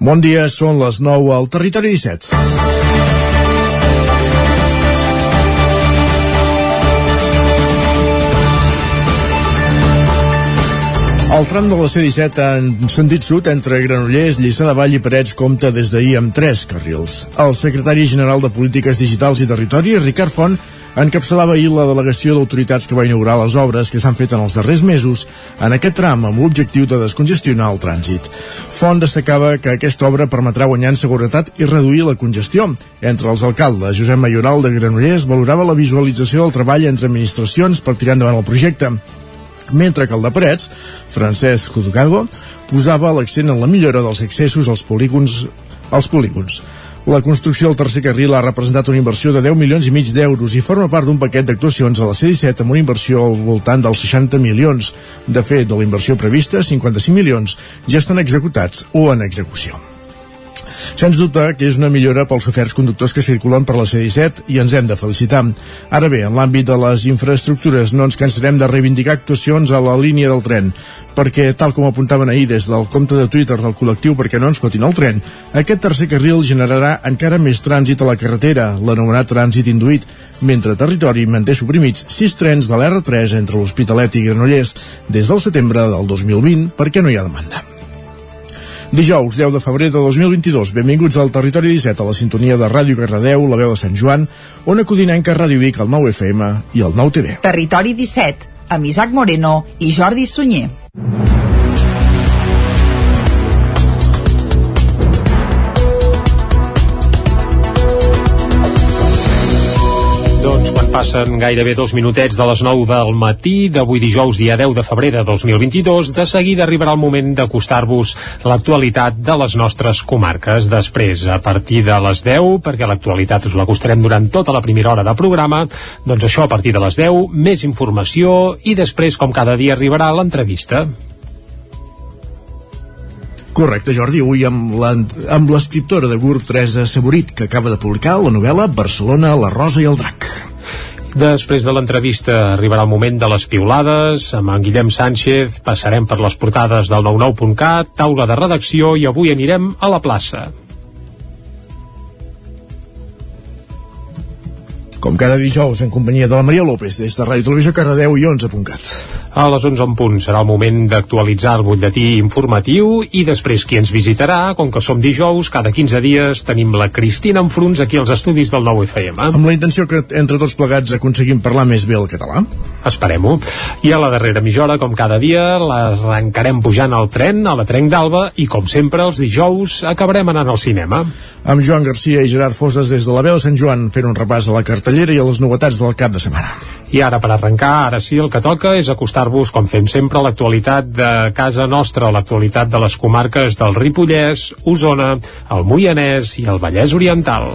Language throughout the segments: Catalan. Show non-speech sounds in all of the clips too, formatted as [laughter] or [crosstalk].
Bon dia, són les 9 al Territori 17. El tram de la C-17 en sentit sud entre Granollers, Lliçà de Vall i Parets compta des d'ahir amb tres carrils. El secretari general de Polítiques Digitals i Territori, Ricard Font, encapçalava ahir la delegació d'autoritats que va inaugurar les obres que s'han fet en els darrers mesos en aquest tram amb l'objectiu de descongestionar el trànsit. Font destacava que aquesta obra permetrà guanyar en seguretat i reduir la congestió. Entre els alcaldes, Josep Mayoral de Granollers valorava la visualització del treball entre administracions per tirar endavant el projecte mentre que el de Parets, Francesc Juzgado, posava l'accent en la millora dels accessos als polígons als polígons. La construcció del tercer carril ha representat una inversió de 10 milions i mig d'euros i forma part d'un paquet d'actuacions a la C-17 amb una inversió al voltant dels 60 milions. De fet, de la inversió prevista, 55 milions ja estan executats o en execució. Sens dubte que és una millora pels oferts conductors que circulen per la C-17 i ens hem de felicitar. Ara bé, en l'àmbit de les infraestructures no ens cansarem de reivindicar actuacions a la línia del tren, perquè, tal com apuntaven ahir des del compte de Twitter del col·lectiu perquè no ens fotin el tren, aquest tercer carril generarà encara més trànsit a la carretera, l'anomenat trànsit induït, mentre Territori manté suprimits sis trens de l'R3 entre l'Hospitalet i Granollers des del setembre del 2020 perquè no hi ha demanda. Dijous, 10 de febrer de 2022, benvinguts al Territori 17 a la sintonia de Ràdio Carradeu, la veu de Sant Joan, on acudinenca Ràdio Vic, el 9 FM i el 9 TV. Territori 17, amb Isaac Moreno i Jordi Sunyer. Passen gairebé dos minutets de les 9 del matí d'avui dijous, dia 10 de febrer de 2022, de seguida arribarà el moment d'acostar-vos l'actualitat de les nostres comarques. Després, a partir de les 10, perquè l'actualitat us l'acostarem durant tota la primera hora de programa, doncs això a partir de les 10, més informació i després, com cada dia, arribarà l'entrevista. Correcte, Jordi, avui amb l'escriptora de GURB, Teresa Saborit, que acaba de publicar la novel·la Barcelona, la Rosa i el Drac. Després de l'entrevista arribarà el moment de les piulades, amb en Guillem Sánchez passarem per les portades del 99.cat, taula de redacció i avui anirem a la plaça. Com cada dijous, en companyia de la Maria López, des de Ràdio Televisió Cardedeu i 11.cat. A les 11 en punt serà el moment d'actualitzar el butlletí informatiu i després qui ens visitarà, com que som dijous, cada 15 dies tenim la Cristina Enfruns aquí als estudis del nou FM. Amb la intenció que entre tots plegats aconseguim parlar més bé el català. Esperem-ho. I a la darrera mitja hora, com cada dia, l'arrencarem pujant al tren, a la Trenc d'Alba, i com sempre, els dijous acabarem anant al cinema. Amb Joan Garcia i Gerard Foses des de la veu de Sant Joan fent un repàs a la cartellera i a les novetats del cap de setmana. I ara, per arrencar, ara sí, el que toca és acostar-vos, com fem sempre, a l'actualitat de casa nostra, l'actualitat de les comarques del Ripollès, Osona, el Moianès i el Vallès Oriental.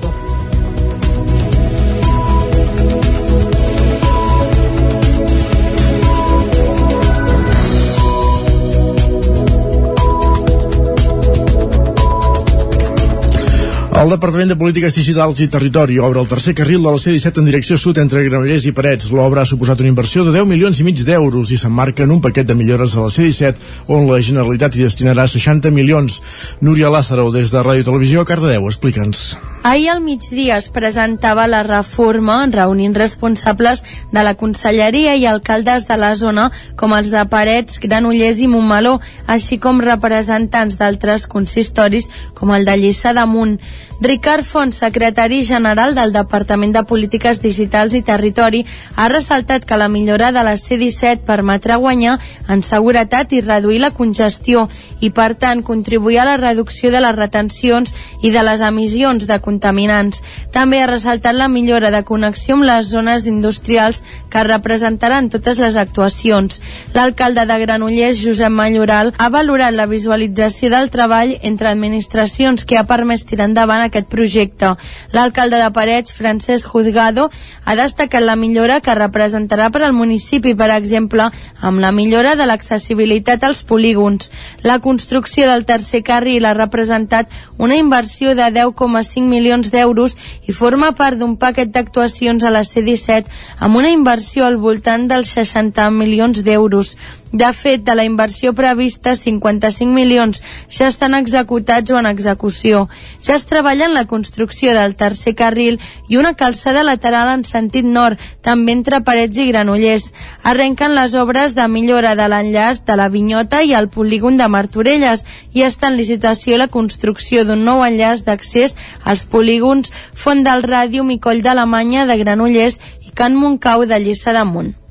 El Departament de Polítiques Digitals i Territori obre el tercer carril de la C-17 en direcció sud entre Granollers i Parets. L'obra ha suposat una inversió de 10 milions i mig d'euros i s'emmarca en un paquet de millores a la C-17 on la Generalitat hi destinarà 60 milions. Núria Lázaro, des de Ràdio Televisió, Cardedeu, explica'ns. Ahir al migdia es presentava la reforma reunint responsables de la Conselleria i alcaldes de la zona com els de Parets, Granollers i Montmeló, així com representants d'altres consistoris com el de Lliçà d'Amunt. Ricard Font, secretari general del Departament de Polítiques Digitals i Territori, ha ressaltat que la millora de la C-17 permetrà guanyar en seguretat i reduir la congestió i, per tant, contribuir a la reducció de les retencions i de les emissions de contaminants. També ha ressaltat la millora de connexió amb les zones industrials que representaran totes les actuacions. L'alcalde de Granollers, Josep Malloral, ha valorat la visualització del treball entre administracions que ha permès tirar endavant aquest projecte. L'alcalde de Parets, Francesc Juzgado, ha destacat la millora que representarà per al municipi, per exemple, amb la millora de l'accessibilitat als polígons. La construcció del tercer carril ha representat una inversió de 10,5 milions d'euros i forma part d'un paquet d'actuacions a la C-17 amb una inversió al voltant dels 60 milions d'euros. De fet, de la inversió prevista, 55 milions ja estan executats o en execució. Ja es treballa en la construcció del tercer carril i una calçada lateral en sentit nord, també entre Parets i Granollers. Arrenquen les obres de millora de l'enllaç de la Vinyota i el polígon de Martorelles i està en licitació la construcció d'un nou enllaç d'accés als polígons Font del Ràdio i Coll d'Alemanya de Granollers i Can Montcau de Lliçà d'Amunt.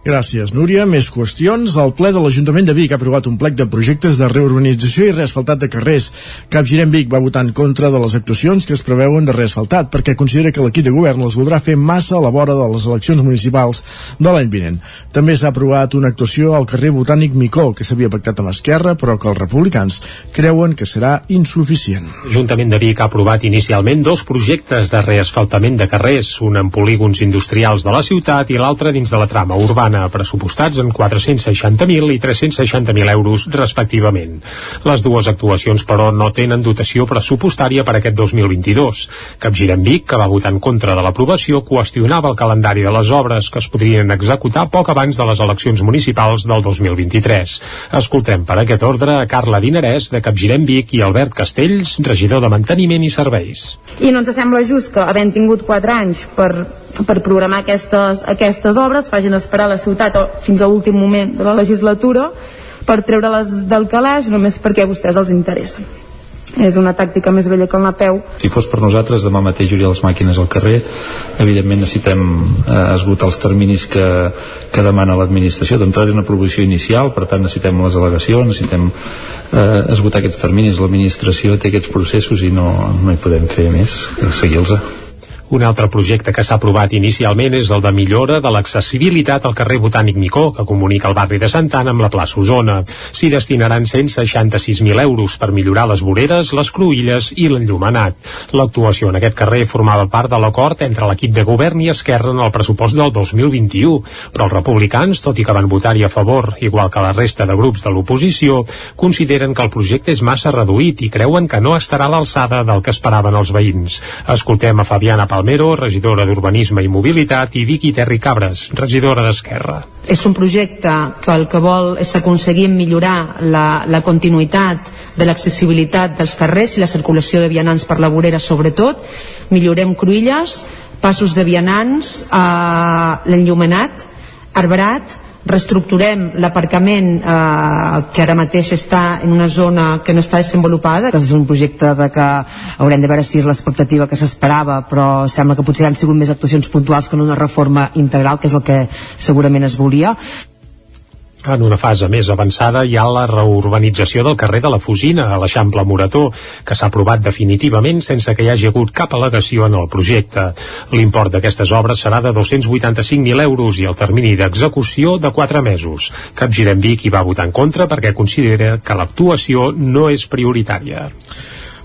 Gràcies, Núria. Més qüestions. El ple de l'Ajuntament de Vic ha aprovat un plec de projectes de reurbanització i reasfaltat de carrers. Capgirem Vic va votar en contra de les actuacions que es preveuen de reasfaltat perquè considera que l'equip de govern les voldrà fer massa a la vora de les eleccions municipals de l'any vinent. També s'ha aprovat una actuació al carrer Botànic Micó, que s'havia pactat amb Esquerra, però que els republicans creuen que serà insuficient. L'Ajuntament de Vic ha aprovat inicialment dos projectes de reasfaltament de carrers, un en polígons industrials de la ciutat i l'altre dins de la trama urbana urbana pressupostats en 460.000 i 360.000 euros respectivament. Les dues actuacions, però, no tenen dotació pressupostària per aquest 2022. Capgirem Vic, que va votar en contra de l'aprovació, qüestionava el calendari de les obres que es podrien executar poc abans de les eleccions municipals del 2023. Escoltem per aquest ordre a Carla Dinarès, de Capgirem Vic, i Albert Castells, regidor de Manteniment i Serveis. I no ens sembla just que, havent tingut 4 anys per per programar aquestes, aquestes obres, facin esperar la ciutat fins a l'últim moment de la legislatura per treure-les del calaix només perquè a vostès els interessa és una tàctica més vella que el Napeu. Si fos per nosaltres, demà mateix hauria les màquines al carrer. Evidentment necessitem eh, esgotar els terminis que, que demana l'administració. D'entrada és una proposició inicial, per tant necessitem les al·legacions, necessitem eh, esgotar aquests terminis. L'administració té aquests processos i no, no hi podem fer més que seguir-los. Un altre projecte que s'ha aprovat inicialment és el de millora de l'accessibilitat al carrer Botànic Micó, que comunica el barri de Santana amb la plaça Osona. S'hi destinaran 166.000 euros per millorar les voreres, les cruïlles i l'enllumenat. L'actuació en aquest carrer formava part de l'acord entre l'equip de govern i Esquerra en el pressupost del 2021, però els republicans, tot i que van votar-hi a favor, igual que la resta de grups de l'oposició, consideren que el projecte és massa reduït i creuen que no estarà a l'alçada del que esperaven els veïns. Escoltem a Fabiana Pal Palmero, regidora d'Urbanisme i Mobilitat, i Vicky Terri Cabres, regidora d'Esquerra. És un projecte que el que vol és aconseguir millorar la, la continuïtat de l'accessibilitat dels carrers i la circulació de vianants per la vorera sobretot. Millorem cruïlles, passos de vianants, eh, l'enllumenat, arbrat, reestructurem l'aparcament eh, que ara mateix està en una zona que no està desenvolupada. Que és un projecte de que haurem de veure si és l'expectativa que s'esperava però sembla que potser han sigut més actuacions puntuals que no una reforma integral que és el que segurament es volia en una fase més avançada hi ha la reurbanització del carrer de la Fusina a l'Eixample Morató, que s'ha aprovat definitivament sense que hi hagi hagut cap al·legació en el projecte. L'import d'aquestes obres serà de 285.000 euros i el termini d'execució de 4 mesos. Capgirem Vic hi va votar en contra perquè considera que l'actuació no és prioritària.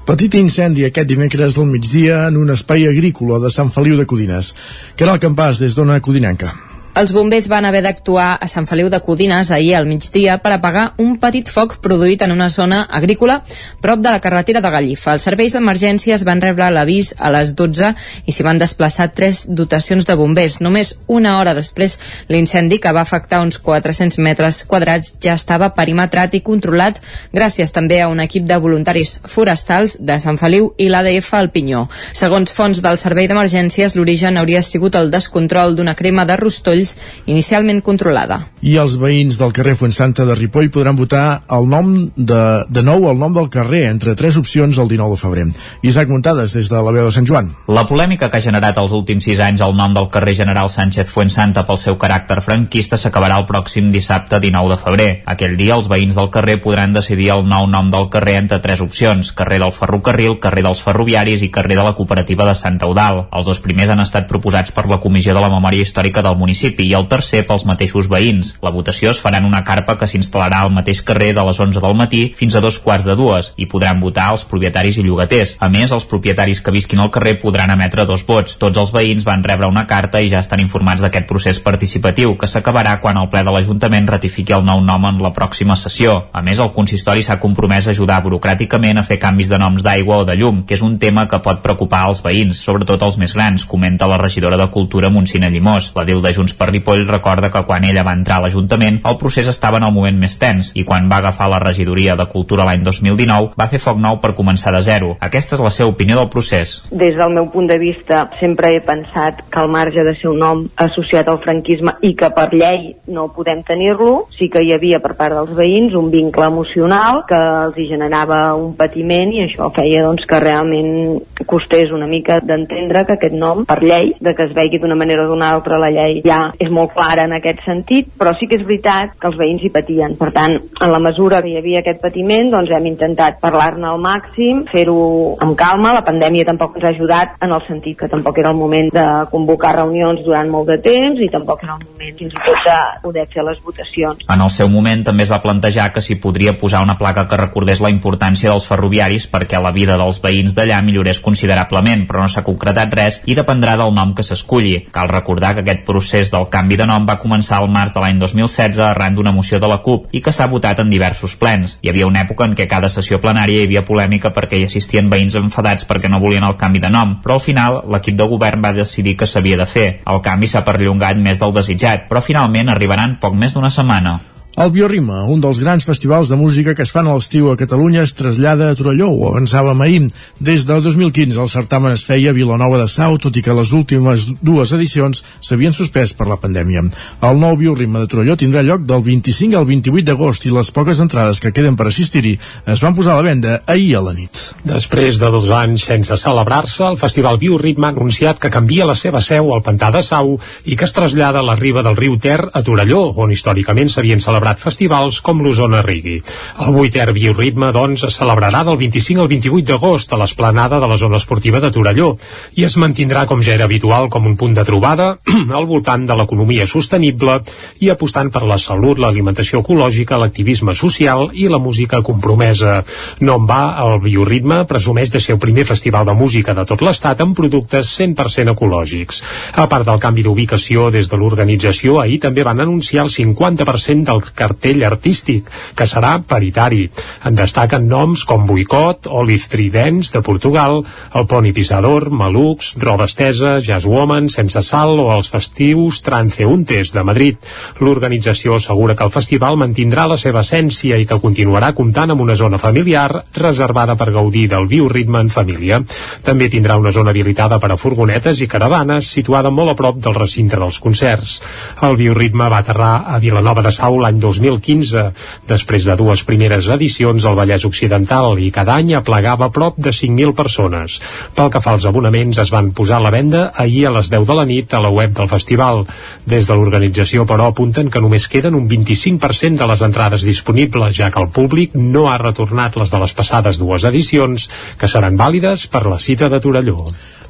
Petit incendi aquest dimecres del migdia en un espai agrícola de Sant Feliu de Codines. Caral Campàs, des d'Ona Codinenca. Els bombers van haver d'actuar a Sant Feliu de Codines ahir al migdia per apagar un petit foc produït en una zona agrícola prop de la carretera de Gallifa. Els serveis d'emergències van rebre l'avís a les 12 i s'hi van desplaçar tres dotacions de bombers. Només una hora després, l'incendi, que va afectar uns 400 metres quadrats, ja estava perimetrat i controlat gràcies també a un equip de voluntaris forestals de Sant Feliu i l'ADF al Pinyó. Segons fons del Servei d'Emergències, l'origen hauria sigut el descontrol d'una crema de rostolls Polls, inicialment controlada. I els veïns del carrer Fuensanta de Ripoll podran votar el nom de, de nou el nom del carrer entre tres opcions el 19 de febrer. Isaac Muntades, des de la veu de Sant Joan. La polèmica que ha generat els últims sis anys el nom del carrer General Sánchez Fuensanta pel seu caràcter franquista s'acabarà el pròxim dissabte 19 de febrer. Aquell dia els veïns del carrer podran decidir el nou nom del carrer entre tres opcions, carrer del ferrocarril, carrer dels ferroviaris i carrer de la cooperativa de Sant Eudal. Els dos primers han estat proposats per la Comissió de la Memòria Històrica del municipi municipi i el tercer pels mateixos veïns. La votació es farà en una carpa que s'instal·larà al mateix carrer de les 11 del matí fins a dos quarts de dues i podran votar els propietaris i llogaters. A més, els propietaris que visquin al carrer podran emetre dos vots. Tots els veïns van rebre una carta i ja estan informats d'aquest procés participatiu que s'acabarà quan el ple de l'Ajuntament ratifiqui el nou nom en la pròxima sessió. A més, el consistori s'ha compromès a ajudar burocràticament a fer canvis de noms d'aigua o de llum, que és un tema que pot preocupar els veïns, sobretot els més grans, comenta la regidora de Cultura Montsina Llimós. La DIL de Junts per per Ripoll recorda que quan ella va entrar a l'Ajuntament el procés estava en el moment més tens i quan va agafar la regidoria de Cultura l'any 2019 va fer foc nou per començar de zero. Aquesta és la seva opinió del procés. Des del meu punt de vista sempre he pensat que al marge de ser un nom associat al franquisme i que per llei no podem tenir-lo, sí que hi havia per part dels veïns un vincle emocional que els hi generava un patiment i això feia doncs, que realment costés una mica d'entendre que aquest nom, per llei, de que es vegi d'una manera o d'una altra la llei ja és molt clara en aquest sentit, però sí que és veritat que els veïns hi patien. Per tant, en la mesura que hi havia aquest patiment, doncs hem intentat parlar-ne al màxim, fer-ho amb calma. La pandèmia tampoc ens ha ajudat en el sentit que tampoc era el moment de convocar reunions durant molt de temps i tampoc era el moment fins i tot de poder fer les votacions. En el seu moment també es va plantejar que s'hi podria posar una placa que recordés la importància dels ferroviaris perquè la vida dels veïns d'allà millorés considerablement, però no s'ha concretat res i dependrà del nom que s'esculli. Cal recordar que aquest procés del canvi de nom va començar al març de l'any 2016 arran d'una moció de la CUP i que s'ha votat en diversos plens. Hi havia una època en què cada sessió plenària hi havia polèmica perquè hi assistien veïns enfadats perquè no volien el canvi de nom, però al final l'equip de govern va decidir que s'havia de fer. El canvi s'ha perllongat més del desitjat, però finalment arribaran poc més d'una setmana. El Bioritme, un dels grans festivals de música que es fan a l'estiu a Catalunya, es trasllada a Torelló, ho avançàvem ahir. Des del 2015 el certamen es feia a Vilanova de Sau, tot i que les últimes dues edicions s'havien suspès per la pandèmia. El nou Bioritme de Torelló tindrà lloc del 25 al 28 d'agost i les poques entrades que queden per assistir-hi es van posar a la venda ahir a la nit. Després de dos anys sense celebrar-se, el Festival Bioritme ha anunciat que canvia la seva seu al Pantà de Sau i que es trasllada a la riba del riu Ter a Torelló, on històricament s'havien celebrat celebrat festivals com l'Osona Rigui. El vuitè bioritme, doncs, es celebrarà del 25 al 28 d'agost a l'esplanada de la zona esportiva de Torelló i es mantindrà, com ja era habitual, com un punt de trobada [clears throat] al voltant de l'economia sostenible i apostant per la salut, l'alimentació ecològica, l'activisme social i la música compromesa. No en va, el bioritme presumeix de ser el primer festival de música de tot l'estat amb productes 100% ecològics. A part del canvi d'ubicació des de l'organització, ahir també van anunciar el 50% del cartell artístic, que serà paritari. En destaquen noms com Boicot, Olive Tridents, de Portugal, el Poni Pisador, Malux, Roba Estesa, Jazz Woman, Sense Sal o els festius Tranceuntes, de Madrid. L'organització assegura que el festival mantindrà la seva essència i que continuarà comptant amb una zona familiar reservada per gaudir del bioritme en família. També tindrà una zona habilitada per a furgonetes i caravanes situada molt a prop del recinte dels concerts. El bioritme va aterrar a Vilanova de Sau l'any 2015, després de dues primeres edicions al Vallès Occidental i cada any aplegava prop de 5.000 persones. Pel que fa als abonaments, es van posar a la venda ahir a les 10 de la nit a la web del festival. Des de l'organització, però, apunten que només queden un 25% de les entrades disponibles, ja que el públic no ha retornat les de les passades dues edicions, que seran vàlides per la cita de Torelló.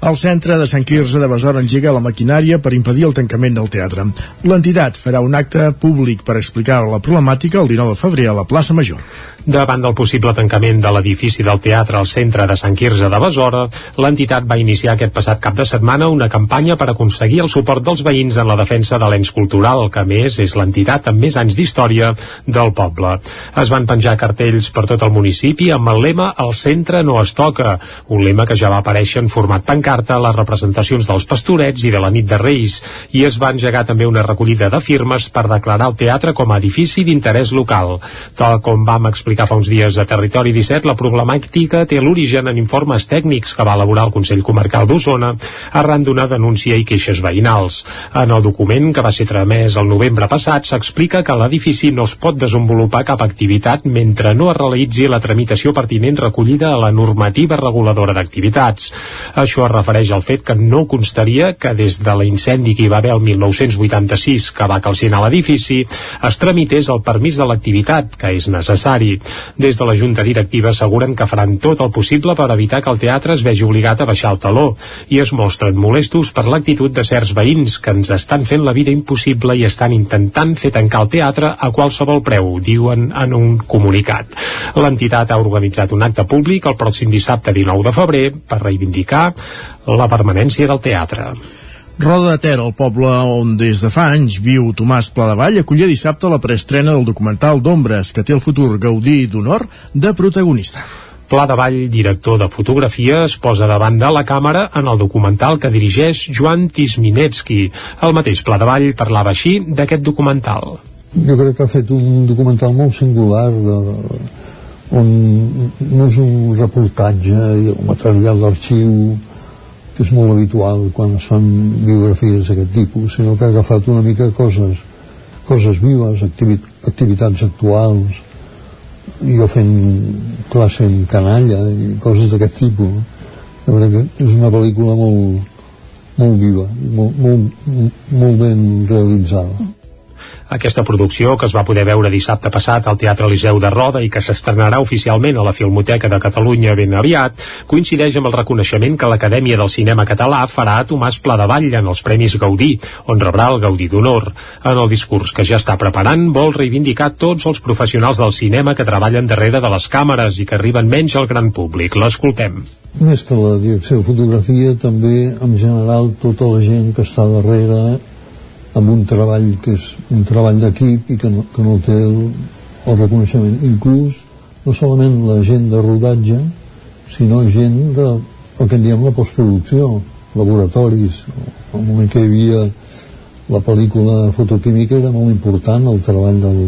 El centre de Sant Quirze de Besora engega la maquinària per impedir el tancament del teatre. L'entitat farà un acte públic per explicar la problemàtica el 19 de febrer a la plaça Major. Davant del possible tancament de l'edifici del teatre al centre de Sant Quirze de Besora, l'entitat va iniciar aquest passat cap de setmana una campanya per aconseguir el suport dels veïns en la defensa de l'ens cultural, que més és l'entitat amb més anys d'història del poble. Es van penjar cartells per tot el municipi amb el lema El centre no es toca, un lema que ja va aparèixer en format pancarta a les representacions dels pastorets i de la nit de Reis, i es va engegar també una recollida de firmes per declarar el teatre com a edifici d'interès local. Tal com vam explicar fa uns dies a Territori 17, la problemàtica té l'origen en informes tècnics que va elaborar el Consell Comarcal d'Osona arran d'una denúncia i queixes veïnals. En el document que va ser tramès el novembre passat s'explica que l'edifici no es pot desenvolupar cap activitat mentre no es realitzi la tramitació pertinent recollida a la normativa reguladora d'activitats. Això es refereix al fet que no constaria que des de l'incendi que hi va haver el 1986 que va calcinar l'edifici es tramités el permís de l'activitat, que és necessari. Des de la Junta Directiva asseguren que faran tot el possible per evitar que el teatre es vegi obligat a baixar el taló i es mostren molestos per l'actitud de certs veïns que ens estan fent la vida impossible i estan intentant fer tancar el teatre a qualsevol preu, diuen en un comunicat. L'entitat ha organitzat un acte públic el pròxim dissabte 19 de febrer per reivindicar la permanència del teatre. Roda de Ter, el poble on des de fa anys viu Tomàs Pladevall, acollia dissabte la preestrena del documental d'Ombres, que té el futur Gaudí d'honor de protagonista. Pla de Vall, director de fotografia, es posa davant de la càmera en el documental que dirigeix Joan Tisminetski. El mateix Pla de Vall parlava així d'aquest documental. Jo crec que ha fet un documental molt singular de, on no és un reportatge el material d'arxiu que és molt habitual quan es fan biografies d'aquest tipus, sinó que ha agafat una mica coses, coses vives, activi activitats actuals, jo fent classe en canalla i coses d'aquest tipus. Jo crec que és una pel·lícula molt, molt viva, molt, molt, molt ben realitzada. Aquesta producció, que es va poder veure dissabte passat al Teatre Eliseu de Roda i que s'estrenarà oficialment a la Filmoteca de Catalunya ben aviat, coincideix amb el reconeixement que l'Acadèmia del Cinema Català farà a Tomàs Pladevall en els Premis Gaudí, on rebrà el Gaudí d'Honor. En el discurs que ja està preparant, vol reivindicar tots els professionals del cinema que treballen darrere de les càmeres i que arriben menys al gran públic. L'escoltem. Més que la direcció de fotografia, també en general tota la gent que està darrere amb un treball que és un treball d'equip i que no, que no té el, el reconeixement. Inclús no solament la gent de rodatge sinó gent de el que en diem la postproducció laboratoris. Al moment que hi havia la pel·lícula fotoquímica era molt important el treball del,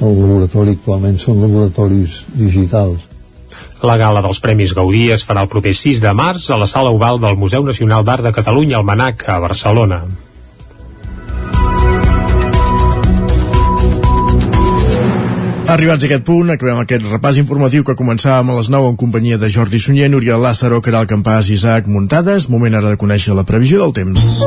del laboratori. Actualment són laboratoris digitals. La gala dels Premis Gaudí es farà el proper 6 de març a la Sala Oval del Museu Nacional d'Art de Catalunya al Manac, a Barcelona. Arribats a aquest punt, acabem aquest repàs informatiu que començàvem a les 9 en companyia de Jordi Sunyer, Núria Lázaro, Caral Campàs i Isaac Muntades. Moment ara de conèixer la previsió del temps.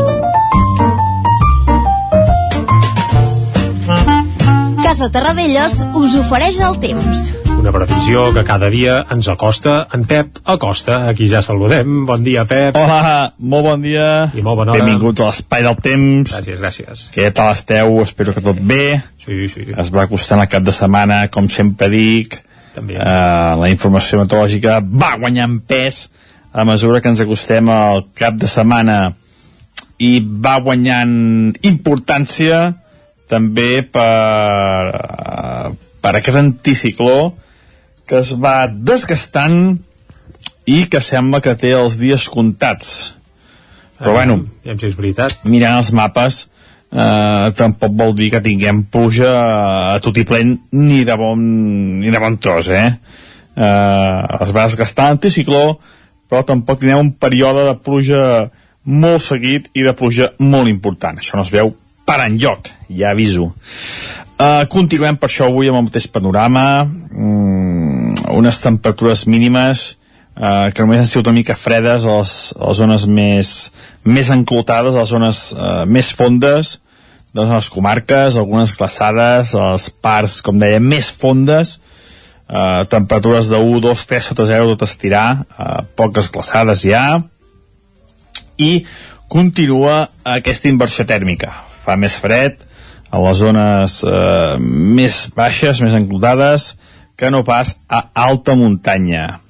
Casa Terradellos us ofereix el temps. Una previsió que cada dia ens acosta en Pep Acosta. Aquí ja saludem. Bon dia, Pep. Hola, molt bon dia. I molt bona hora. Benvinguts a l'Espai del Temps. Gràcies, gràcies. Què tal esteu? Espero que tot bé. Sí, sí. Es va acostant el cap de setmana, com sempre dic. També. Uh, la informació meteorològica va guanyant pes a mesura que ens acostem al cap de setmana i va guanyant importància també per, uh, per aquest anticicló que es va desgastant i que sembla que té els dies comptats. Però Ah, bueno, Ja si és veritat. mirant els mapes eh, tampoc vol dir que tinguem pluja a tot i plen ni de bon, ni de bon tros, eh? eh es va desgastar l'anticicló, però tampoc tindrem un període de pluja molt seguit i de pluja molt important. Això no es veu per enlloc, ja aviso. Uh, continuem per això avui amb el mateix panorama, mm, unes temperatures mínimes uh, que només han sigut una mica fredes a les, a les zones més, més enclotades, a les zones uh, més fondes de les comarques, algunes glaçades, a les parts, com deia, més fondes, uh, temperatures de 1, 2, 3 sota 0 tot estirar, uh, poques glaçades ja, i continua aquesta inversió tèrmica. Fa més fred, a les zones eh, més baixes, més enclotades, que no pas a alta muntanya.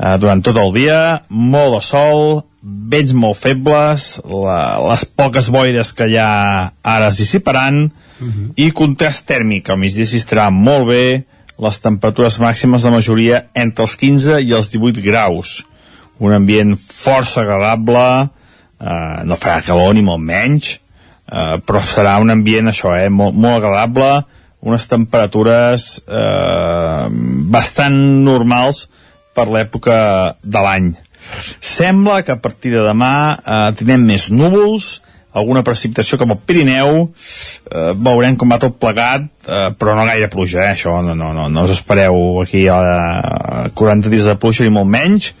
Eh, durant tot el dia, molt de sol, vents molt febles, la, les poques boires que hi ha ara es dissiparan, uh -huh. i contrast tèrmic, al migdia s'hi estarà molt bé, les temperatures màximes de majoria entre els 15 i els 18 graus. Un ambient força agradable, eh, no farà calor ni molt menys, Uh, però serà un ambient això, eh, molt, molt agradable unes temperatures eh, bastant normals per l'època de l'any sembla que a partir de demà eh, tindrem més núvols alguna precipitació cap al Pirineu eh, veurem com va tot plegat eh, però no gaire pluja, eh, això no, no, no, no us espereu aquí a 40 dies de pluja ni molt menys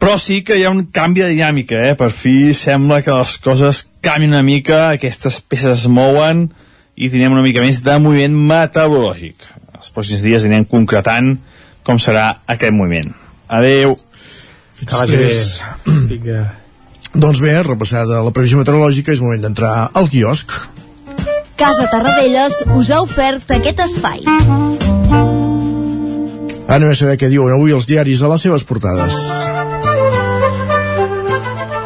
però sí que hi ha un canvi de dinàmica, eh? Per fi sembla que les coses canvien una mica, aquestes peces es mouen i tindrem una mica més de moviment meteorològic. Els pròxims dies anirem concretant com serà aquest moviment. Adeu. Fins després. [clears throat] Vinga. Doncs bé, repassada la previsió meteorològica, és moment d'entrar al quiosc. Casa Tarradellas us ha ofert aquest espai. Anem a saber què diuen avui els diaris a les seves portades.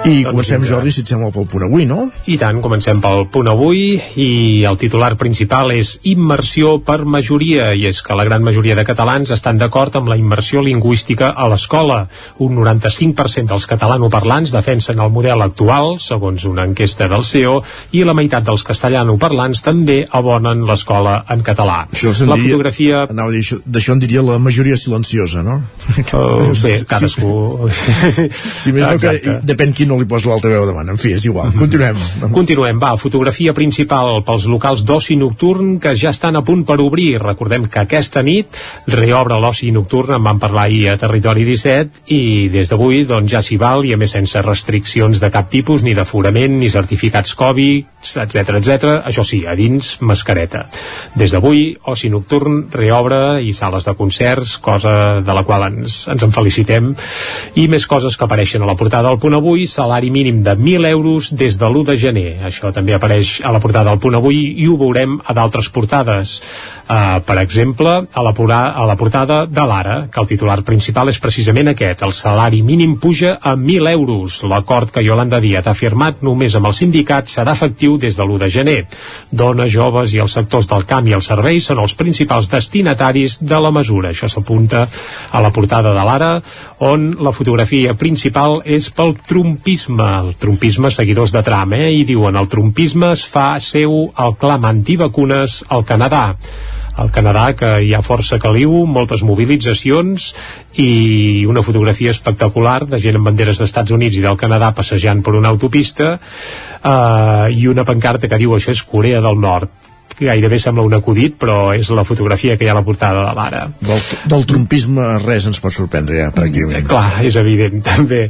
I comencem, Jordi, si et sembla, pel punt avui, no? I tant, comencem pel punt avui i el titular principal és immersió per majoria i és que la gran majoria de catalans estan d'acord amb la immersió lingüística a l'escola. Un 95% dels catalanoparlants defensen el model actual, segons una enquesta del CEO, i la meitat dels castellanoparlants també abonen l'escola en català. Això la diria, fotografia... Anava a dir, d'això en diria la majoria silenciosa, no? Oh, bé, [laughs] cadascú... Sí. Si més no que depèn qui no li posa l'altra veu davant. En fi, és igual. Continuem. Continuem, va. Fotografia principal pels locals d'oci nocturn que ja estan a punt per obrir. Recordem que aquesta nit reobre l'oci nocturn, en vam parlar ahir a Territori 17, i des d'avui doncs, ja s'hi val, i a més sense restriccions de cap tipus, ni d'aforament, ni certificats Covid, etc etc. Això sí, a dins, mascareta. Des d'avui, oci nocturn reobre i sales de concerts, cosa de la qual ens, ens en felicitem, i més coses que apareixen a la portada del punt avui, salari mínim de 1.000 euros des de l'1 de gener. Això també apareix a la portada del punt avui i ho veurem a d'altres portades. Uh, per exemple, a la, a la portada de l'Ara, que el titular principal és precisament aquest. El salari mínim puja a 1.000 euros. L'acord que Yolanda Díaz ha firmat només amb el sindicat serà efectiu des de l'1 de gener. Dones, joves i els sectors del camp i els serveis són els principals destinataris de la mesura. Això s'apunta a la portada de l'Ara, on la fotografia principal és pel trumpisme. El trumpisme, seguidors de Trump, eh? I diuen el trumpisme es fa seu el clam antivacunes al Canadà al Canadà que hi ha força caliu, moltes mobilitzacions i una fotografia espectacular de gent amb banderes d'Estats Units i del Canadà passejant per una autopista eh, i una pancarta que diu això és Corea del Nord gairebé sembla un acudit, però és la fotografia que hi ha a la portada de l'ara. Del, del trumpisme res ens pot sorprendre ja, pràcticament. Eh, clar, és evident, [laughs] també.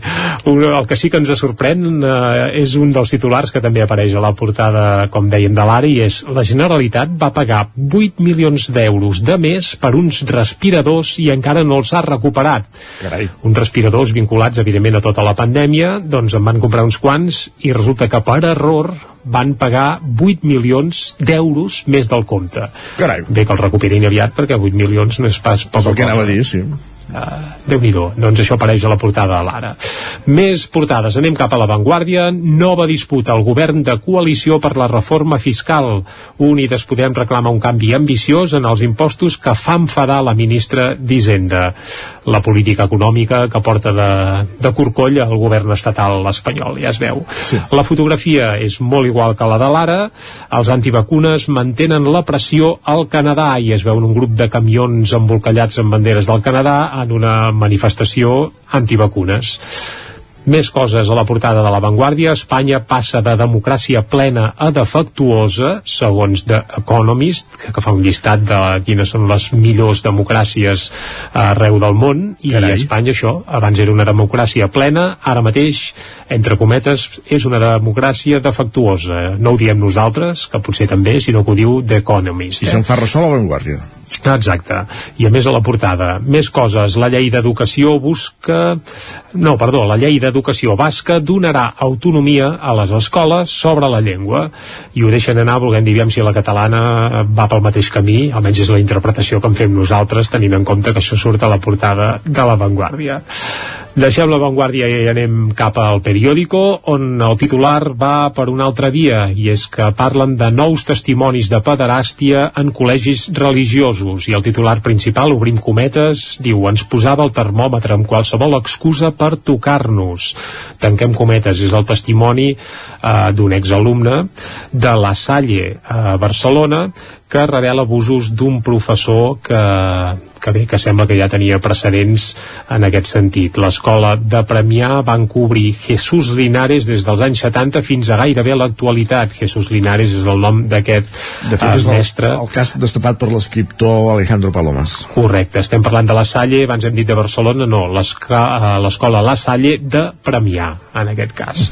Un, el que sí que ens sorprèn eh, és un dels titulars que també apareix a la portada, com deien, de l'ara, i és la Generalitat va pagar 8 milions d'euros de més per uns respiradors i encara no els ha recuperat. Carai. Uns respiradors vinculats, evidentment, a tota la pandèmia, doncs en van comprar uns quants i resulta que per error van pagar 8 milions d'euros més del compte. Carai. Bé que el recuperin aviat perquè 8 milions no és pas poca cosa. És el que anava a dir, sí. Uh, déu nhi doncs això apareix a la portada de l'Ara. Més portades, anem cap a l'avantguàrdia. Nova disputa al govern de coalició per la reforma fiscal. Unides Podem reclama un canvi ambiciós en els impostos que fa enfadar la ministra d'Hisenda. La política econòmica que porta de, de corcoll al govern estatal espanyol, ja es veu. Sí. La fotografia és molt igual que la de l'Ara. Els antivacunes mantenen la pressió al Canadà i es veuen un grup de camions embolcallats amb banderes del Canadà en una manifestació antivacunes. Més coses a la portada de La Vanguardia. Espanya passa de democràcia plena a defectuosa, segons The Economist, que fa un llistat de quines són les millors democràcies arreu del món, i Carai. Espanya això, abans era una democràcia plena, ara mateix, entre cometes, és una democràcia defectuosa. No ho diem nosaltres, que potser també, sinó que ho diu The Economist. I se'n fa ressò La Vanguardia. Exacte. I a més a la portada, més coses. La llei d'educació busca... No, perdó, la llei d'educació basca donarà autonomia a les escoles sobre la llengua i ho deixen anar volent dir si la catalana va pel mateix camí, almenys és la interpretació que en fem nosaltres, tenint en compte que això surt a la portada de la Vanguardia. Deixem la Vanguardia i anem cap al periòdico, on el titular va per una altra via, i és que parlen de nous testimonis de pederàstia en col·legis religiosos, i el titular principal, obrim cometes, diu, ens posava el termòmetre amb qualsevol excusa per tocar-nos. Tanquem cometes, és el testimoni eh, d'un exalumne de la Salle a Barcelona, que revela abusos d'un professor que, que bé, que sembla que ja tenia precedents en aquest sentit. L'escola de Premià van cobrir Jesús Linares des dels anys 70 fins a gairebé l'actualitat. Jesús Linares és el nom d'aquest De fet, eh, és mestre. el, el cas destapat per l'escriptor Alejandro Palomas. Correcte, estem parlant de la Salle, abans hem dit de Barcelona, no, eh, l'escola La Salle de Premià, en aquest cas.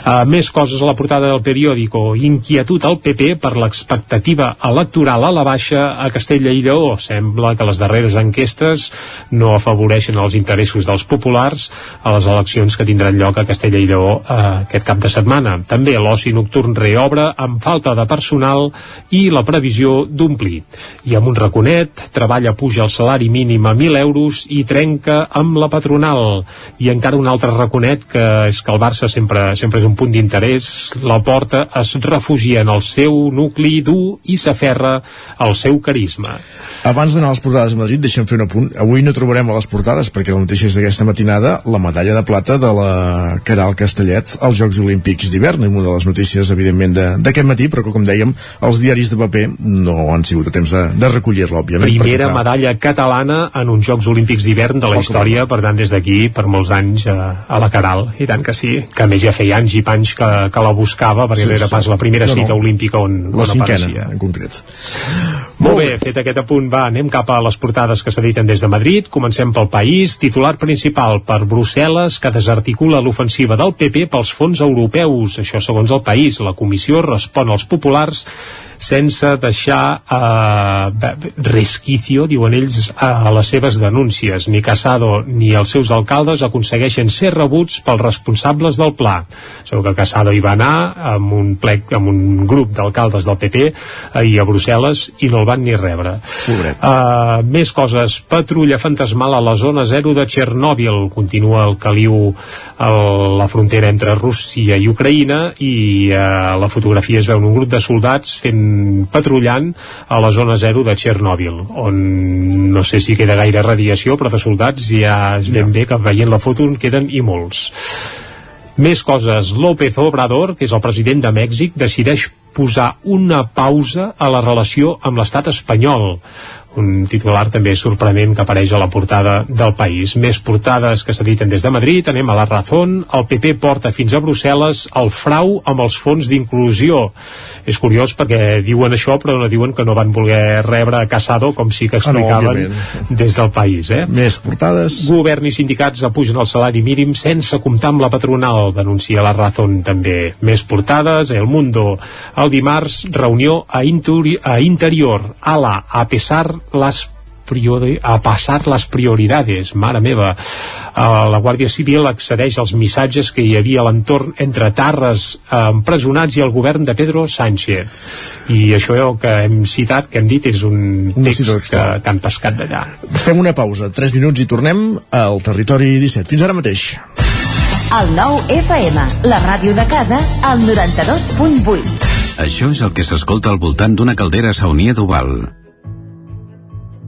Uh, més coses a la portada del periòdico. Inquietud al PP per l'expectativa electoral a la baixa a Castella i Lleó. Sembla que les darreres enquestes no afavoreixen els interessos dels populars a les eleccions que tindran lloc a Castella i Lleó eh, aquest cap de setmana. També l'oci nocturn reobre amb falta de personal i la previsió d'omplir. I amb un raconet, treballa puja el salari mínim a 1.000 euros i trenca amb la patronal. I encara un altre raconet que és que el Barça sempre, sempre és un punt d'interès. La porta es refugia en el seu nucli dur i s'aferra al seu carisma. Abans d'anar a les portades a Madrid, deixem fer un apunt. Avui no trobarem a les portades, perquè la notícia és d'aquesta matinada, la medalla de plata de la Caral Castellet als Jocs Olímpics d'hivern, una de les notícies, evidentment, d'aquest matí, però que, com dèiem, els diaris de paper no han sigut a temps de, de recollir-la, òbviament. Primera fa... medalla catalana en uns Jocs Olímpics d'hivern de la història, per tant, des d'aquí, per molts anys, a, a la Caral, i tant que sí, que a més ja feia anys i panys que, que la buscava, perquè sí, no era pas la primera no, cita no. olímpica on, la on cinquena, apareixia. en concret. Molt bé, fet aquest apunt, va, anem cap a les portades que s'editen des de Madrid. Comencem pel país. Titular principal per Brussel·les, que desarticula l'ofensiva del PP pels fons europeus. Això segons el país. La comissió respon als populars sense deixar eh, resquicio, diuen ells, a les seves denúncies. Ni Casado ni els seus alcaldes aconsegueixen ser rebuts pels responsables del pla. Segur que Casado hi va anar amb un, plec, amb un grup d'alcaldes del PP ahir a Brussel·les i no el van ni rebre. Uh, més coses. Patrulla fantasmal a la zona zero de Txernòbil. Continua el caliu a la frontera entre Rússia i Ucraïna i uh, la fotografia es veu un grup de soldats fent patrullant a la zona zero de Txernòbil, on no sé si queda gaire radiació, però de soldats ja es ben bé que veient la foto en queden i molts. Més coses. López Obrador, que és el president de Mèxic, decideix posar una pausa a la relació amb l'estat espanyol un titular també sorprenent que apareix a la portada del país. Més portades que s'editen des de Madrid, anem a la Razón, el PP porta fins a Brussel·les el frau amb els fons d'inclusió. És curiós perquè diuen això però no diuen que no van voler rebre a Casado com sí que explicaven ah, no, des del país. Eh? Més portades. Govern i sindicats apugen el salari mínim sense comptar amb la patronal, denuncia la Razón també. Més portades, El Mundo. El dimarts, reunió a, interi a Interior. Ala, a pesar las a passar les prioridades, mare meva. Uh, la Guàrdia Civil accedeix als missatges que hi havia a l'entorn entre Tarres uh, empresonats i el govern de Pedro Sánchez. I això que hem citat, que hem dit, és un text que, que han pescat d'allà. Fem una pausa, 3 minuts i tornem al territori 17. Fins ara mateix. El nou FM, la ràdio de casa, al 92.8. Això és el que s'escolta al voltant d'una caldera saunia d'Oval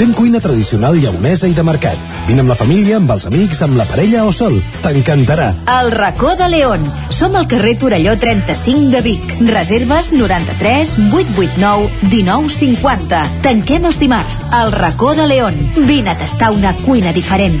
Fem cuina tradicional lleonesa i de mercat. Vine amb la família, amb els amics, amb la parella o sol t'encantarà. El racó de León. Som al carrer Torelló 35 de Vic. Reserves 93 889 1950. Tanquem els dimarts. El racó de León. Vine a tastar una cuina diferent.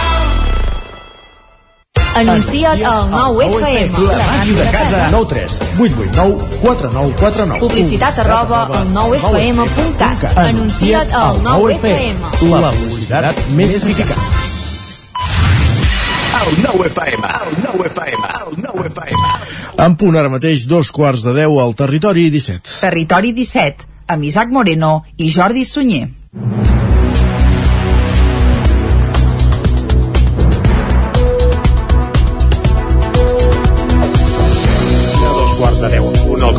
Anuncia't al 9FM. La màquina de casa. 9 3 8 8 9 4 9 4 9. Publicitat arroba al 9FM.cat. Anuncia't al 9FM. La publicitat més eficaç. El 9FM, el 9FM, el 9FM. En punt ara mateix, dos quarts de 10 al territori 17. Territori 17, amb Isaac Moreno i Jordi Sunyer.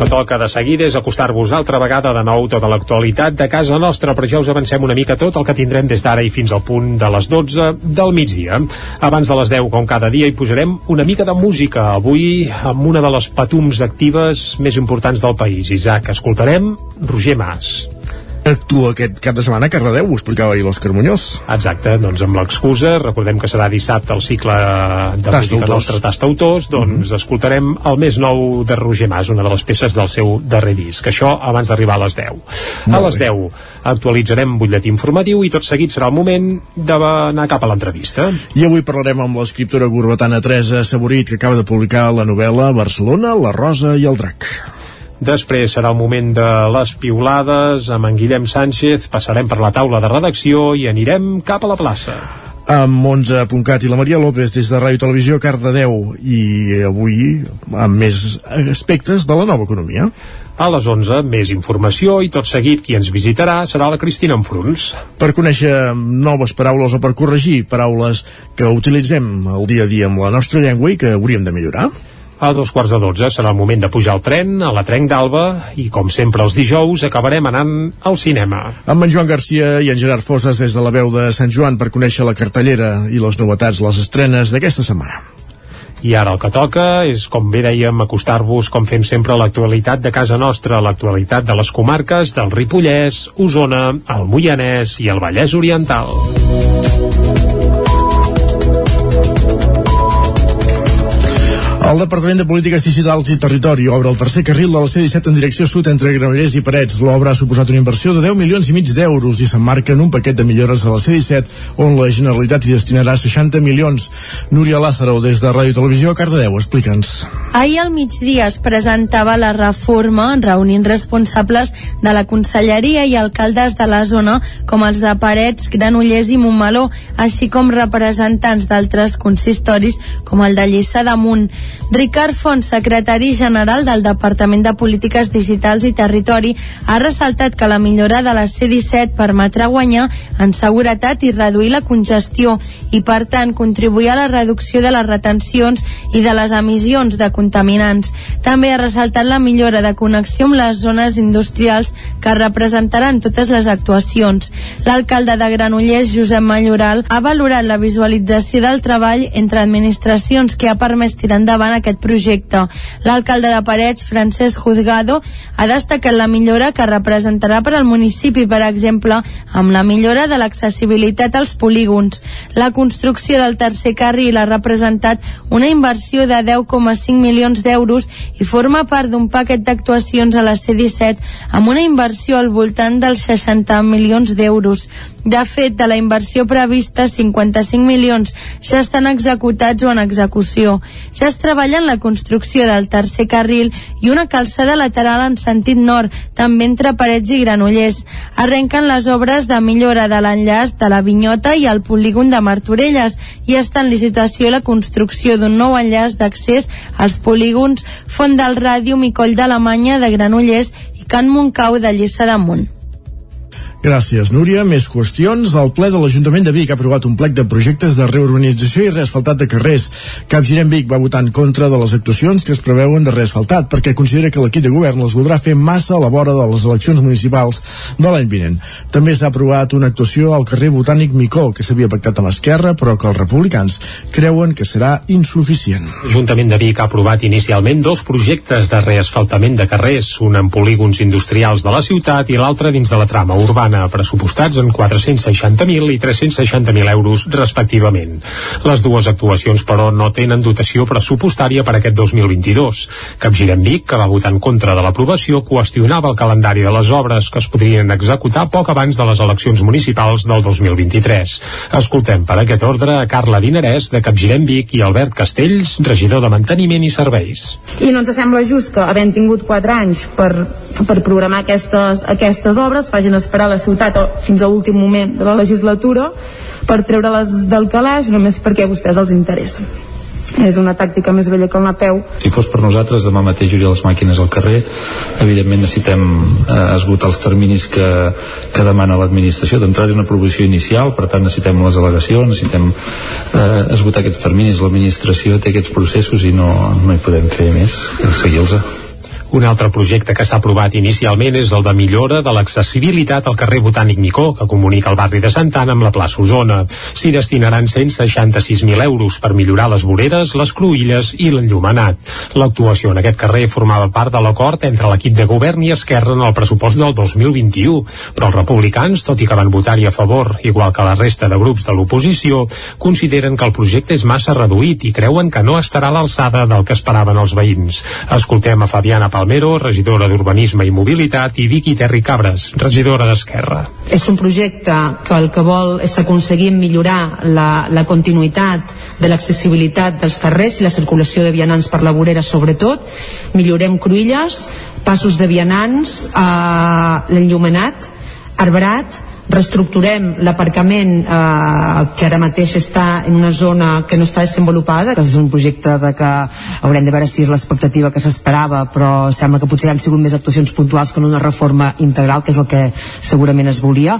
Que toca de seguida és acostar-vos altra vegada de nou tota l'actualitat de casa nostra, però ja us avancem una mica tot el que tindrem des d'ara i fins al punt de les 12 del migdia. Abans de les 10, com cada dia, hi posarem una mica de música. Avui, amb una de les patums actives més importants del país. Isaac, escoltarem Roger Mas. Actua aquest cap de setmana a Cardedeu, ho explicava ahir l'Òscar Muñoz. Exacte, doncs amb l'excusa, recordem que serà dissabte el cicle de Tast música d'autors. nostre Tast Autors, doncs escoltarem el més nou de Roger Mas, una de les peces del seu darrer disc. Això abans d'arribar a les 10. a Molt les bé. 10 actualitzarem butlletí informatiu i tot seguit serà el moment d'anar cap a l'entrevista. I avui parlarem amb l'escriptora gorbetana Teresa Saborit, que acaba de publicar la novel·la Barcelona, la Rosa i el Drac. Després serà el moment de les piulades amb en Guillem Sánchez, passarem per la taula de redacció i anirem cap a la plaça. amb 11.cat i la Maria López des de Ràdio Televisió Cardedeu i avui amb més aspectes de la nova economia. A les 11, més informació i tot seguit qui ens visitarà serà la Cristina Enfruns. Per conèixer noves paraules o per corregir paraules que utilitzem el dia a dia amb la nostra llengua i que hauríem de millorar. A dos quarts de dotze serà el moment de pujar al tren, a la Trenc d'Alba, i com sempre els dijous acabarem anant al cinema. Amb en Joan Garcia i en Gerard Fosses des de la veu de Sant Joan per conèixer la cartellera i les novetats, les estrenes d'aquesta setmana. I ara el que toca és, com bé dèiem, acostar-vos, com fem sempre, a l'actualitat de casa nostra, l'actualitat de les comarques del Ripollès, Osona, el Moianès i el Vallès Oriental. El Departament de Polítiques Digitals i Territori obre el tercer carril de la C-17 en direcció sud entre Granollers i Parets. L'obra ha suposat una inversió de 10 milions i mig d'euros i s'emmarca en un paquet de millores a la C-17 on la Generalitat hi destinarà 60 milions. Núria Lázaro, des de Ràdio Televisió, Cardedeu, explica'ns. Ahir al migdia es presentava la reforma reunint responsables de la Conselleria i alcaldes de la zona com els de Parets, Granollers i Montmeló, així com representants d'altres consistoris com el de Lliçà d'Amunt. Ricard Font, secretari general del Departament de Polítiques Digitals i Territori, ha ressaltat que la millora de la C-17 permetrà guanyar en seguretat i reduir la congestió i, per tant, contribuir a la reducció de les retencions i de les emissions de contaminants. També ha ressaltat la millora de connexió amb les zones industrials que representaran totes les actuacions. L'alcalde de Granollers, Josep Malloral, ha valorat la visualització del treball entre administracions que ha permès tirar endavant aquest projecte. L'alcalde de Parets, Francesc Juzgado, ha destacat la millora que representarà per al municipi, per exemple, amb la millora de l'accessibilitat als polígons. La construcció del tercer carril ha representat una inversió de 10,5 milions d'euros i forma part d'un paquet d'actuacions a la C-17 amb una inversió al voltant dels 60 milions d'euros. De fet, de la inversió prevista, 55 milions ja estan executats o en execució. Ja es treballa en la construcció del tercer carril i una calçada lateral en sentit nord, també entre Parets i Granollers. Arrenquen les obres de millora de l'enllaç de la Vinyota i el polígon de Martorelles i està en licitació la construcció d'un nou enllaç d'accés als polígons Font del Ràdio i Coll d'Alemanya de Granollers i Can Montcau de Lliçà d'Amunt. Gràcies, Núria. Més qüestions. El ple de l'Ajuntament de Vic ha aprovat un plec de projectes de reurbanització i reasfaltat de carrers. Capgirem Vic va votar en contra de les actuacions que es preveuen de reasfaltat perquè considera que l'equip de govern les voldrà fer massa a la vora de les eleccions municipals de l'any vinent. També s'ha aprovat una actuació al carrer Botànic Micó, que s'havia pactat amb Esquerra, però que els republicans creuen que serà insuficient. L'Ajuntament de Vic ha aprovat inicialment dos projectes de reasfaltament de carrers, un en polígons industrials de la ciutat i l'altre dins de la trama urbana Plana, pressupostats en 460.000 i 360.000 euros respectivament. Les dues actuacions, però, no tenen dotació pressupostària per aquest 2022. Capgirem Vic, que va votar en contra de l'aprovació, qüestionava el calendari de les obres que es podrien executar poc abans de les eleccions municipals del 2023. Escoltem per aquest ordre a Carla Dinarès, de Capgirem Vic, i Albert Castells, regidor de Manteniment i Serveis. I no ens sembla just que, havent tingut 4 anys per, per programar aquestes, aquestes obres, facin esperar la ciutat fins a l'últim moment de la legislatura per treure-les del calaix només perquè a vostès els interessa és una tàctica més vella que el peu. Si fos per nosaltres, demà mateix hi hauria les màquines al carrer. Evidentment necessitem eh, esgotar els terminis que, que demana l'administració. D'entrada és una proposició inicial, per tant necessitem les al·legacions, necessitem eh, esgotar aquests terminis. L'administració té aquests processos i no, no hi podem fer més que seguir-los. Un altre projecte que s'ha aprovat inicialment és el de millora de l'accessibilitat al carrer Botànic Micó, que comunica el barri de Santana amb la plaça Osona. S'hi destinaran 166.000 euros per millorar les voreres, les cruïlles i l'enllumenat. L'actuació en aquest carrer formava part de l'acord entre l'equip de govern i Esquerra en el pressupost del 2021, però els republicans, tot i que van votar-hi a favor, igual que la resta de grups de l'oposició, consideren que el projecte és massa reduït i creuen que no estarà a l'alçada del que esperaven els veïns. Escoltem a Fabiana Pal Palmero, regidora d'Urbanisme i Mobilitat, i Vicky Terri Cabres, regidora d'Esquerra. És un projecte que el que vol és aconseguir millorar la, la continuïtat de l'accessibilitat dels carrers i la circulació de vianants per la vorera sobretot. Millorem cruïlles, passos de vianants, eh, l'enllumenat, arbrat, reestructurem l'aparcament eh, que ara mateix està en una zona que no està desenvolupada. És un projecte de que haurem de veure si és l'expectativa que s'esperava, però sembla que potser han sigut més actuacions puntuals que en una reforma integral, que és el que segurament es volia.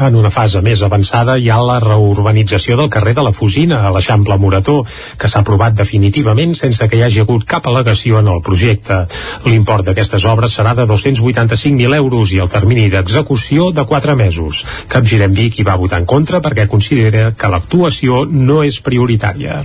En una fase més avançada hi ha la reurbanització del carrer de la Fusina a l'Eixample Morató, que s'ha aprovat definitivament sense que hi hagi hagut cap al·legació en el projecte. L'import d'aquestes obres serà de 285.000 euros i el termini d'execució de 4 mesos. Capgirem Vic hi va votar en contra perquè considera que l'actuació no és prioritària.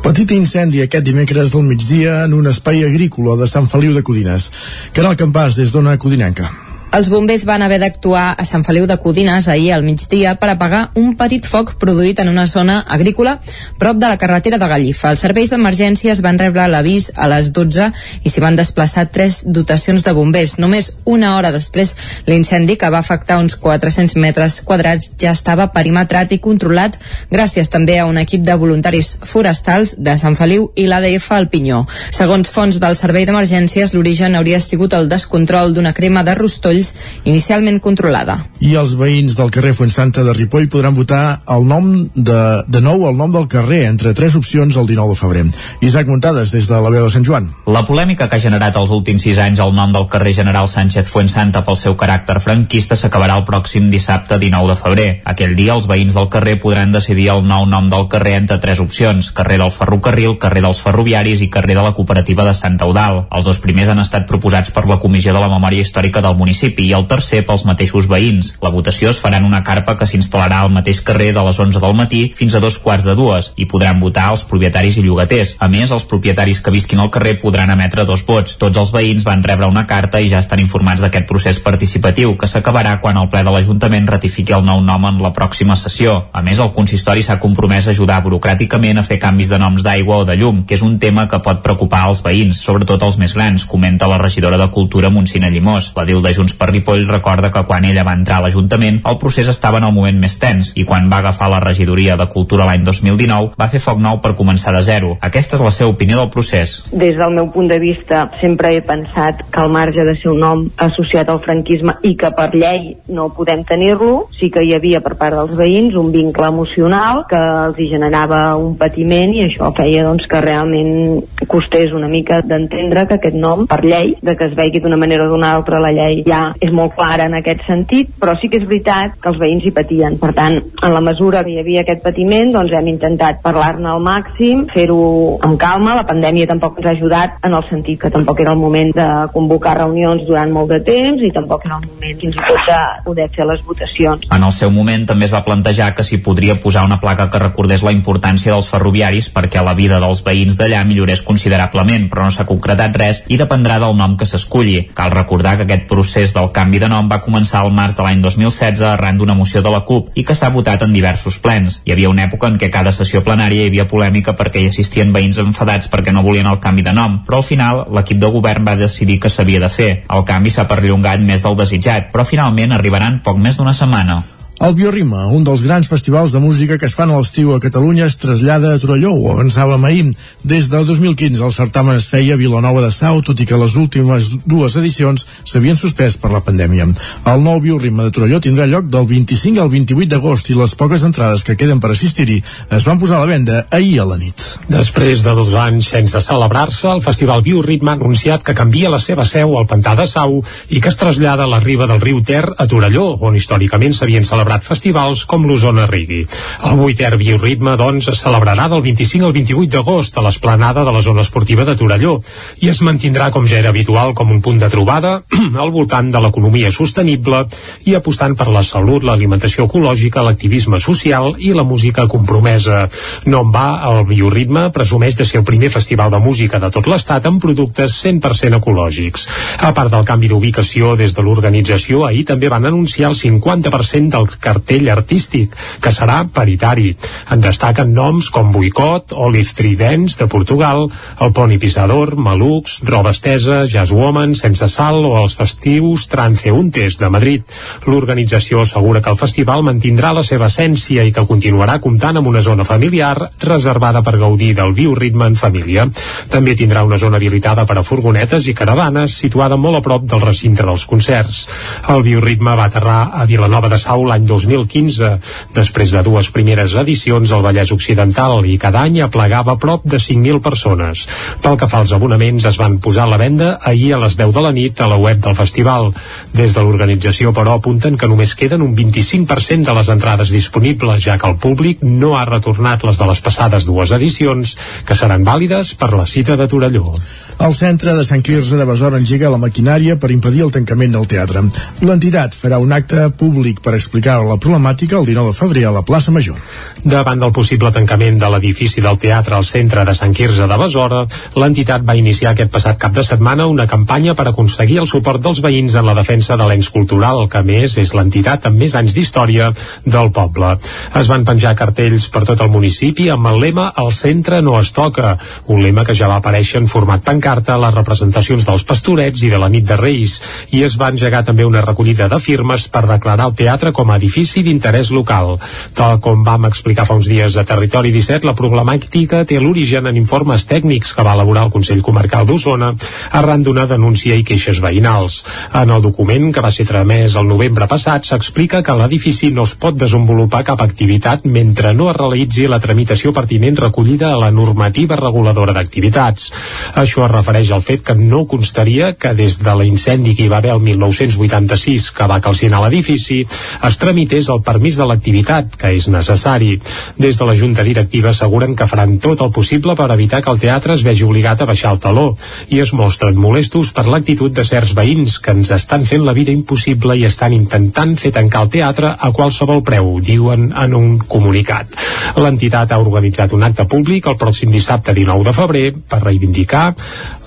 Petit incendi aquest dimecres del migdia en un espai agrícola de Sant Feliu de Codines. Caral Campàs, des d'Ona Codinenca. Els bombers van haver d'actuar a Sant Feliu de Codines ahir al migdia per apagar un petit foc produït en una zona agrícola prop de la carretera de Gallifa. Els serveis d'emergències van rebre l'avís a les 12 i s'hi van desplaçar tres dotacions de bombers. Només una hora després, l'incendi, que va afectar uns 400 metres quadrats, ja estava perimetrat i controlat gràcies també a un equip de voluntaris forestals de Sant Feliu i l'ADF al Pinyó. Segons fons del Servei d'Emergències, l'origen hauria sigut el descontrol d'una crema de rostoll Polls, inicialment controlada. I els veïns del carrer Fuensanta de Ripoll podran votar el nom de, de nou el nom del carrer entre tres opcions el 19 de febrer. Isaac Muntades, des de la veu de Sant Joan. La polèmica que ha generat els últims sis anys el nom del carrer General Sánchez Fuensanta pel seu caràcter franquista s'acabarà el pròxim dissabte 19 de febrer. Aquell dia els veïns del carrer podran decidir el nou nom del carrer entre tres opcions, carrer del ferrocarril, carrer dels ferroviaris i carrer de la cooperativa de Sant Eudal. Els dos primers han estat proposats per la Comissió de la Memòria Històrica del municipi municipi i el tercer pels mateixos veïns. La votació es farà en una carpa que s'instal·larà al mateix carrer de les 11 del matí fins a dos quarts de dues i podran votar els propietaris i llogaters. A més, els propietaris que visquin al carrer podran emetre dos vots. Tots els veïns van rebre una carta i ja estan informats d'aquest procés participatiu que s'acabarà quan el ple de l'Ajuntament ratifiqui el nou nom en la pròxima sessió. A més, el consistori s'ha compromès a ajudar burocràticament a fer canvis de noms d'aigua o de llum, que és un tema que pot preocupar els veïns, sobretot els més grans, comenta la regidora de Cultura Montsina Llimós. La DIL de Junts per Ripoll recorda que quan ella va entrar a l'Ajuntament el procés estava en el moment més tens i quan va agafar la regidoria de Cultura l'any 2019 va fer foc nou per començar de zero. Aquesta és la seva opinió del procés. Des del meu punt de vista sempre he pensat que al marge de ser un nom associat al franquisme i que per llei no podem tenir-lo, sí que hi havia per part dels veïns un vincle emocional que els hi generava un patiment i això feia doncs, que realment costés una mica d'entendre que aquest nom, per llei, de que es vegi d'una manera o d'una altra, la llei ja és molt clara en aquest sentit, però sí que és veritat que els veïns hi patien. Per tant, en la mesura que hi havia aquest patiment, doncs hem intentat parlar-ne al màxim, fer-ho amb calma, la pandèmia tampoc ens ha ajudat en el sentit que tampoc era el moment de convocar reunions durant molt de temps i tampoc era el moment fins i tot de poder fer les votacions. En el seu moment també es va plantejar que s'hi podria posar una placa que recordés la importància dels ferroviaris perquè la vida dels veïns d'allà millorés considerablement, però no s'ha concretat res i dependrà del nom que s'esculli. Cal recordar que aquest procés del canvi de nom va començar al març de l'any 2016 arran d'una moció de la CUP i que s'ha votat en diversos plens. Hi havia una època en què cada sessió plenària hi havia polèmica perquè hi assistien veïns enfadats perquè no volien el canvi de nom, però al final l'equip de govern va decidir que s'havia de fer. El canvi s'ha perllongat més del desitjat, però finalment arribaran poc més d'una setmana. El Biorritme, un dels grans festivals de música que es fan a l'estiu a Catalunya, es trasllada a Torelló, ho avançàvem ahir. Des del 2015 el certamen es feia a Vilanova de Sau, tot i que les últimes dues edicions s'havien suspès per la pandèmia. El nou Biorritme de Torelló tindrà lloc del 25 al 28 d'agost i les poques entrades que queden per assistir-hi es van posar a la venda ahir a la nit. Després de dos anys sense celebrar-se, el Festival Biorritme ha anunciat que canvia la seva seu al Pantà de Sau i que es trasllada a la riba del riu Ter a Torelló, on històricament s'havien celebrat celebrat festivals com l'Osona Rigui. El vuitè bioritme, doncs, es celebrarà del 25 al 28 d'agost a l'esplanada de la zona esportiva de Torelló i es mantindrà, com ja era habitual, com un punt de trobada [clears throat] al voltant de l'economia sostenible i apostant per la salut, l'alimentació ecològica, l'activisme social i la música compromesa. No en va, el bioritme presumeix de ser el primer festival de música de tot l'estat amb productes 100% ecològics. A part del canvi d'ubicació des de l'organització, ahir també van anunciar el 50% del cartell artístic, que serà paritari. En destaquen noms com Boicot, Olive Tridents, de Portugal, el Poni Pisador, Malux, Roba Estesa, Jazz Woman, Sense Sal o els festius Tranceuntes, de Madrid. L'organització assegura que el festival mantindrà la seva essència i que continuarà comptant amb una zona familiar reservada per gaudir del bioritme en família. També tindrà una zona habilitada per a furgonetes i caravanes situada molt a prop del recinte dels concerts. El bioritme va aterrar a Vilanova de Sau l'any 2015, després de dues primeres edicions al Vallès Occidental i cada any aplegava prop de 5.000 persones. Pel que fa als abonaments, es van posar a la venda ahir a les 10 de la nit a la web del festival. Des de l'organització, però, apunten que només queden un 25% de les entrades disponibles, ja que el públic no ha retornat les de les passades dues edicions, que seran vàlides per la cita de Torelló. El centre de Sant Quirze de Besora engega la maquinària per impedir el tancament del teatre. L'entitat farà un acte públic per explicar la problemàtica el 19 de febrer a la plaça Major. Davant del possible tancament de l'edifici del teatre al centre de Sant Quirze de Besora, l'entitat va iniciar aquest passat cap de setmana una campanya per aconseguir el suport dels veïns en la defensa de l'ens cultural, que més és l'entitat amb més anys d'història del poble. Es van penjar cartells per tot el municipi amb el lema El centre no es toca, un lema que ja va aparèixer en format pancarta a les representacions dels pastorets i de la nit de Reis, i es va engegar també una recollida de firmes per declarar el teatre com a edifici d'interès local. Tal com vam explicar fa uns dies a Territori 17, la problemàtica té l'origen en informes tècnics que va elaborar el Consell Comarcal d'Osona arran d'una denúncia i queixes veïnals. En el document que va ser tramès el novembre passat s'explica que l'edifici no es pot desenvolupar cap activitat mentre no es realitzi la tramitació pertinent recollida a la normativa reguladora d'activitats. Això es refereix al fet que no constaria que des de l'incendi que hi va haver el 1986 que va calcinar l'edifici es tramités el permís de l'activitat, que és necessari. Des de la Junta Directiva asseguren que faran tot el possible per evitar que el teatre es vegi obligat a baixar el taló i es mostren molestos per l'actitud de certs veïns que ens estan fent la vida impossible i estan intentant fer tancar el teatre a qualsevol preu, diuen en un comunicat. L'entitat ha organitzat un acte públic el pròxim dissabte 19 de febrer per reivindicar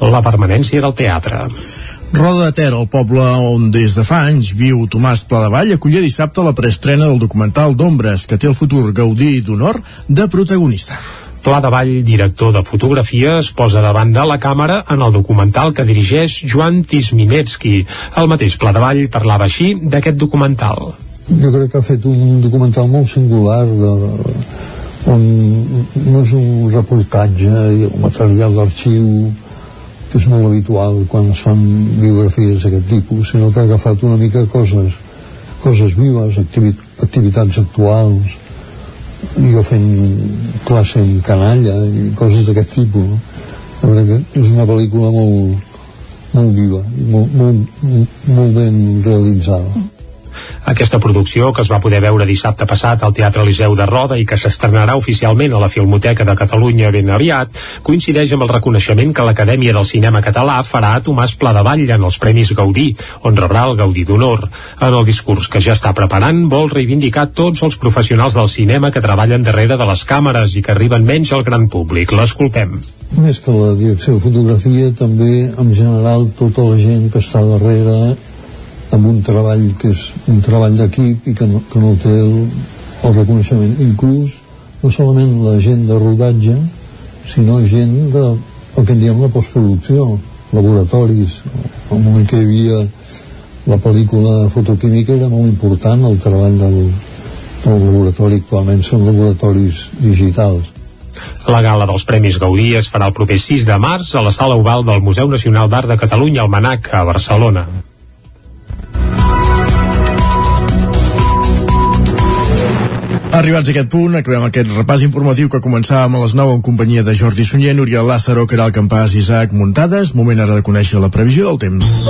la permanència del teatre. Roda de Ter, el poble on des de fa anys viu Tomàs Pladevall, acollia dissabte la preestrena del documental d'Ombres, que té el futur Gaudí d'honor de protagonista. Pla de Vall, director de fotografia, es posa davant de la càmera en el documental que dirigeix Joan Tisminetski. El mateix Pla de Vall parlava així d'aquest documental. Jo crec que ha fet un documental molt singular de, on no és un reportatge i el material d'arxiu que és molt habitual quan es fan biografies d'aquest tipus, sinó que ha agafat una mica coses, coses vives, activi activitats actuals, jo fent classe en canalla i coses d'aquest tipus. No? És una pel·lícula molt, molt viva, molt, molt, molt ben realitzada. Aquesta producció, que es va poder veure dissabte passat al Teatre Liceu de Roda i que s'estrenarà oficialment a la Filmoteca de Catalunya ben aviat, coincideix amb el reconeixement que l'Acadèmia del Cinema Català farà a Tomàs Pladevall en els Premis Gaudí, on rebrà el Gaudí d'Honor. En el discurs que ja està preparant, vol reivindicar tots els professionals del cinema que treballen darrere de les càmeres i que arriben menys al gran públic. L'escoltem. Més que la direcció de fotografia, també en general tota la gent que està darrere amb un treball que és un treball d'equip i que no, que no té el, el reconeixement. Inclús no solament la gent de rodatge sinó gent de el que en diem la postproducció laboratoris. Al moment que hi havia la pel·lícula fotoquímica era molt important el treball del, del laboratori. Actualment són laboratoris digitals. La gala dels Premis Gaudí es farà el proper 6 de març a la Sala Oval del Museu Nacional d'Art de Catalunya al Manac, a Barcelona. Arribats a aquest punt, acabem aquest repàs informatiu que començàvem a les 9 en companyia de Jordi Sunyer, Oriol Lázaro, Caral Campàs i Isaac Muntades. Moment ara de conèixer la previsió del temps.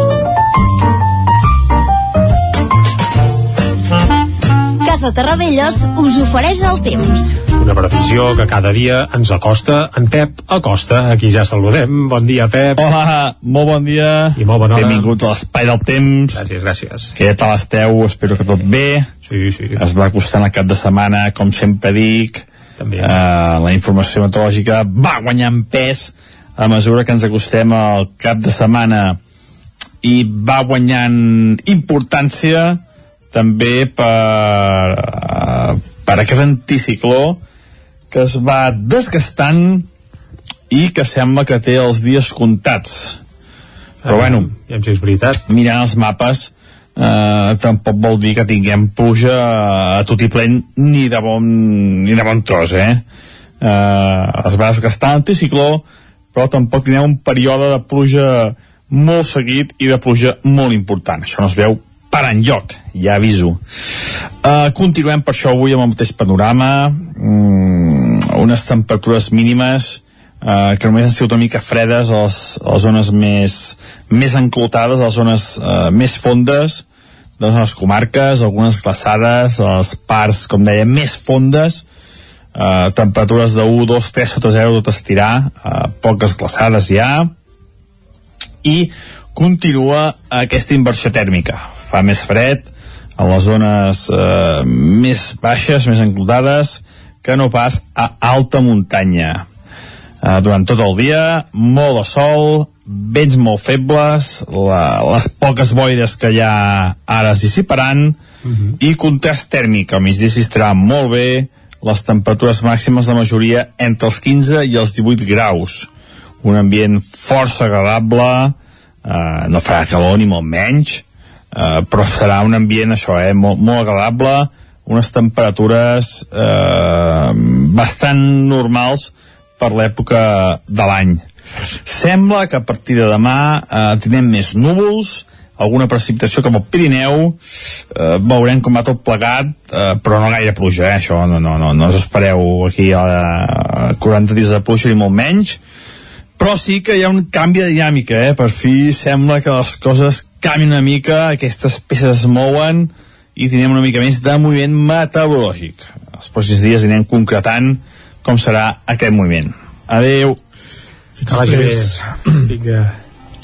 Casa Terradellos us ofereix el temps. Una previsió que cada dia ens acosta en Pep Acosta. Aquí ja saludem. Bon dia, Pep. Hola, molt bon dia. I molt bona hora. Benvinguts a l'Espai del Temps. Gràcies, gràcies. Què tal esteu? Espero que tot bé. Sí, sí. Es va acostant el cap de setmana, com sempre dic. També. Uh, la informació meteorològica va guanyant pes a mesura que ens acostem al cap de setmana i va guanyant importància també per, uh, per aquest anticicló que es va desgastant i que sembla que té els dies comptats. Però Ah, bueno, ja si és veritat. mirant els mapes, eh, tampoc vol dir que tinguem pluja a tot i plen ni de bon, ni de bon tros, eh? eh es va desgastar l'anticicló, però tampoc tindrem un període de pluja molt seguit i de pluja molt important. Això no es veu per enlloc, ja aviso. Uh, continuem per això avui amb el mateix panorama, mm, unes temperatures mínimes uh, que només han sigut una mica fredes a les, a les zones més, més enclotades, a les zones uh, més fondes de les comarques, algunes glaçades, a les parts, com deia, més fondes, uh, temperatures de 1, 2, 3 sota 0 tot estirar, uh, poques glaçades ja, i continua aquesta inversió tèrmica. Fa més fred a les zones eh, més baixes, més enclotades, que no pas a alta muntanya. Eh, durant tot el dia, molt de sol, vents molt febles, la, les poques boires que hi ha ara es dissiparan, uh -huh. i contrast tèrmic. Al migdia s'hi estarà molt bé, les temperatures màximes de majoria entre els 15 i els 18 graus. Un ambient força agradable, eh, no farà calor ni molt menys, eh, però serà un ambient, això, eh, molt, molt agradable, unes temperatures eh, bastant normals per l'època de l'any. Sembla que a partir de demà eh, tindrem més núvols, alguna precipitació cap al Pirineu, eh, veurem com va tot plegat, eh, però no gaire pluja, eh, això, no, no, no, no us espereu aquí a 40 dies de pluja ni molt menys, però sí que hi ha un canvi de dinàmica, eh? per fi sembla que les coses canvien una mica, aquestes peces es mouen i tindrem una mica més de moviment meteorològic. Els pròxims dies anirem concretant com serà aquest moviment. Adeu. Fins després. [clears throat] Vinga.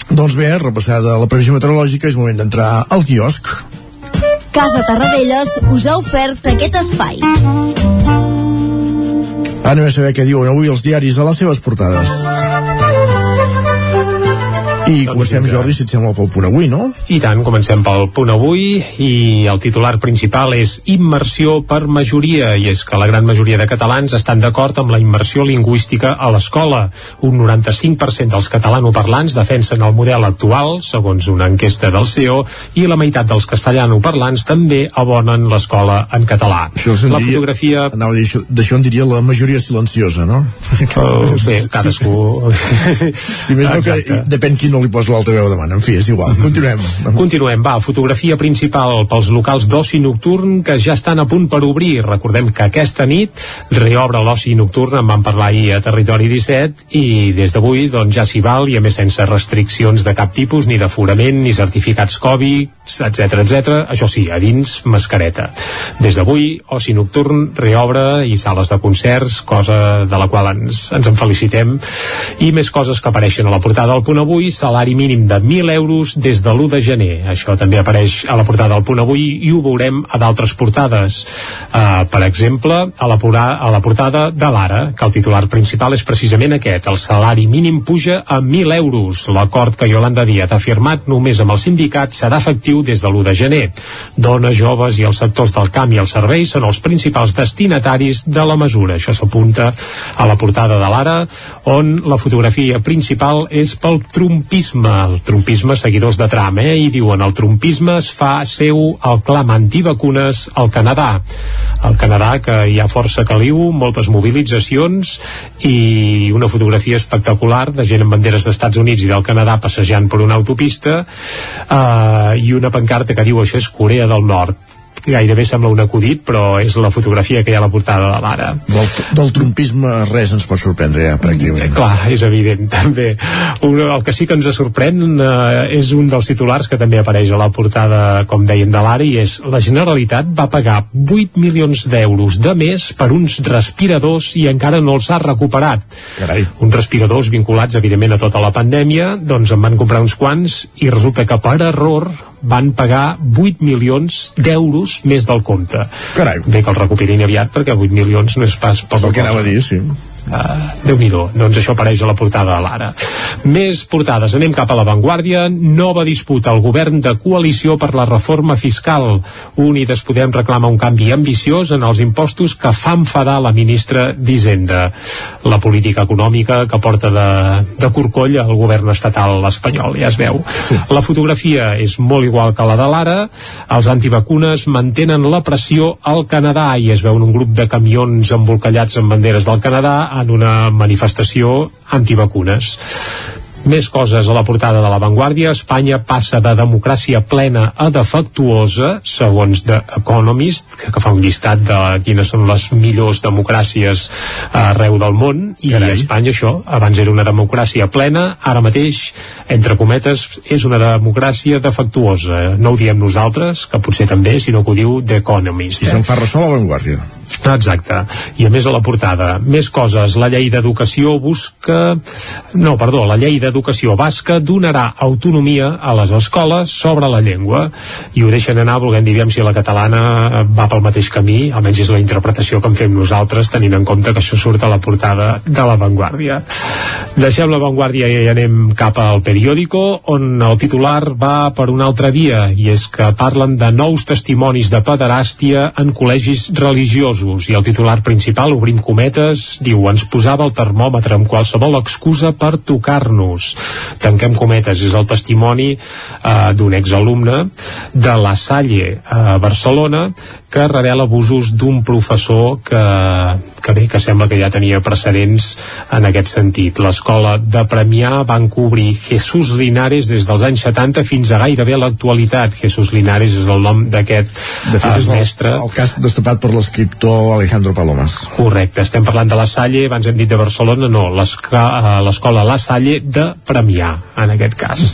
Doncs bé, repassada la previsió meteorològica, és moment d'entrar al quiosc. Casa Tarradellas us ha ofert aquest espai. Anem a saber què diuen avui els diaris a les seves portades. I comencem, Jordi, si et sembla, pel punt avui, no? I tant, comencem pel punt avui i el titular principal és immersió per majoria i és que la gran majoria de catalans estan d'acord amb la immersió lingüística a l'escola. Un 95% dels catalanoparlants defensen el model actual, segons una enquesta del CEO, i la meitat dels castellanoparlants també abonen l'escola en català. Això la fotografia... Anava a dir, això- d'això en diria la majoria silenciosa, no? Oh, bé, [laughs] cadascú... Si més no, que depèn qui no li posa l'altaveu davant. En fi, és igual. Continuem. Continuem, va, fotografia principal pels locals d'oci nocturn que ja estan a punt per obrir. Recordem que aquesta nit reobre l'oci nocturn, en vam parlar ahir a Territori 17, i des d'avui doncs, ja s'hi val, i a més sense restriccions de cap tipus, ni d'aforament, ni certificats Covid, etc etc. Això sí, a dins, mascareta. Des d'avui, oci nocturn reobre i sales de concerts, cosa de la qual ens, ens en felicitem, i més coses que apareixen a la portada del punt avui, salari mínim de 1.000 euros des de l'1 de gener. Això també apareix a la portada del punt avui i ho veurem a d'altres portades. Uh, per exemple, a la, a la portada de l'Ara, que el titular principal és precisament aquest. El salari mínim puja a 1.000 euros. L'acord que Yolanda Díaz ha firmat només amb el sindicat serà efectiu des de l'1 de gener. Dones, joves i els sectors del camp i els serveis són els principals destinataris de la mesura. Això s'apunta a la portada de l'Ara, on la fotografia principal és pel trumpisme. El trumpisme, seguidors de Trump, eh? I diuen el trumpisme es fa seu el clam antivacunes al Canadà. Al Canadà, que hi ha força caliu, moltes mobilitzacions i una fotografia espectacular de gent amb banderes d'Estats Units i del Canadà passejant per una autopista eh, i una pancarta que diu això és Corea del Nord gairebé sembla un acudit, però és la fotografia que hi ha a la portada de l'Ara. Del, del trumpisme res ens pot sorprendre ja, pràcticament. Clar, és evident, [laughs] també. Un, el que sí que ens sorprèn eh, és un dels titulars que també apareix a la portada, com deien, de l'Ara, i és la Generalitat va pagar 8 milions d'euros de més per uns respiradors i encara no els ha recuperat. Carai. Uns respiradors vinculats, evidentment, a tota la pandèmia, doncs en van comprar uns quants i resulta que per error van pagar 8 milions d'euros més del compte. Carai. Bé que el recuperin aviat perquè 8 milions no és pas poca el que anava a dir, sí. Uh, déu nhi doncs això apareix a la portada de l'Ara. Més portades, anem cap a l'avantguàrdia. Nova disputa al govern de coalició per la reforma fiscal. Unides Podem reclama un canvi ambiciós en els impostos que fa enfadar la ministra d'Hisenda. La política econòmica que porta de, de corcoll al govern estatal espanyol, ja es veu. Sí. La fotografia és molt igual que la de l'Ara. Els antivacunes mantenen la pressió al Canadà i es veuen un grup de camions embolcallats amb banderes del Canadà en una manifestació antivacunes. Més coses a la portada de La Vanguardia. Espanya passa de democràcia plena a defectuosa, segons The Economist, que, que fa un llistat de quines són les millors democràcies arreu del món, i Carai. Espanya això, abans era una democràcia plena, ara mateix, entre cometes, és una democràcia defectuosa. No ho diem nosaltres, que potser també, sinó que ho diu The Economist. I se'n fa ressò a La Vanguardia. Exacte. I a més a la portada, més coses. La llei d'educació busca... No, perdó, la llei d'educació basca donarà autonomia a les escoles sobre la llengua i ho deixen anar volent dir si la catalana va pel mateix camí, almenys és la interpretació que en fem nosaltres, tenint en compte que això surt a la portada de la Vanguardia. Deixem la Vanguardia i anem cap al periòdico, on el titular va per una altra via, i és que parlen de nous testimonis de pederàstia en col·legis religiosos, i el titular principal, obrim cometes, diu, ens posava el termòmetre amb qualsevol excusa per tocar-nos. Tanquem cometes, és el testimoni eh, d'un exalumne de la Salle a Barcelona que revela abusos d'un professor que, que bé, que sembla que ja tenia precedents en aquest sentit. L'escola de Premià van cobrir Jesús Linares des dels anys 70 fins a gairebé l'actualitat. Jesús Linares és el nom d'aquest De fet, eh, és el, mestre. el cas destapat per l'escriptor Alejandro Palomas. Correcte, estem parlant de la Salle, abans hem dit de Barcelona, no, eh, l'escola La Salle de Premià, en aquest cas.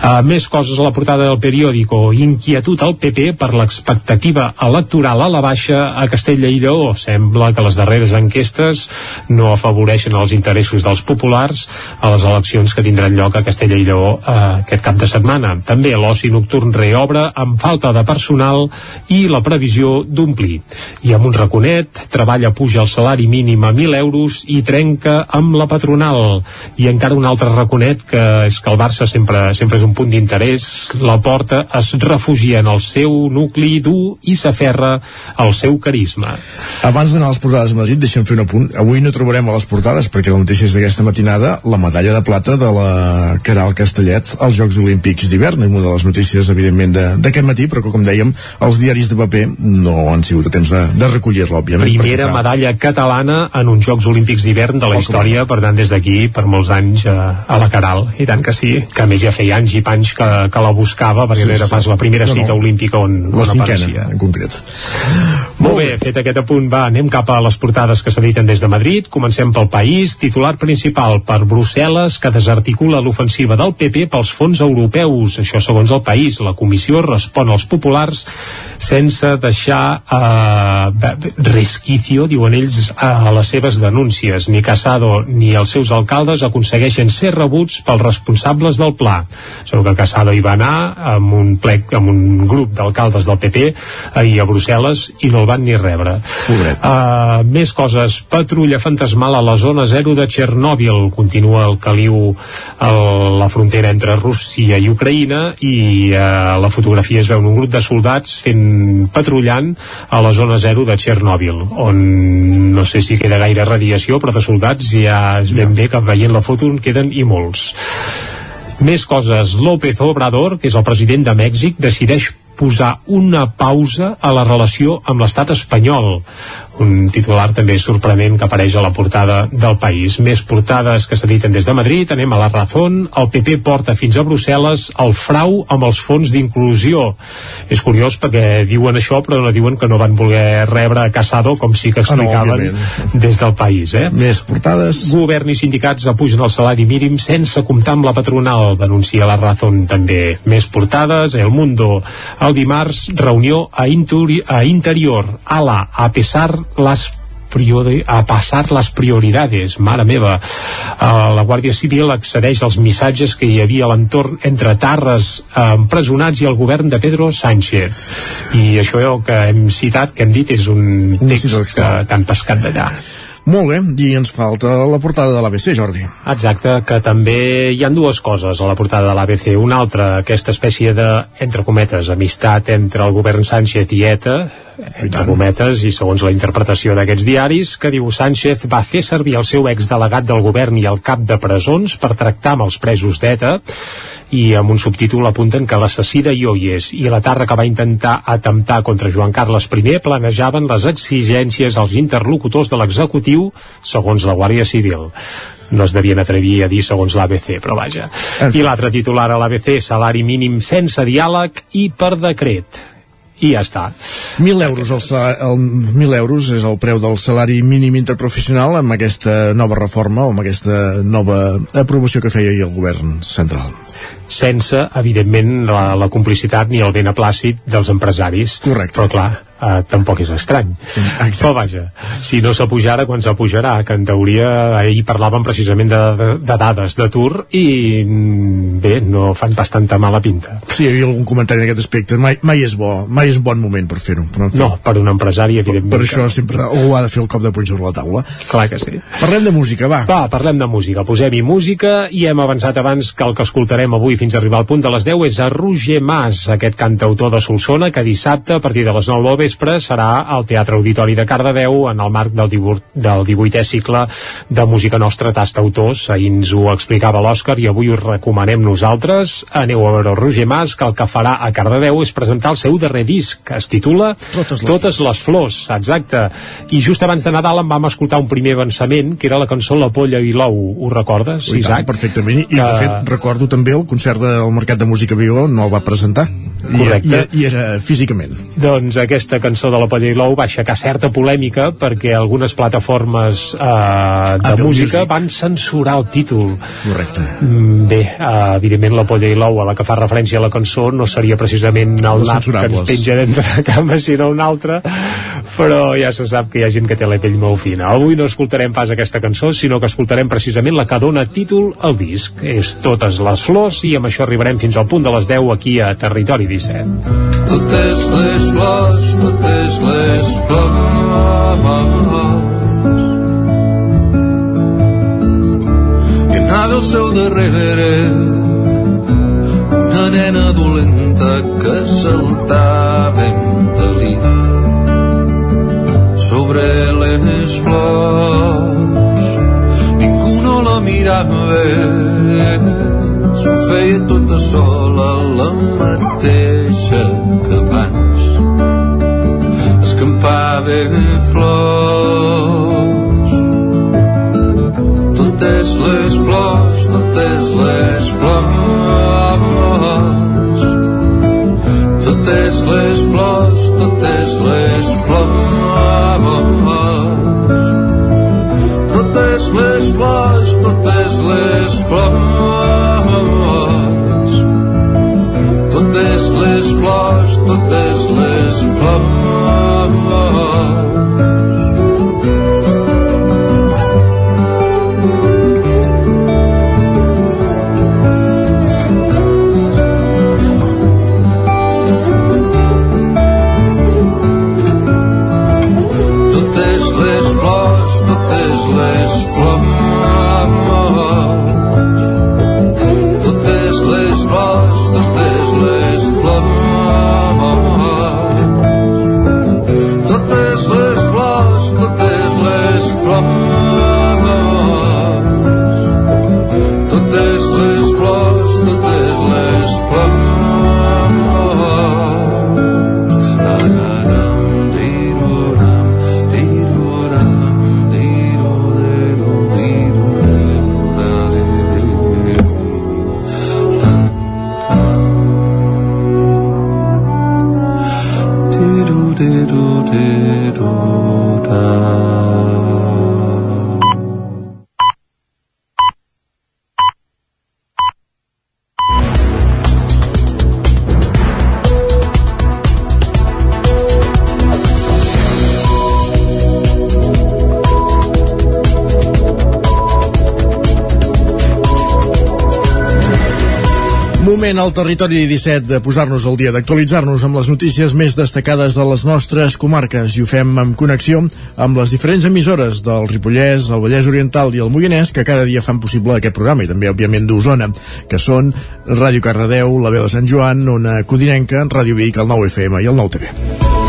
Uh, [laughs] més coses a la portada del periòdico. Inquietud al PP per l'expectativa electoral a la baixa a Castella i Lleó. Sembla que les darreres aquestes enquestes no afavoreixen els interessos dels populars a les eleccions que tindran lloc a Castella i Lleó eh, aquest cap de setmana. També l'oci nocturn reobre amb falta de personal i la previsió d'omplir. I amb un raconet, treballa puja el salari mínim a 1.000 euros i trenca amb la patronal. I encara un altre raconet que és que el Barça sempre, sempre és un punt d'interès. La porta es refugia en el seu nucli dur i s'aferra al seu carisma. Abans d'anar a les portades de Madrid, deixem fer un apunt. Avui no trobarem a les portades, perquè la mateixa és d'aquesta matinada, la medalla de plata de la Caral Castellet als Jocs Olímpics d'hivern, una de les notícies, evidentment, d'aquest matí, però que, com dèiem, els diaris de paper no han sigut a temps de, de recollir-la, òbviament. Primera fa... medalla catalana en uns Jocs Olímpics d'hivern de la oh, història, per tant, des d'aquí, per molts anys, a, a la Caral. I tant que sí, que més ja feia anys i panys que, que la buscava, perquè sí, no era pas la primera no, cita no. olímpica on, la on cinquena, apareixia. en concret. Molt bé, fet aquest apunt, va, anem cap a les portades que s'editen des de Madrid. Comencem pel país. Titular principal per Brussel·les que desarticula l'ofensiva del PP pels fons europeus. Això segons el país. La comissió respon als populars sense deixar eh, resquicio, diuen ells, a les seves denúncies. Ni Casado ni els seus alcaldes aconsegueixen ser rebuts pels responsables del pla. Sabeu que Casado hi va anar amb un plec, amb un grup d'alcaldes del PP ahir a Brussel·les i no el van ni rebre. Uh, més coses. Patrulla fantasmal a la zona zero de Txernòbil. Continua el caliu a la frontera entre Rússia i Ucraïna i uh, la fotografia es veu un grup de soldats fent patrullant a la zona zero de Txernòbil, on no sé si queda gaire radiació, però de soldats ja es ben bé que veient la foto en queden i molts. Més coses. López Obrador, que és el president de Mèxic, decideix posar una pausa a la relació amb l'estat espanyol un titular també sorprenent que apareix a la portada del país. Més portades que s'editen des de Madrid, anem a la Razón, el PP porta fins a Brussel·les el frau amb els fons d'inclusió. És curiós perquè diuen això però no diuen que no van voler rebre Casado com sí que explicaven ah, no, des del país. Eh? Més portades. Govern i sindicats apugen el salari mínim sense comptar amb la patronal, denuncia la Razón també. Més portades, El Mundo. El dimarts, reunió a, Inturi, a Interior. Ala, a pesar las a passar les prioridades, mare meva. Uh, la Guàrdia Civil accedeix als missatges que hi havia a l'entorn entre Tarres uh, empresonats i el govern de Pedro Sánchez. I això que hem citat, que hem dit, és un text que, que han pescat d'allà. Molt bé, i ens falta la portada de l'ABC, Jordi. Exacte, que també hi han dues coses a la portada de l'ABC. Una altra, aquesta espècie de, entre cometes, amistat entre el govern Sánchez i ETA, entre cometes, i segons la interpretació d'aquests diaris, que diu Sánchez va fer servir el seu exdelegat del govern i el cap de presons per tractar amb els presos d'ETA i amb un subtítol apunten que l'assassí de Ioies i la Tarra que va intentar atemptar contra Joan Carles I planejaven les exigències als interlocutors de l'executiu segons la Guàrdia Civil. No es devien atrevir a dir segons l'ABC, però vaja. I l'altre titular a l'ABC, salari mínim sense diàleg i per decret i ja està. 1.000 euros, el, el, 1.000 euros és el preu del salari mínim interprofessional amb aquesta nova reforma o amb aquesta nova aprovació que feia ahir el govern central sense, evidentment, la, la complicitat ni el beneplàcit dels empresaris. Correcte. Però, clar, eh, tampoc és estrany. Exacte. Però vaja, si no s'apujarà, quan s'apujarà, que en teoria ahir parlàvem precisament de, de, de dades d'atur i mm, bé, no fan pas tanta mala pinta. Sí, hi havia algun comentari en aquest aspecte. Mai, mai és bo, mai és bon moment per fer-ho. Però no, per un empresari, evidentment. Per, per això sempre ho ha de fer el cop de puny sobre la taula. Clar que sí. Parlem de música, va. Va, parlem de música. Posem-hi música i hem avançat abans que el que escoltarem avui fins a arribar al punt de les 10 és a Roger Mas, aquest cantautor de Solsona, que dissabte, a partir de les 9 del vespre, serà al Teatre Auditori de Cardedeu en el marc del, 18, del 18è cicle de Música Nostra Tasta Autors. Ahir ens ho explicava l'Òscar i avui us recomanem nosaltres. Aneu a veure Roger Mas, que el que farà a Cardedeu és presentar el seu darrer disc, que es titula Totes les, Totes flors. les flors, exacte. I just abans de Nadal en vam escoltar un primer avançament, que era la cançó La polla i l'ou. Ho recordes, I Isaac? Tant, perfectament. I, que... de fet, recordo també el concert del Mercat de Música Vigo, no el va presentar. Correcte. I, i, i era físicament. Doncs aquesta cançó de la Polla i l'Ou va aixecar certa polèmica perquè algunes plataformes eh, de Apple música Music. van censurar el títol. Correcte. Mm, Bé, eh, evidentment la Polla i l'Ou a la que fa referència a la cançó no seria precisament el nap que ens penja d'entre la cama sinó un altre però ja se sap que hi ha gent que té la pell molt fina. Avui no escoltarem pas aquesta cançó, sinó que escoltarem precisament la que dona títol al disc. És Totes les flors i amb això arribarem fins al punt de les 10 aquí a Territori 17. Totes les flors, totes les flors i anava al seu darrere una nena dolenta que saltava en talit sobre les flors ningú no la mirava s'ho feia tota sola la escampava flors. Totes les flors totes les flors al territori 17 de posar-nos al dia, d'actualitzar-nos amb les notícies més destacades de les nostres comarques i ho fem amb connexió amb les diferents emissores del Ripollès, el Vallès Oriental i el Moianès que cada dia fan possible aquest programa i també, òbviament, d'Osona, que són Ràdio Cardedeu, la veu de Sant Joan, Ona Codinenca, Ràdio Vic, el 9 FM i el 9 TV.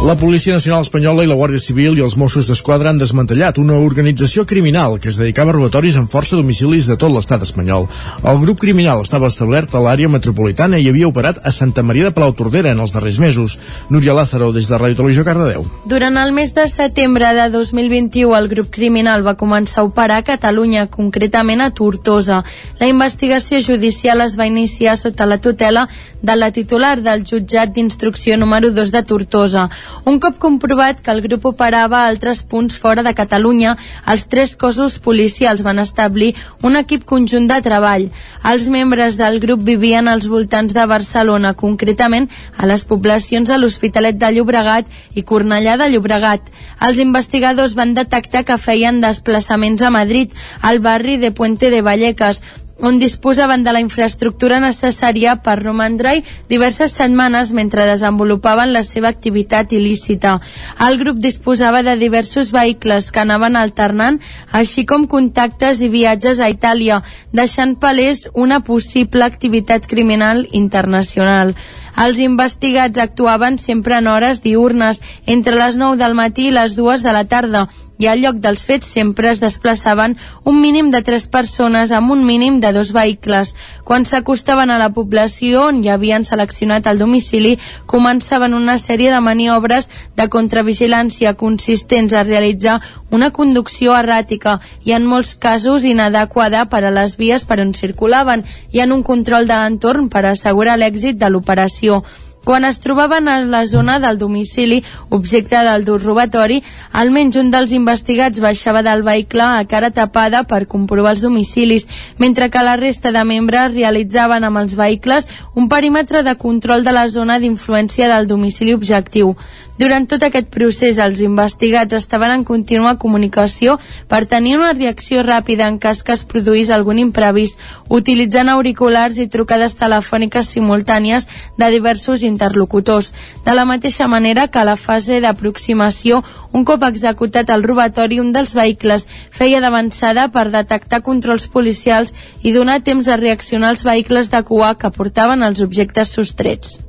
La Policia Nacional Espanyola i la Guàrdia Civil i els Mossos d'Esquadra han desmantellat una organització criminal que es dedicava a robatoris en força domicilis de tot l'estat espanyol. El grup criminal estava establert a l'àrea metropolitana i havia operat a Santa Maria de Palautordera en els darrers mesos. Núria Lázaro, des de Ràdio Televisió Cardedeu. Durant el mes de setembre de 2021, el grup criminal va començar a operar a Catalunya, concretament a Tortosa. La investigació judicial es va iniciar sota la tutela de la titular del jutjat d'instrucció número 2 de Tortosa. Un cop comprovat que el grup operava a altres punts fora de Catalunya, els tres cossos policials van establir un equip conjunt de treball. Els membres del grup vivien als voltants de Barcelona, concretament a les poblacions de l'Hospitalet de Llobregat i Cornellà de Llobregat. Els investigadors van detectar que feien desplaçaments a Madrid, al barri de Puente de Vallecas, on disposaven de la infraestructura necessària per romandre-hi diverses setmanes mentre desenvolupaven la seva activitat il·lícita. El grup disposava de diversos vehicles que anaven alternant, així com contactes i viatges a Itàlia, deixant palès una possible activitat criminal internacional. Els investigats actuaven sempre en hores diurnes, entre les 9 del matí i les 2 de la tarda, i al lloc dels fets sempre es desplaçaven un mínim de tres persones amb un mínim de dos vehicles. Quan s'acostaven a la població on hi havien seleccionat el domicili, començaven una sèrie de maniobres de contravigilància consistents a realitzar una conducció erràtica i en molts casos inadequada per a les vies per on circulaven i en un control de l'entorn per assegurar l'èxit de l'operació. Quan es trobaven a la zona del domicili objecte del dur robatori, almenys un dels investigats baixava del vehicle a cara tapada per comprovar els domicilis, mentre que la resta de membres realitzaven amb els vehicles un perímetre de control de la zona d'influència del domicili objectiu. Durant tot aquest procés, els investigats estaven en contínua comunicació per tenir una reacció ràpida en cas que es produís algun imprevist, utilitzant auriculars i trucades telefòniques simultànies de diversos interlocutors. De la mateixa manera que a la fase d'aproximació, un cop executat el robatori, un dels vehicles feia d'avançada per detectar controls policials i donar temps a reaccionar als vehicles de cua que portaven els objectes sostrets.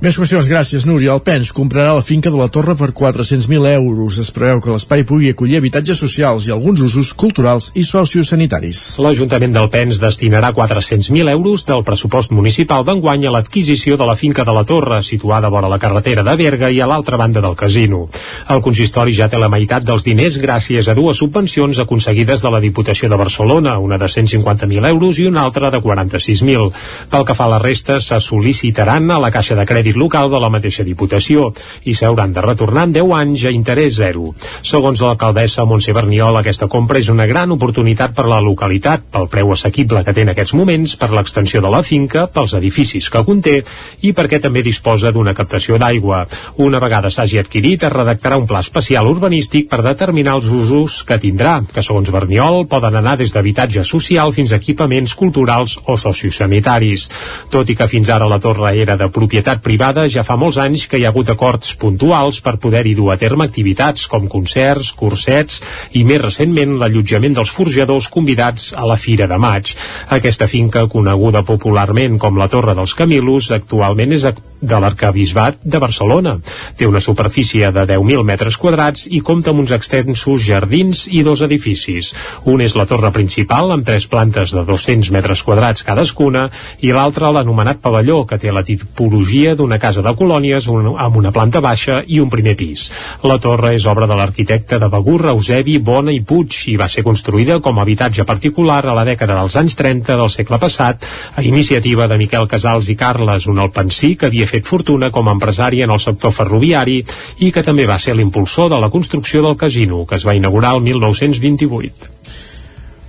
Més qüestions, gràcies, Núria. El PENS comprarà la finca de la Torre per 400.000 euros. Es preveu que l'espai pugui acollir habitatges socials i alguns usos culturals i sociosanitaris. L'Ajuntament del PENS destinarà 400.000 euros del pressupost municipal d'enguany a l'adquisició de la finca de la Torre, situada vora la carretera de Berga i a l'altra banda del casino. El consistori ja té la meitat dels diners gràcies a dues subvencions aconseguides de la Diputació de Barcelona, una de 150.000 euros i una altra de 46.000. Pel que fa a la resta, se sol·licitaran a la Caixa de Crèdit local de la mateixa Diputació i s'hauran de retornar en 10 anys a interès zero. Segons l'alcaldessa Montse Berniol, aquesta compra és una gran oportunitat per la localitat, pel preu assequible que té en aquests moments, per l'extensió de la finca, pels edificis que conté i perquè també disposa d'una captació d'aigua. Una vegada s'hagi adquirit, es redactarà un pla especial urbanístic per determinar els usos que tindrà, que segons Berniol poden anar des d'habitatge social fins a equipaments culturals o sociosanitaris. Tot i que fins ara la torre era de propietat privada, privada ja fa molts anys que hi ha hagut acords puntuals per poder-hi dur a terme activitats com concerts, cursets i més recentment l'allotjament dels forjadors convidats a la Fira de Maig. Aquesta finca, coneguda popularment com la Torre dels Camilos, actualment és de l'Arcabisbat de Barcelona. Té una superfície de 10.000 metres quadrats i compta amb uns extensos jardins i dos edificis. Un és la torre principal, amb tres plantes de 200 metres quadrats cadascuna, i l'altre l'anomenat pavelló, que té la tipologia d'una casa de colònies amb una planta baixa i un primer pis. La torre és obra de l'arquitecte de Begur, Eusebi Bona i Puig i va ser construïda com a habitatge particular a la dècada dels anys 30 del segle passat a iniciativa de Miquel Casals i Carles, un alpensí que havia fet fortuna com a empresari en el sector ferroviari i que també va ser l'impulsor de la construcció del casino, que es va inaugurar el 1928.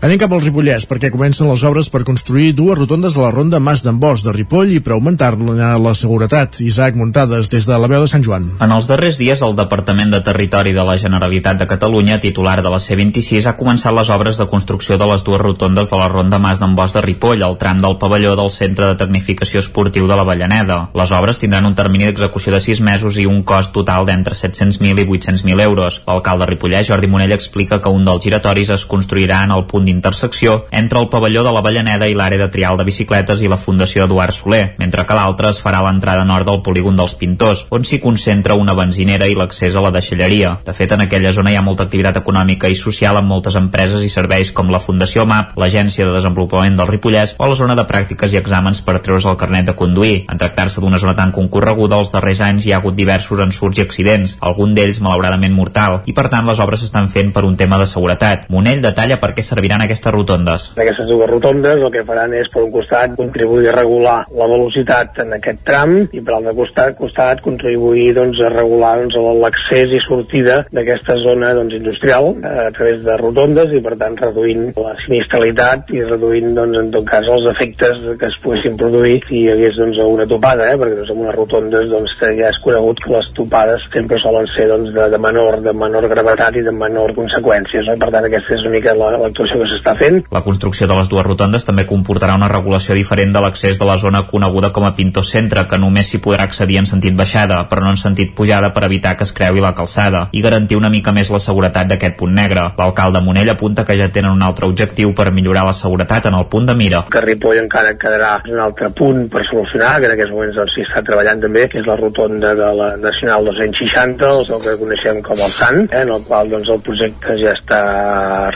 Anem cap al Ripollès perquè comencen les obres per construir dues rotondes a la ronda Mas d'en Bosch de Ripoll i per augmentar-ne la seguretat. Isaac Muntades, des de la veu de Sant Joan. En els darrers dies, el Departament de Territori de la Generalitat de Catalunya, titular de la C26, ha començat les obres de construcció de les dues rotondes de la ronda Mas d'en Bosch de Ripoll, al tram del pavelló del Centre de Tecnificació Esportiu de la Vallaneda. Les obres tindran un termini d'execució de 6 mesos i un cost total d'entre 700.000 i 800.000 euros. L'alcalde ripollès, Jordi Monell, explica que un dels giratoris es construirà en el punt d'intersecció entre el pavelló de la Vallaneda i l'àrea de trial de bicicletes i la Fundació Eduard Soler, mentre que l'altre es farà l'entrada nord del polígon dels Pintors, on s'hi concentra una benzinera i l'accés a la deixalleria. De fet, en aquella zona hi ha molta activitat econòmica i social amb moltes empreses i serveis com la Fundació MAP, l'Agència de Desenvolupament del Ripollès o la zona de pràctiques i exàmens per treure's el carnet de conduir. En tractar-se d'una zona tan concorreguda, els darrers anys hi ha hagut diversos ensurts i accidents, algun d'ells malauradament mortal, i per tant les obres s'estan fent per un tema de seguretat. Monell detalla per què serviran aquestes rotondes. Aquestes dues rotondes el que faran és, per un costat, contribuir a regular la velocitat en aquest tram i per l'altre costat, costat contribuir doncs, a regular doncs, l'accés i sortida d'aquesta zona doncs, industrial a través de rotondes i per tant reduint la sinistralitat i reduint doncs, en tot cas els efectes que es poguessin produir si hi hagués doncs, una topada, eh? perquè doncs, amb unes rotondes doncs, ja és conegut que les topades sempre solen ser doncs, de, de, menor, de menor gravetat i de menor conseqüències. No? Per tant, aquesta és una mica l'actuació que s'està fent. La construcció de les dues rotondes també comportarà una regulació diferent de l'accés de la zona coneguda com a Pinto Centre, que només s'hi podrà accedir en sentit baixada, però no en sentit pujada per evitar que es creui la calçada i garantir una mica més la seguretat d'aquest punt negre. L'alcalde Monell apunta que ja tenen un altre objectiu per millorar la seguretat en el punt de mira. Que Ripoll encara quedarà un altre punt per solucionar, que en aquests moments doncs, s'hi està treballant també, que és la rotonda de la Nacional 260, el que coneixem com el SAN, eh, en el qual doncs, el projecte ja està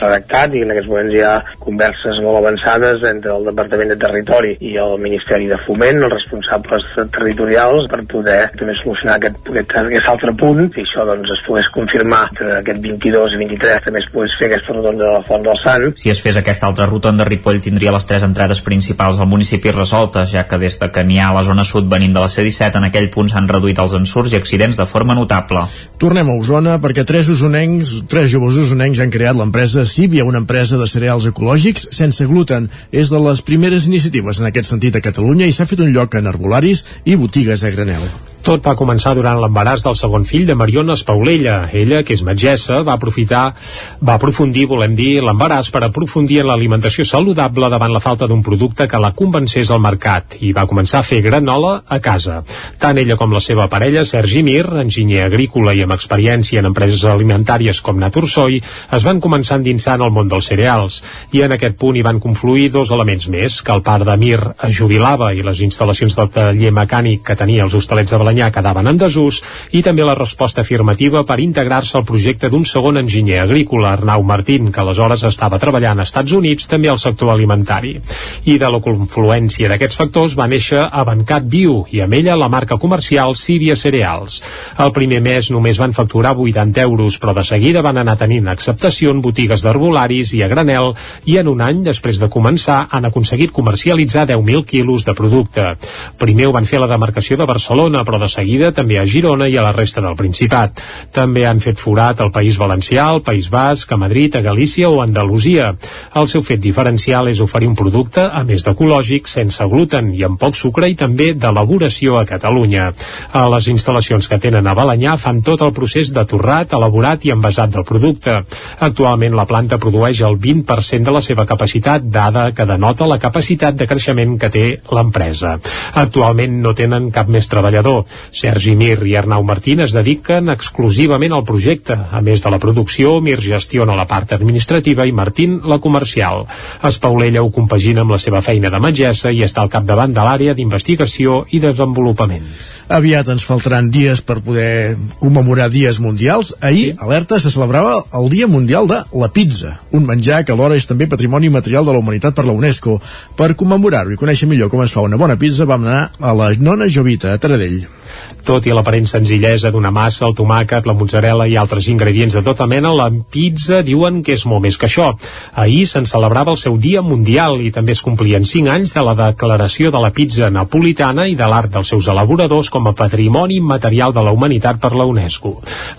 redactat i en aquests moments hi ha converses molt avançades entre el Departament de Territori i el Ministeri de Foment, els responsables territorials, per poder també solucionar aquest, aquest, aquest altre punt i això doncs, es pogués confirmar que aquest 22 i 23 també es pogués fer aquesta rotonda de la Font del Sant. Si es fes aquesta altra rotonda, Ripoll tindria les tres entrades principals al municipi resoltes, ja que des de que n'hi ha a la zona sud venint de la C-17 en aquell punt s'han reduït els ensurts i accidents de forma notable. Tornem a Osona perquè tres usonencs, tres joves usonencs han creat l'empresa Síbia, una empresa de cereals ecològics sense gluten. És de les primeres iniciatives en aquest sentit a Catalunya i s'ha fet un lloc en arbolaris i botigues a granel. Tot va començar durant l'embaràs del segon fill de Mariona Espaulella. Ella, que és metgessa, va aprofitar, va aprofundir, volem dir, l'embaràs per aprofundir en l'alimentació saludable davant la falta d'un producte que la convencés al mercat i va començar a fer granola a casa. Tant ella com la seva parella, Sergi Mir, enginyer agrícola i amb experiència en empreses alimentàries com Natursoi, es van començar a endinsar en el món dels cereals i en aquest punt hi van confluir dos elements més, que el pare de Mir es jubilava i les instal·lacions del taller mecànic que tenia els hostalets de Balanyà Balenyà quedaven en desús i també la resposta afirmativa per integrar-se al projecte d'un segon enginyer agrícola, Arnau Martín, que aleshores estava treballant als Estats Units també al sector alimentari. I de la confluència d'aquests factors va néixer Avancat Viu i amb ella la marca comercial Síbia Cereals. El primer mes només van facturar 80 euros, però de seguida van anar tenint acceptació en botigues d'arbolaris i a granel i en un any, després de començar, han aconseguit comercialitzar 10.000 quilos de producte. Primer ho van fer a la demarcació de Barcelona, però de seguida també a Girona i a la resta del Principat. També han fet forat al País Valencià, al País Basc, a Madrid, a Galícia o a Andalusia. El seu fet diferencial és oferir un producte, a més d'ecològic, sense gluten i amb poc sucre i també d'elaboració a Catalunya. A les instal·lacions que tenen a Balanyà fan tot el procés de torrat, elaborat i envasat del producte. Actualment la planta produeix el 20% de la seva capacitat, dada que denota la capacitat de creixement que té l'empresa. Actualment no tenen cap més treballador. Sergi Mir i Arnau Martín es dediquen exclusivament al projecte. A més de la producció, Mir gestiona la part administrativa i Martín la comercial. Espaulella ho compagina amb la seva feina de metgessa i està al capdavant de l'àrea d'investigació i desenvolupament. Aviat ens faltaran dies per poder commemorar dies mundials. Ahir, sí. alerta, se celebrava el Dia Mundial de la Pizza, un menjar que alhora és també patrimoni material de la humanitat per la UNESCO. Per commemorar-ho i conèixer millor com es fa una bona pizza, vam anar a la Nona Jovita, a Taradell. Tot i l'aparent senzillesa d'una massa, el tomàquet, la mozzarella i altres ingredients de tota mena, la pizza diuen que és molt més que això. Ahir se'n celebrava el seu Dia Mundial i també es complien 5 anys de la declaració de la pizza napolitana i de l'art dels seus elaboradors com a patrimoni immaterial de la humanitat per la UNESCO.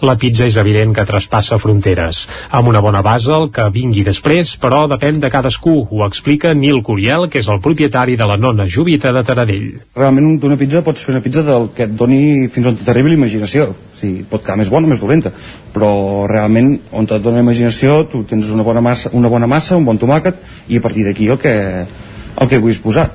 La pizza és evident que traspassa fronteres. Amb una bona base, el que vingui després, però depèn de cadascú, ho explica Nil Curiel, que és el propietari de la nona Júbita de Taradell. Realment d'una pizza pots fer una pizza del que et doni fins on t'arribi la imaginació. O sigui, pot quedar més bona o més dolenta, però realment on et dona imaginació tu tens una bona massa, una bona massa un bon tomàquet i a partir d'aquí el que, el que vull posar.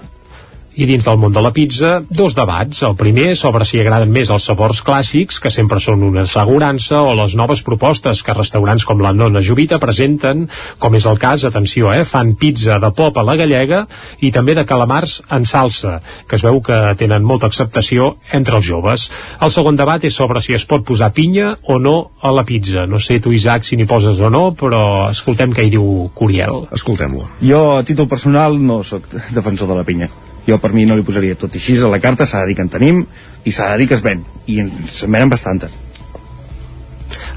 I dins del món de la pizza, dos debats. El primer sobre si agraden més els sabors clàssics, que sempre són una assegurança, o les noves propostes que restaurants com la Nona Jovita presenten, com és el cas, atenció, eh, fan pizza de pop a la gallega i també de calamars en salsa, que es veu que tenen molta acceptació entre els joves. El segon debat és sobre si es pot posar pinya o no a la pizza. No sé tu, Isaac, si n'hi poses o no, però escoltem què hi diu Curiel. Escoltem-lo. Jo, a títol personal, no sóc defensor de la pinya jo per mi no li posaria tot i així a la carta s'ha de dir que en tenim i s'ha de dir que es ven i se'n venen bastantes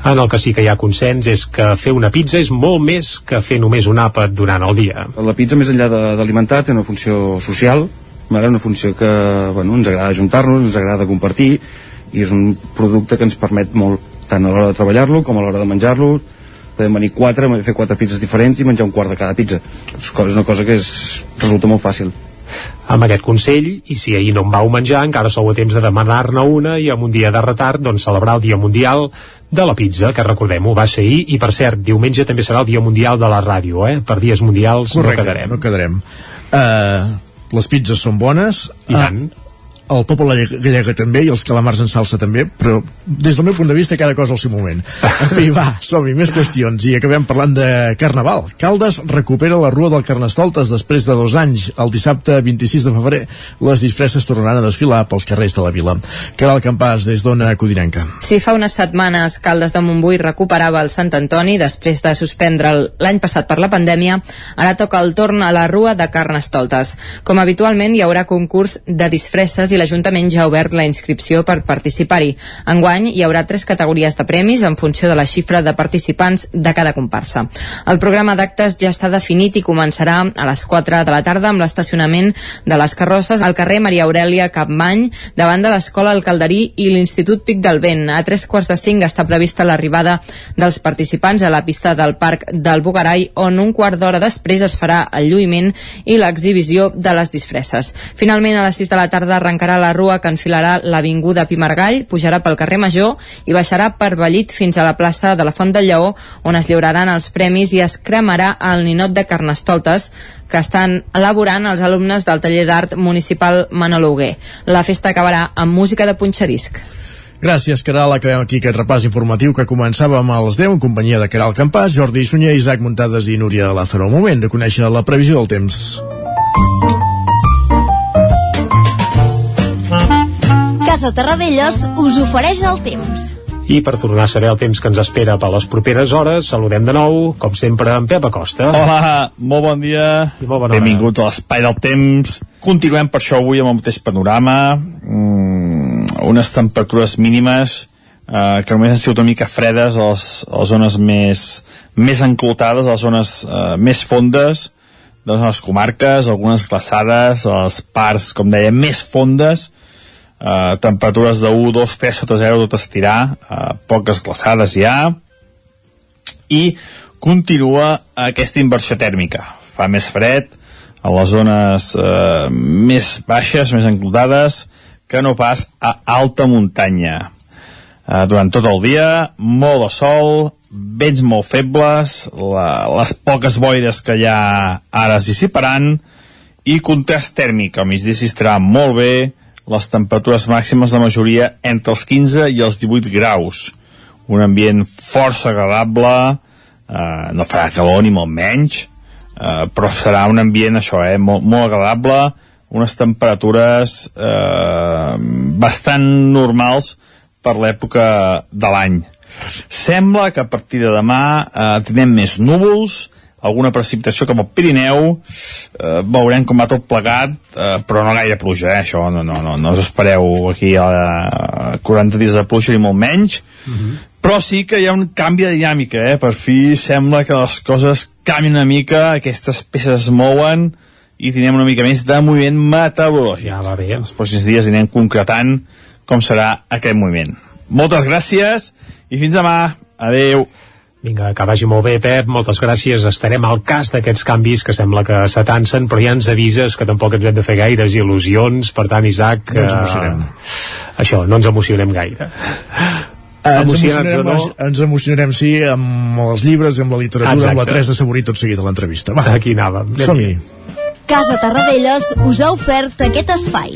en el que sí que hi ha consens és que fer una pizza és molt més que fer només un àpat durant el dia. La pizza, més enllà d'alimentar, té una funció social, una funció que bueno, ens agrada juntar-nos, ens agrada compartir, i és un producte que ens permet molt, tant a l'hora de treballar-lo com a l'hora de menjar-lo. Podem venir quatre, fer quatre pizzas diferents i menjar un quart de cada pizza. És una cosa que és, resulta molt fàcil. Amb aquest Consell i si ahir no en vau menjar encara sou a temps de demanar-ne una i amb un dia de retard doncs celebrar el Dia Mundial de la Pizza, que recordem-ho, va ser ahir i per cert, diumenge també serà el Dia Mundial de la Ràdio, eh? Per dies mundials Correcte, no quedarem. no quedarem. Uh, les pizzas són bones. I tant. Uh, el poble gallega també i els calamars en salsa també, però des del meu punt de vista cada cosa al seu moment. En fi, va, som-hi, més qüestions i acabem parlant de Carnaval. Caldes recupera la Rua del Carnestoltes després de dos anys. El dissabte 26 de febrer les disfresses tornaran a desfilar pels carrers de la vila. Caral Campàs, des d'Ona Codinenca. Si fa unes setmanes Caldes de Montbui recuperava el Sant Antoni després de suspendre'l l'any passat per la pandèmia, ara toca el torn a la Rua de Carnestoltes. Com habitualment hi haurà concurs de disfresses l'Ajuntament ja ha obert la inscripció per participar-hi. Enguany hi haurà tres categories de premis en funció de la xifra de participants de cada comparsa. El programa d'actes ja està definit i començarà a les 4 de la tarda amb l'estacionament de les carrosses al carrer Maria Aurelia Capmany davant de l'Escola El Calderí i l'Institut Pic del Vent. A tres quarts de cinc està prevista l'arribada dels participants a la pista del Parc del Bugarai on un quart d'hora després es farà el lluïment i l'exhibició de les disfresses. Finalment a les 6 de la tarda arrencarà la rua que enfilarà l'Avinguda Pimargall, pujarà pel carrer Major i baixarà per Vallit fins a la plaça de la Font del Lleó, on es lliuraran els premis i es cremarà el ninot de Carnestoltes que estan elaborant els alumnes del taller d'art municipal Manolo Huguer. La festa acabarà amb música de punxadisc. Gràcies, Caral. Acabem aquí aquest repàs informatiu que començàvem a les 10 en companyia de Caral Campàs, Jordi Sunyer, Isaac Muntades i Núria Lázaro. Moment de conèixer la previsió del temps. Casa Terradellos us ofereix el temps. I per tornar a saber el temps que ens espera per les properes hores, saludem de nou, com sempre, en Pep Acosta. Hola, molt bon dia. I molt bona hora. Benvinguts a l'Espai del Temps. Continuem per això avui amb el mateix panorama. Mm, unes temperatures mínimes eh, que només han sigut una mica fredes a les, a les zones més, més enclotades, a les zones eh, més fondes de les comarques, algunes glaçades, a les parts, com deia, més fondes, eh, temperatures de 1, 2, 3 sota 0 tot estirar, eh, poques glaçades ja, i continua aquesta inversió tèrmica. Fa més fred a les zones eh, més baixes, més enclotades, que no pas a alta muntanya. Eh, durant tot el dia, molt de sol, vents molt febles, la, les poques boires que hi ha ara dissiparan, i contrast tèrmic, al migdia s'hi estarà molt bé, les temperatures màximes de majoria entre els 15 i els 18 graus. Un ambient força agradable, eh, no farà calor ni molt menys, eh, però serà un ambient, això, eh, molt, molt agradable, unes temperatures eh, bastant normals per l'època de l'any. Sembla que a partir de demà eh, tindrem més núvols, alguna precipitació cap al Pirineu, eh, veurem com va tot plegat, eh, però no gaire pluja, eh, això, no, no, no, no us espereu aquí a 40 dies de pluja ni molt menys, però sí que hi ha un canvi de dinàmica, eh? per fi sembla que les coses canvien una mica, aquestes peces es mouen i tindrem una mica més de moviment meteorològic. Ja va bé. Els pròxims dies anirem concretant com serà aquest moviment. Moltes gràcies i fins demà. Adeu. Vinga, que vagi molt bé, Pep, moltes gràcies. Estarem al cas d'aquests canvis que sembla que s'atansen, però ja ens avises que tampoc ens hem de fer gaires il·lusions, per tant, Isaac... No ens eh, emocionem. Això, no ens emocionem gaire. Eh, Ens Emocionats o emocionarem, no? ens emocionarem, sí, amb els llibres, amb la literatura, Exacte. amb la Teresa Saborí, tot seguit a l'entrevista. Va, Aquí anàvem. som-hi. Casa Tarradellas us ha ofert aquest espai.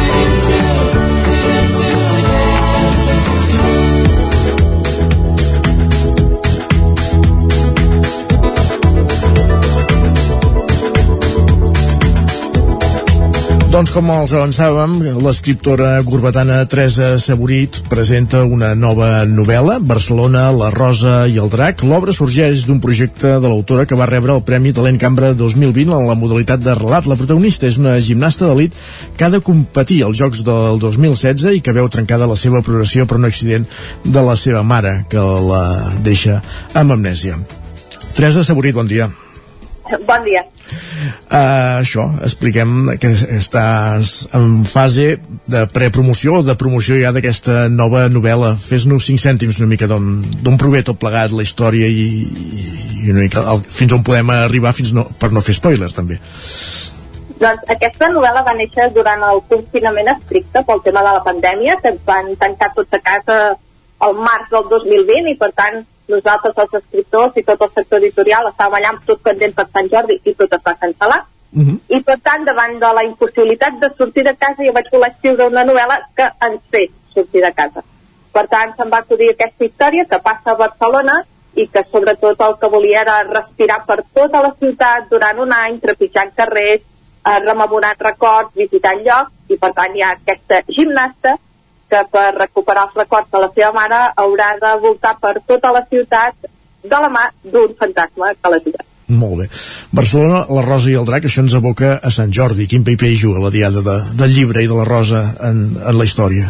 Doncs com els avançàvem, l'escriptora gorbetana Teresa Saborit presenta una nova novel·la, Barcelona, la Rosa i el Drac. L'obra sorgeix d'un projecte de l'autora que va rebre el Premi Talent Cambra 2020 en la modalitat de relat. La protagonista és una gimnasta d'elit que ha de competir als Jocs del 2016 i que veu trencada la seva progressió per un accident de la seva mare, que la deixa amb amnèsia. Teresa Saborit, bon dia. [laughs] Bon dia. Uh, això, expliquem que estàs en fase de prepromoció o de promoció ja d'aquesta nova novel·la. Fes-nos cinc cèntims una mica d'on prové tot plegat la història i, i una mica el, fins on podem arribar fins no, per no fer spoilers també. Doncs aquesta novel·la va néixer durant el confinament estricte pel tema de la pandèmia, que ens van tancar tots a casa al març del 2020 i per tant nosaltres els escriptors i tot el sector editorial estàvem allà amb tot pendent per Sant Jordi i tot es va cancel·lar. Uh -huh. I per tant, davant de la impossibilitat de sortir de casa, jo vaig voler escriure una novel·la que ens fes sortir de casa. Per tant, se'm va acudir aquesta història que passa a Barcelona i que sobretot el que volia era respirar per tota la ciutat durant un any, trepitjant carrers, eh, rememorant records, visitant llocs, i per tant hi ha aquesta gimnasta que per recuperar els records de la seva mare haurà de voltar per tota la ciutat de la mà d'un fantasma que la tira. Molt bé. Barcelona, la Rosa i el Drac, això ens aboca a Sant Jordi. Quin paper hi juga la diada de, del llibre i de la Rosa en, en la història?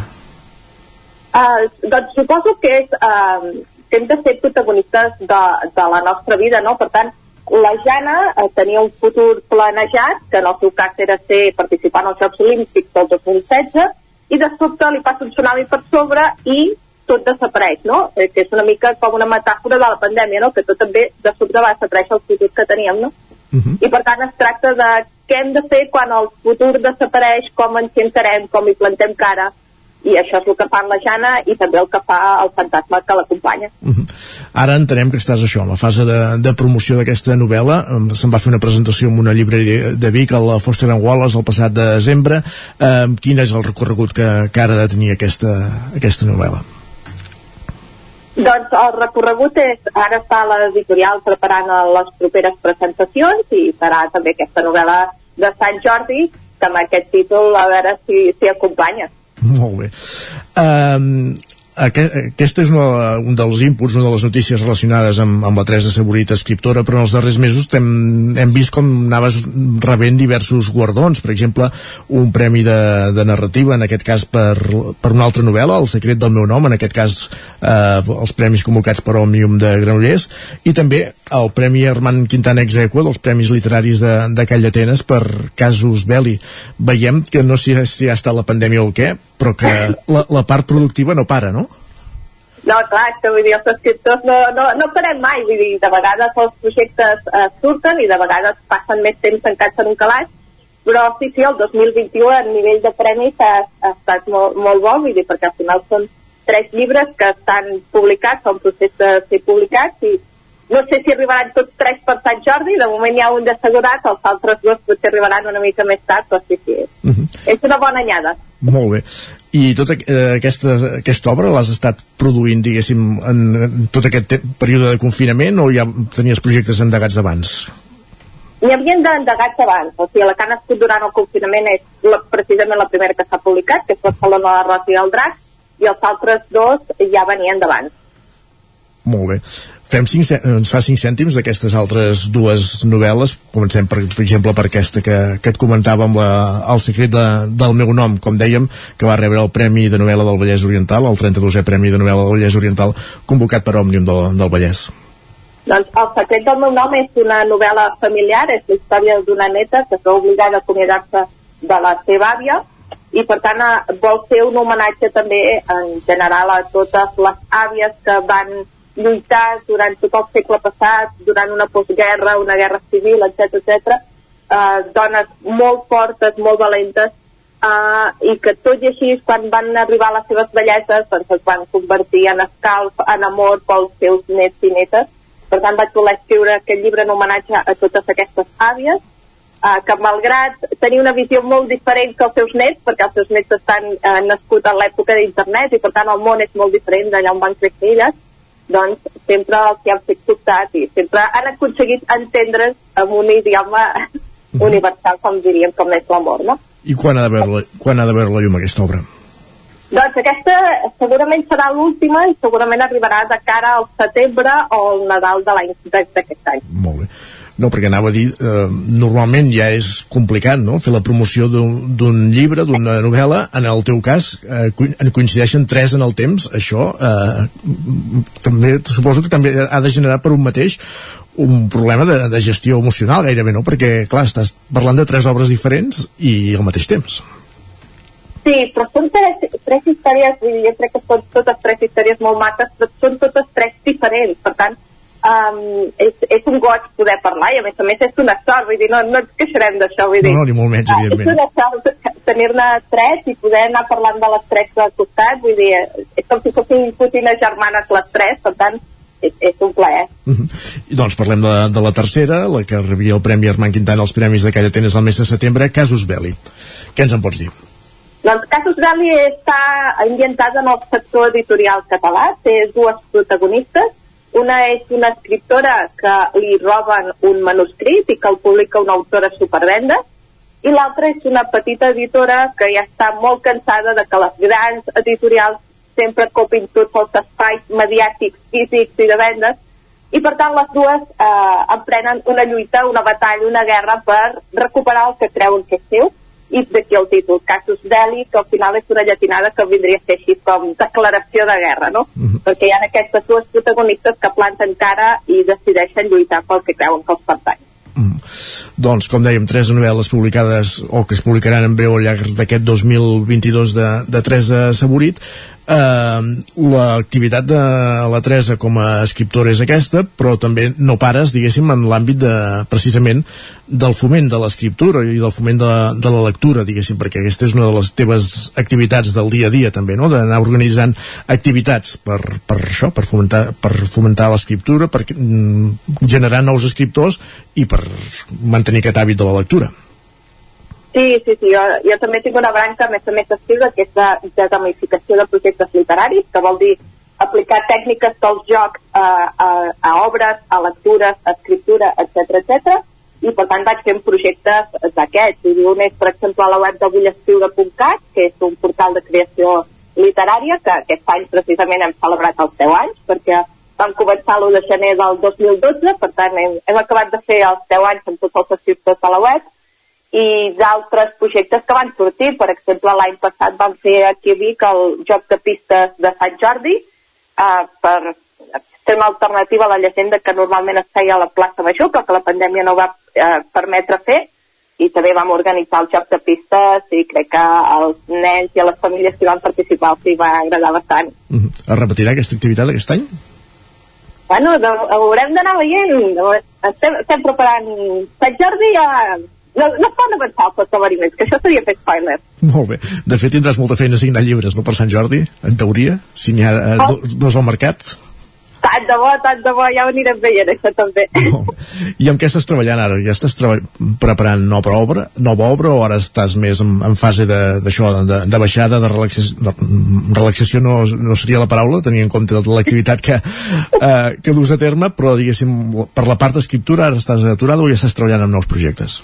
Uh, doncs suposo que és uh, que hem de ser protagonistes de, de la nostra vida, no? Per tant, la Jana uh, tenia un futur planejat, que en el seu cas era ser participant als Jocs Olímpics del 2016, i de sobte li passa un tsunami per sobre i tot desapareix, no? Eh, que és una mica com una metàfora de la pandèmia, no? Que tot també de sobte va desaparèixer el futur que teníem, no? Uh -huh. I per tant es tracta de què hem de fer quan el futur desapareix, com ens hi encarem, com hi plantem cara, i això és el que fa la Jana i també el que fa el fantasma que l'acompanya. Uh -huh. Ara entenem que estàs això, en la fase de, de promoció d'aquesta novel·la. Se'n va fer una presentació en una llibreria de Vic, a la Foster Wallace, el passat de desembre. Eh, quin és el recorregut que, que ara ha de tenir aquesta, aquesta novel·la? Doncs el recorregut és, ara està l'editorial preparant les properes presentacions i serà també aquesta novel·la de Sant Jordi, que amb aquest títol a veure si, si acompanya. [laughs] Molt bé. Um, aquest és una, un dels inputs, una de les notícies relacionades amb, amb la Teresa Saborit, escriptora, però en els darrers mesos hem, hem vist com anaves rebent diversos guardons, per exemple, un premi de, de narrativa, en aquest cas per, per una altra novel·la, El secret del meu nom, en aquest cas eh, els premis convocats per Òmnium de Granollers, i també el Premi Armand Quintana Exequa dels Premis Literaris de, de Call d'Atenes per Casus Belli. Veiem que no sé si ha estat la pandèmia o què, però que la, la part productiva no para, no? No, clar, és que vull dir, els escriptors no, no, no parem mai, vull dir, de vegades els projectes eh, surten i de vegades passen més temps tancats en un calaix, però sí, sí, el 2021 a nivell de premis ha, ha estat molt, molt bo, vull dir, perquè al final són tres llibres que estan publicats, són procés de ser publicats i no sé si arribaran tots tres per Sant Jordi, de moment hi ha un d'assegurat, els altres dos potser arribaran una mica més tard, però sí, sí, uh Mhm. -huh. és una bona anyada. Molt bé. I tota eh, aquesta, aquesta obra l'has estat produint, diguéssim, en, en tot aquest període de confinament o ja tenies projectes endegats d'abans? N'hi havien d'endegats abans, o sigui, la que ha nascut durant el confinament és la, precisament la primera que s'ha publicat, que és Barcelona, la Rosa i el Drac, i els altres dos ja venien d'abans. Molt bé. Fem cinc, ens fa cinc cèntims d'aquestes altres dues novel·les. Comencem, per, per exemple, per aquesta que, que et comentava amb la, El secret de, del meu nom, com dèiem, que va rebre el Premi de novel·la del Vallès Oriental, el 32è Premi de novel·la del Vallès Oriental, convocat per Òmnium del, del Vallès. Doncs El secret del meu nom és una novel·la familiar, és la història d'una neta que veu obligada a acomiadar-se de la seva àvia i per tant eh, vol fer un homenatge també en general a totes les àvies que van lluitar durant tot el segle passat, durant una postguerra, una guerra civil, etc etc. Eh, dones molt fortes, molt valentes, eh, i que tot i així, quan van arribar les seves belleses, doncs es van convertir en escalf, en amor pels seus nets i netes. Per tant, vaig voler escriure aquest llibre en homenatge a totes aquestes àvies, eh, que malgrat tenir una visió molt diferent que els seus nets, perquè els seus nets estan eh, nascuts a l'època d'internet i per tant el món és molt diferent d'allà on van créixer elles, doncs sempre els que han fet costat i sempre han aconseguit entendre's amb un idioma universal, com diríem, com és l'amor, no? I quan ha de veure, quan ha de veure la llum aquesta obra? Doncs aquesta segurament serà l'última i segurament arribarà de cara al setembre o al Nadal de l'any d'aquest any. Molt bé. No, perquè anava a dir, eh, normalment ja és complicat, no?, fer la promoció d'un llibre, d'una novel·la, en el teu cas, eh, en coincideixen tres en el temps, això eh, també, suposo que també ha de generar per un mateix un problema de, de gestió emocional gairebé, no? Perquè, clar, estàs parlant de tres obres diferents i al mateix temps. Sí, però són tres, tres històries, vull dir, jo crec que són totes tres històries molt maques, però són totes tres diferents, per tant, um, és, és un goig poder parlar i a més a més és una sort, vull dir, no, no ens queixarem d'això, vull dir. No, no, ni molt menys, uh, evidentment. És una sort tenir-ne tres i poder anar parlant de les tres al costat, vull dir, és com si fossin cosines germanes les tres, per tant, és, és un plaer. -huh. I doncs parlem de, de la tercera, la que rebia el Premi Armand Quintana als Premis de Calla Tenes el mes de setembre, Casus Belli. Què ens en pots dir? Doncs Casus Belli està ambientat en el sector editorial català, té dues protagonistes, una és una escriptora que li roben un manuscrit i que el publica una autora supervenda, i l'altra és una petita editora que ja està molt cansada de que les grans editorials sempre copin tots els espais mediàtics, físics i de vendes, i per tant les dues eh, emprenen una lluita, una batalla, una guerra per recuperar el que creuen que és seu, i d'aquí el títol, Casus Belli, que al final és una llatinada que vindria a ser així com declaració de guerra, no? Uh -huh. Perquè hi ha aquestes dues protagonistes que planten cara i decideixen lluitar pel que creuen que els pertany. Mm. Doncs, com dèiem, tres novel·les publicades o que es publicaran en breu al llarg d'aquest 2022 de, de Teresa Saborit eh, l'activitat de la Teresa com a escriptora és aquesta, però també no pares, diguéssim, en l'àmbit de, precisament del foment de l'escriptura i del foment de, de la lectura, diguéssim, perquè aquesta és una de les teves activitats del dia a dia també, no?, d'anar organitzant activitats per, per això, per fomentar, per fomentar l'escriptura, per mm, generar nous escriptors i per mantenir aquest hàbit de la lectura. Sí, sí, sí, jo, jo també tinc una branca més a més activa que és de, de gamificació de projectes literaris, que vol dir aplicar tècniques dels jocs a, a, a obres, a lectures, a escriptura, etc etc. i per tant vaig fent projectes d'aquests. Un és, per exemple, a la web de vullescriure.cat, que és un portal de creació literària, que aquest any precisament hem celebrat els 10 anys, perquè vam començar l'1 de gener del 2012, per tant hem, hem acabat de fer els 10 anys amb tots els escriptors de la web, i d'altres projectes que van sortir. Per exemple, l'any passat vam fer aquí a Vic el joc de pistes de Sant Jordi eh, per ser una alternativa a la llegenda que normalment es feia a la plaça Major, però que la pandèmia no va eh, permetre fer i també vam organitzar el joc de pistes i crec que als nens i a les famílies que van participar els va agradar bastant. Uh -huh. Es repetirà aquesta activitat aquest any? Bueno, de, haurem d'anar veient. Estem, estem preparant Sant Jordi a, no, no es poden avançar els esdeveniments, que això seria fer spoiler. Molt bé. De fet, tindràs molta feina a signar llibres, no, per Sant Jordi, en teoria, si n'hi ha eh, oh. do, dos al mercat. Tant de bo, tant de bo, ja ho anirem veient, això també. [laughs] I amb què estàs treballant ara? Ja estàs preparant nova obra, nova obra o ara estàs més en, en fase d'això, de, de, de baixada, de relaxació, de, relaxació no, no seria la paraula, tenint en compte l'activitat que, [laughs] eh, que dus a terme, però diguéssim, per la part d'escriptura ara estàs aturada o ja estàs treballant en nous projectes?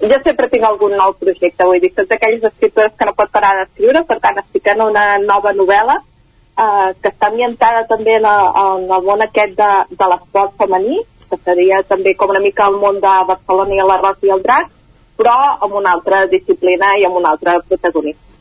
Jo sempre tinc algun nou projecte, vull dir, tots aquells escriptors que no pot parar d'escriure, per tant estic en una nova novel·la eh, que està ambientada també en, en el món aquest de, de l'esport femení, que seria també com una mica el món de Barcelona i la Rosa i el Drac, però amb una altra disciplina i amb un altre protagonista.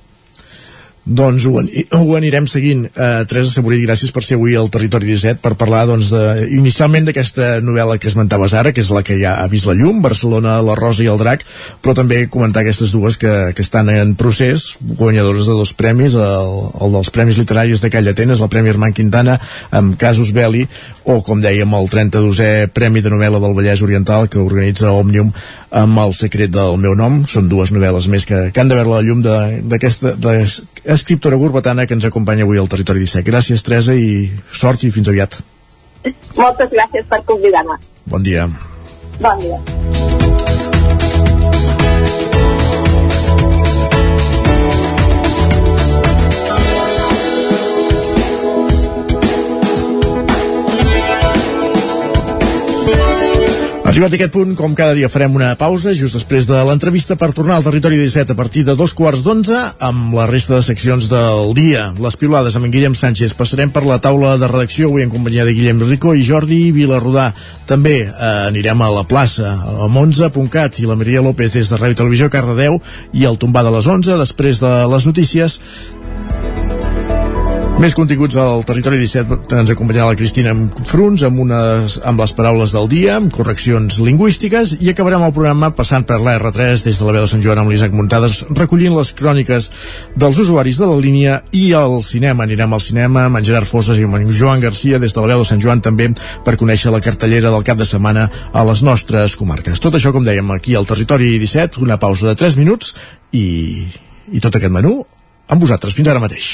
Doncs ho, ho anirem seguint. Uh, Teresa Saborit, gràcies per ser avui al Territori 17 per parlar doncs, de, inicialment d'aquesta novel·la que esmentaves ara, que és la que ja ha vist la llum, Barcelona, la Rosa i el Drac, però també comentar aquestes dues que, que estan en procés, guanyadores de dos premis, el, el dels Premis Literaris de Calla Atenes, el Premi Armand Quintana, amb Casus Belli, o, com dèiem, el 32è Premi de Novel·la del Vallès Oriental, que organitza Òmnium amb El secret del meu nom. Són dues novel·les més que, que han de veure la llum d'aquesta escriptora gurbatana que ens acompanya avui al Territori 17. Gràcies, Teresa, i sort i fins aviat. Moltes gràcies per convidar-me. Bon dia. Bon dia. Arribat a aquest punt, com cada dia farem una pausa just després de l'entrevista per tornar al territori 17 a partir de dos quarts d'onze amb la resta de seccions del dia. Les pilades amb en Guillem Sánchez. Passarem per la taula de redacció avui en companyia de Guillem Rico i Jordi Vilarrodà. També eh, anirem a la plaça, a Monza.cat i la Maria López des de Ràdio Televisió Cardedeu i el tombà de les 11 després de les notícies més continguts al Territori 17 ens acompanyarà la Cristina Fruns amb, unes, amb les paraules del dia, amb correccions lingüístiques i acabarem el programa passant per la R3 des de la veu de Sant Joan amb l'Isaac Muntades recollint les cròniques dels usuaris de la línia i al cinema. Anirem al cinema amb en Gerard Fosses i amb Joan Garcia des de la veu de Sant Joan també per conèixer la cartellera del cap de setmana a les nostres comarques. Tot això, com dèiem, aquí al Territori 17, una pausa de 3 minuts i, i tot aquest menú amb vosaltres. Fins ara mateix.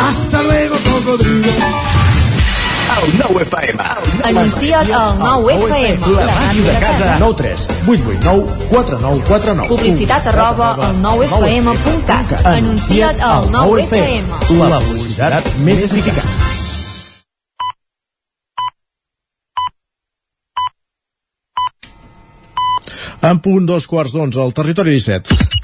Hasta luego, cocodrilo. El 9 FM. Anuncia't al 9FM. La màquina de casa. 9 3 8 8 9 4 9 4 9 Publicitat arroba al 9FM.cat. Anuncia't al 9FM. La publicitat més eficaç. En punt dos quarts d'onze al territori 17.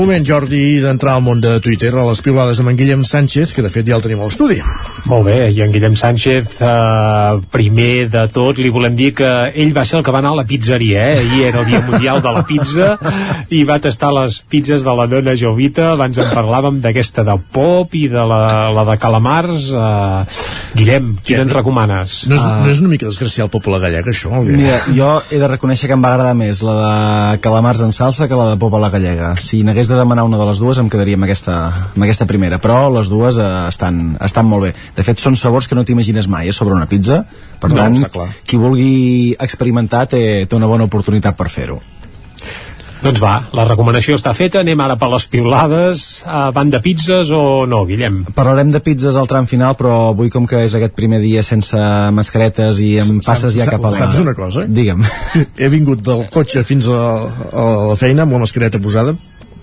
Moment, Jordi, d'entrar al món de Twitter a les piulades amb en Guillem Sánchez, que de fet ja el tenim a l'estudi. Molt bé, i en Guillem Sánchez, eh, primer de tot, li volem dir que ell va ser el que va anar a la pizzeria, eh? Ahir era el dia mundial de la pizza i va tastar les pizzas de la nona Jovita, abans en parlàvem d'aquesta de pop i de la, la de calamars. Eh, Guillem, quina ens recomanes? No és, Ah. no és una mica desgraciar el poble gallec, això? o què? Mira, jo he de reconèixer que em va agradar més la de calamars en salsa que la de pop a la gallega. Si n'hagués de demanar una de les dues em quedaria amb aquesta, amb aquesta primera, però les dues eh, estan, estan molt bé. De fet, són sabors que no t'imagines mai eh, sobre una pizza, per No, tant, qui vulgui experimentar té, té una bona oportunitat per fer-ho. Doncs va, la recomanació està feta, anem ara per les piulades, a banda de pizzas o no, Guillem? Parlarem de pizzas al tram final, però avui com que és aquest primer dia sense mascaretes i em passes ja cap a la... Saps una cosa? Digue'm. He vingut del cotxe fins a, a la feina amb la mascareta posada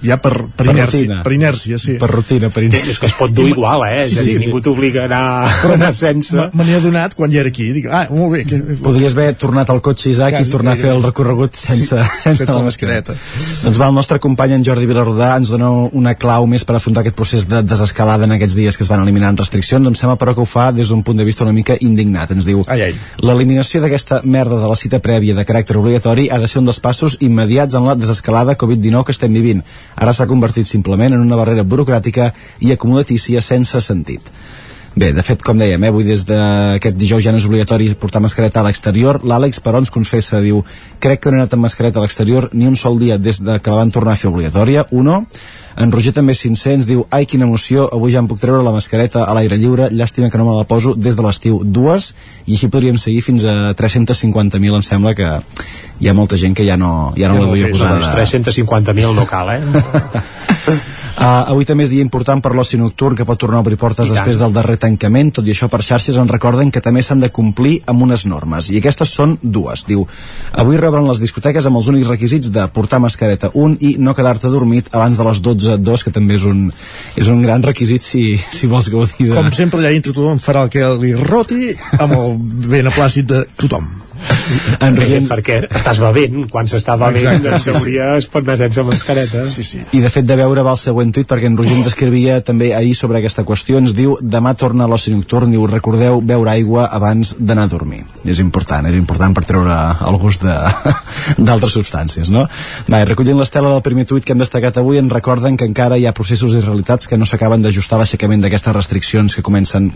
ja per, per, Per inèrcia, rutina. per inèrcia, sí. Per rutina, per inèrcia. És que es pot dur igual, eh? Sí, Sí, ningú t'obliga a anar, a anar sense. Me me n'he adonat quan ja era aquí. Dic, ah, molt bé. Que... Podries haver tornat al cotxe, Isaac, Quasi, i tornar a fer el recorregut sense, Sí, sense, sense la mascareta. Doncs va, el nostre company en Jordi Vilarrodà ens dona una clau més per afrontar aquest procés de desescalada en aquests dies que es van eliminant restriccions. Em sembla, però, que ho fa des d'un punt de vista una mica indignat. Ens diu, l'eliminació d'aquesta merda de la cita prèvia de caràcter obligatori ha de ser un dels passos immediats en la desescalada Covid-19 que estem vivint. Ara s'ha convertit simplement en una barrera burocràtica i acomodatícia sense sentit. Bé, de fet, com dèiem, eh, avui des d'aquest dijous ja no és obligatori portar mascareta a l'exterior. L'Àlex, però, ens confessa, diu crec que no he anat amb mascareta a l'exterior ni un sol dia des de que la van tornar a fer obligatòria. Uno, en Roger també 500 diu ai, quina emoció, avui ja em puc treure la mascareta a l'aire lliure, llàstima que no me la poso des de l'estiu. Dues, i així podríem seguir fins a 350.000, em sembla que hi ha molta gent que ja no, ja no Ja la no fes, posada. doncs 350.000 no cal, eh? [laughs] Uh, avui també és dia important per l'oci nocturn que pot tornar a obrir portes I després tant. del darrer tancament, tot i això per xarxes ens recorden que també s'han de complir amb unes normes i aquestes són dues, diu avui rebran les discoteques amb els únics requisits de portar mascareta un i no quedar-te dormit abans de les 12 dos que també és un, és un gran requisit si, si vols gaudir de... Com sempre, allà dintre tothom farà el que li roti amb el beneplàcit de tothom. [laughs] En Perquè, perquè estàs bevent, quan s'està bevent, Exacte, en sí, sí. teoria es pot anar sense mascareta. Sí, sí. I de fet de veure va el següent tuit perquè en Roger ens escrivia també ahir sobre aquesta qüestió, ens diu demà torna a l'oci nocturn, diu recordeu beure aigua abans d'anar a dormir. És important, és important per treure el gust de- [laughs] d'altres substàncies, no? Va, recollint l'estela del primer tuit que hem destacat avui ens recorden que encara hi ha processos i realitats que no s'acaben d'ajustar a l'aixecament d'aquestes restriccions que comencen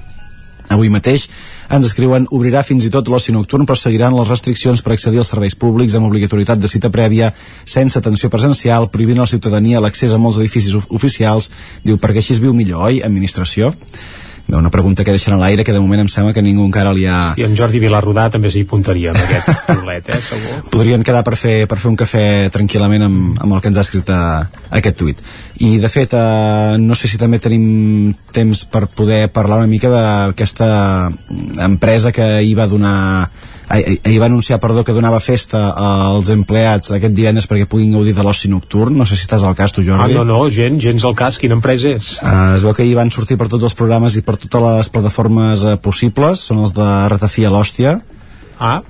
Avui mateix ens escriuen obrirà fins i tot l'oci nocturn però seguiran les restriccions per accedir als serveis públics amb obligatorietat de cita prèvia, sense atenció presencial, prohibint a la ciutadania l'accés a molts edificis of- oficials. Diu, perquè així es viu millor, oi? Administració? Bé, una pregunta que deixen a l'aire que de moment em sembla que ningú encara li ha... I en Jordi Vilarrodà també s'hi puntaria amb aquest [laughs] piulet, eh, segur. podrien quedar per fer, per fer un cafè tranquil·lament amb, amb el que ens ha escrit a, aquest tuit. I de fet, eh, no sé si també tenim temps per poder parlar una mica d'aquesta empresa que hi va donar ahir, ahir va anunciar, perdó, que donava festa als empleats aquest divendres perquè puguin gaudir de l'oci nocturn. No sé si estàs al cas, tu, Ah, Jordi. no, no, gent, gens al cas, quina empresa és? Uh, es veu que hi van sortir per tots els programes i per totes les plataformes uh, possibles, són els de Ratafia l'Hòstia. Ah,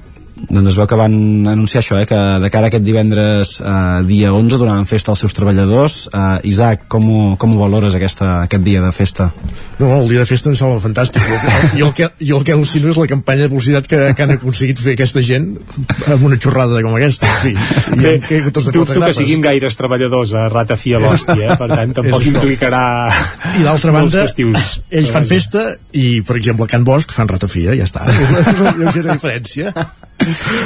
Doncs es veu que van anunciar això, eh, que de cara a aquest divendres eh, dia 11 donaven festa als seus treballadors. Eh, Isaac, com ho, com ho valores aquesta, aquest dia de festa? No, el dia de festa em sembla fantàstic. Jo el que, jo el que al·lucino és la campanya de publicitat que, que han aconseguit fer aquesta gent amb una xorrada com aquesta. En fi, i Bé, que, tots de dubto que grapes. siguin gaires treballadors a Ratafia l'hòstia, eh? per tant tampoc És implicarà I d'altra banda, festius. ells fan festa i, per exemple, a Can Bosch fan ratafia, ja està. És una, és una lleugera diferència.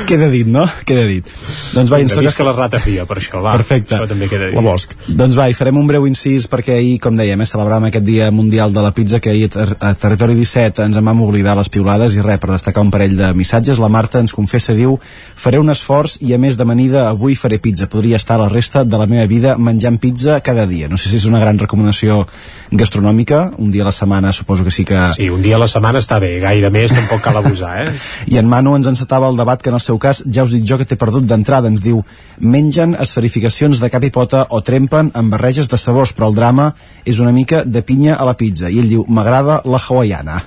Queda dit, no? Queda dit. Doncs va, ens toca... visca la Ratafia, per això, va. Perfecte. Això també queda dit. La Bosch. Doncs va, i farem un breu incís perquè ahir, com dèiem, eh, celebràvem aquest dia mundial de la pizza que ahir a, ter a Territori 17 ens en vam oblidar les piulades i res, per destacar un parell de missatges, la Marta ens confessa, diu faré un esforç i a més d'amanida avui faré pizza, podria estar la resta de la meva vida menjant pizza cada dia. No sé si és una gran recomanació gastronòmica, un dia a la setmana suposo que sí que... Sí, un dia a la setmana està bé, gaire més tampoc cal abusar, eh? [laughs] I en Manu ens encetava el debat que en el seu cas ja us dic jo que t'he perdut d'entrada, ens diu mengen esferificacions de cap i pota o trempen amb barreges de sabors, però el drama és una mica de pinya a la pizza. I ell diu m'agrada la hawaiana.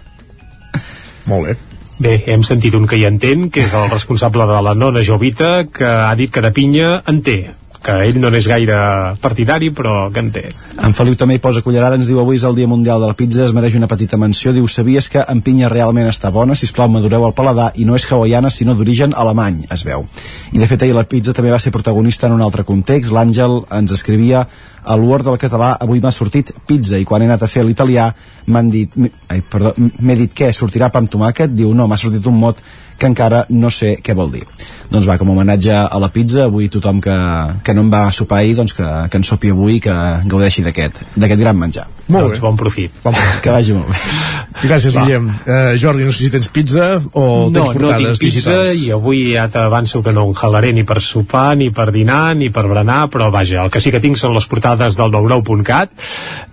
Molt bé. Bé, hem sentit un que hi entén, que és el responsable de la nona Jovita, que ha dit que de pinya en té que ell no n'és gaire partidari, però que en té. En Feliu també hi posa cullerada, ens diu avui és el dia mundial de la pizza, es mereix una petita menció, diu sabies que en pinya realment està bona, si plau madureu el paladar i no és hawaiana sinó d'origen alemany, es veu. I de fet ahir la pizza també va ser protagonista en un altre context, l'Àngel ens escrivia a l'Word del català avui m'ha sortit pizza i quan he anat a fer l'italià m'han dit, ai, perdó, m'he dit què, sortirà pa amb tomàquet? Diu no, m'ha sortit un mot que encara no sé què vol dir. Doncs va, com a homenatge a la pizza, avui tothom que, que no en va sopar ahir, doncs que, que en sopi avui i que gaudeixi d'aquest d'aquest gran menjar. Molt doncs bon profit. Bon, Que vagi molt bé. Gràcies, Guillem. Uh, Jordi, no sé si tens pizza o no, tens portades no tinc pizza digitals. i avui ja t'avanço que no enjalaré ni per sopar, ni per dinar, ni per berenar, però vaja, el que sí que tinc són les portades del 99.cat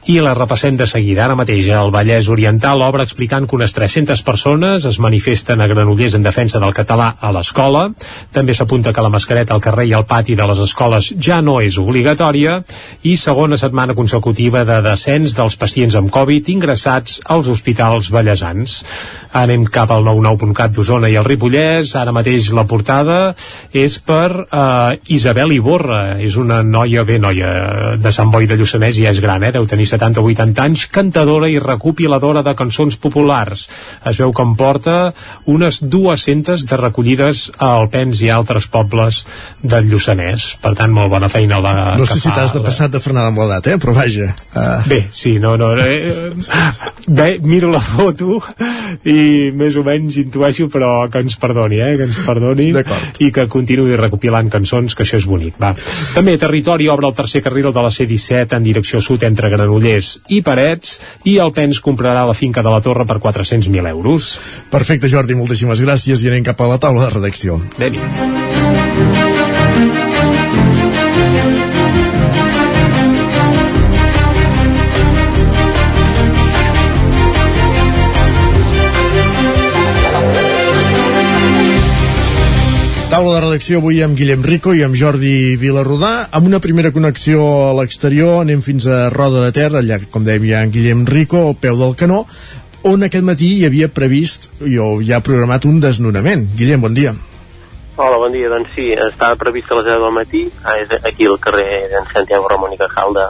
i la repassem de seguida. Ara mateix el Vallès Oriental obre explicant que unes 300 persones es manifesten a Granollers en defensa del català a l'escola. També s'apunta que la mascareta al carrer i al pati de les escoles ja no és obligatòria i segona setmana consecutiva de descens dels pacients amb Covid ingressats als hospitals ballesans. Anem cap al 99.cat d'Osona i el Ripollès. Ara mateix la portada és per eh, Isabel Iborra. És una noia, bé, noia de Sant Boi de Lluçanès, ja és gran, eh? deu tenir 70 o 80 anys, cantadora i recopiladora de cançons populars. Es veu que porta unes 200 de recollides a Alpens i altres pobles del Lluçanès. Per tant, molt bona feina la No sé si t'has de la- passar de frenada amb l'edat, eh? però vaja. Uh, Bé, sí, no, no. Eh, [laughs] bé, miro la foto i més o menys intueixo, però que ens perdoni, eh? Que ens perdoni i que continuï recopilant cançons, que això és bonic. Va. També Territori obre el tercer carril de la C-17 en direcció sud entre Granollers i Parets i el Pens comprarà la finca de la Torre per 400.000 euros. Perfecte, Jordi, moltíssimes gràcies i anem cap a la taula de redacció. anem Taula de redacció avui amb Guillem Rico i amb Jordi Vilarrodà. Amb una primera connexió a l'exterior anem fins a Roda de Ter, allà, com dèiem, hi ha en Guillem Rico, al peu del canó, on aquest matí hi havia previst, o hi ha programat un desnonament. Guillem, bon dia. Hola, bon dia. Doncs sí, estava previst a les 10 del matí, és aquí al carrer d'en Santiago Ramon i Cajal de,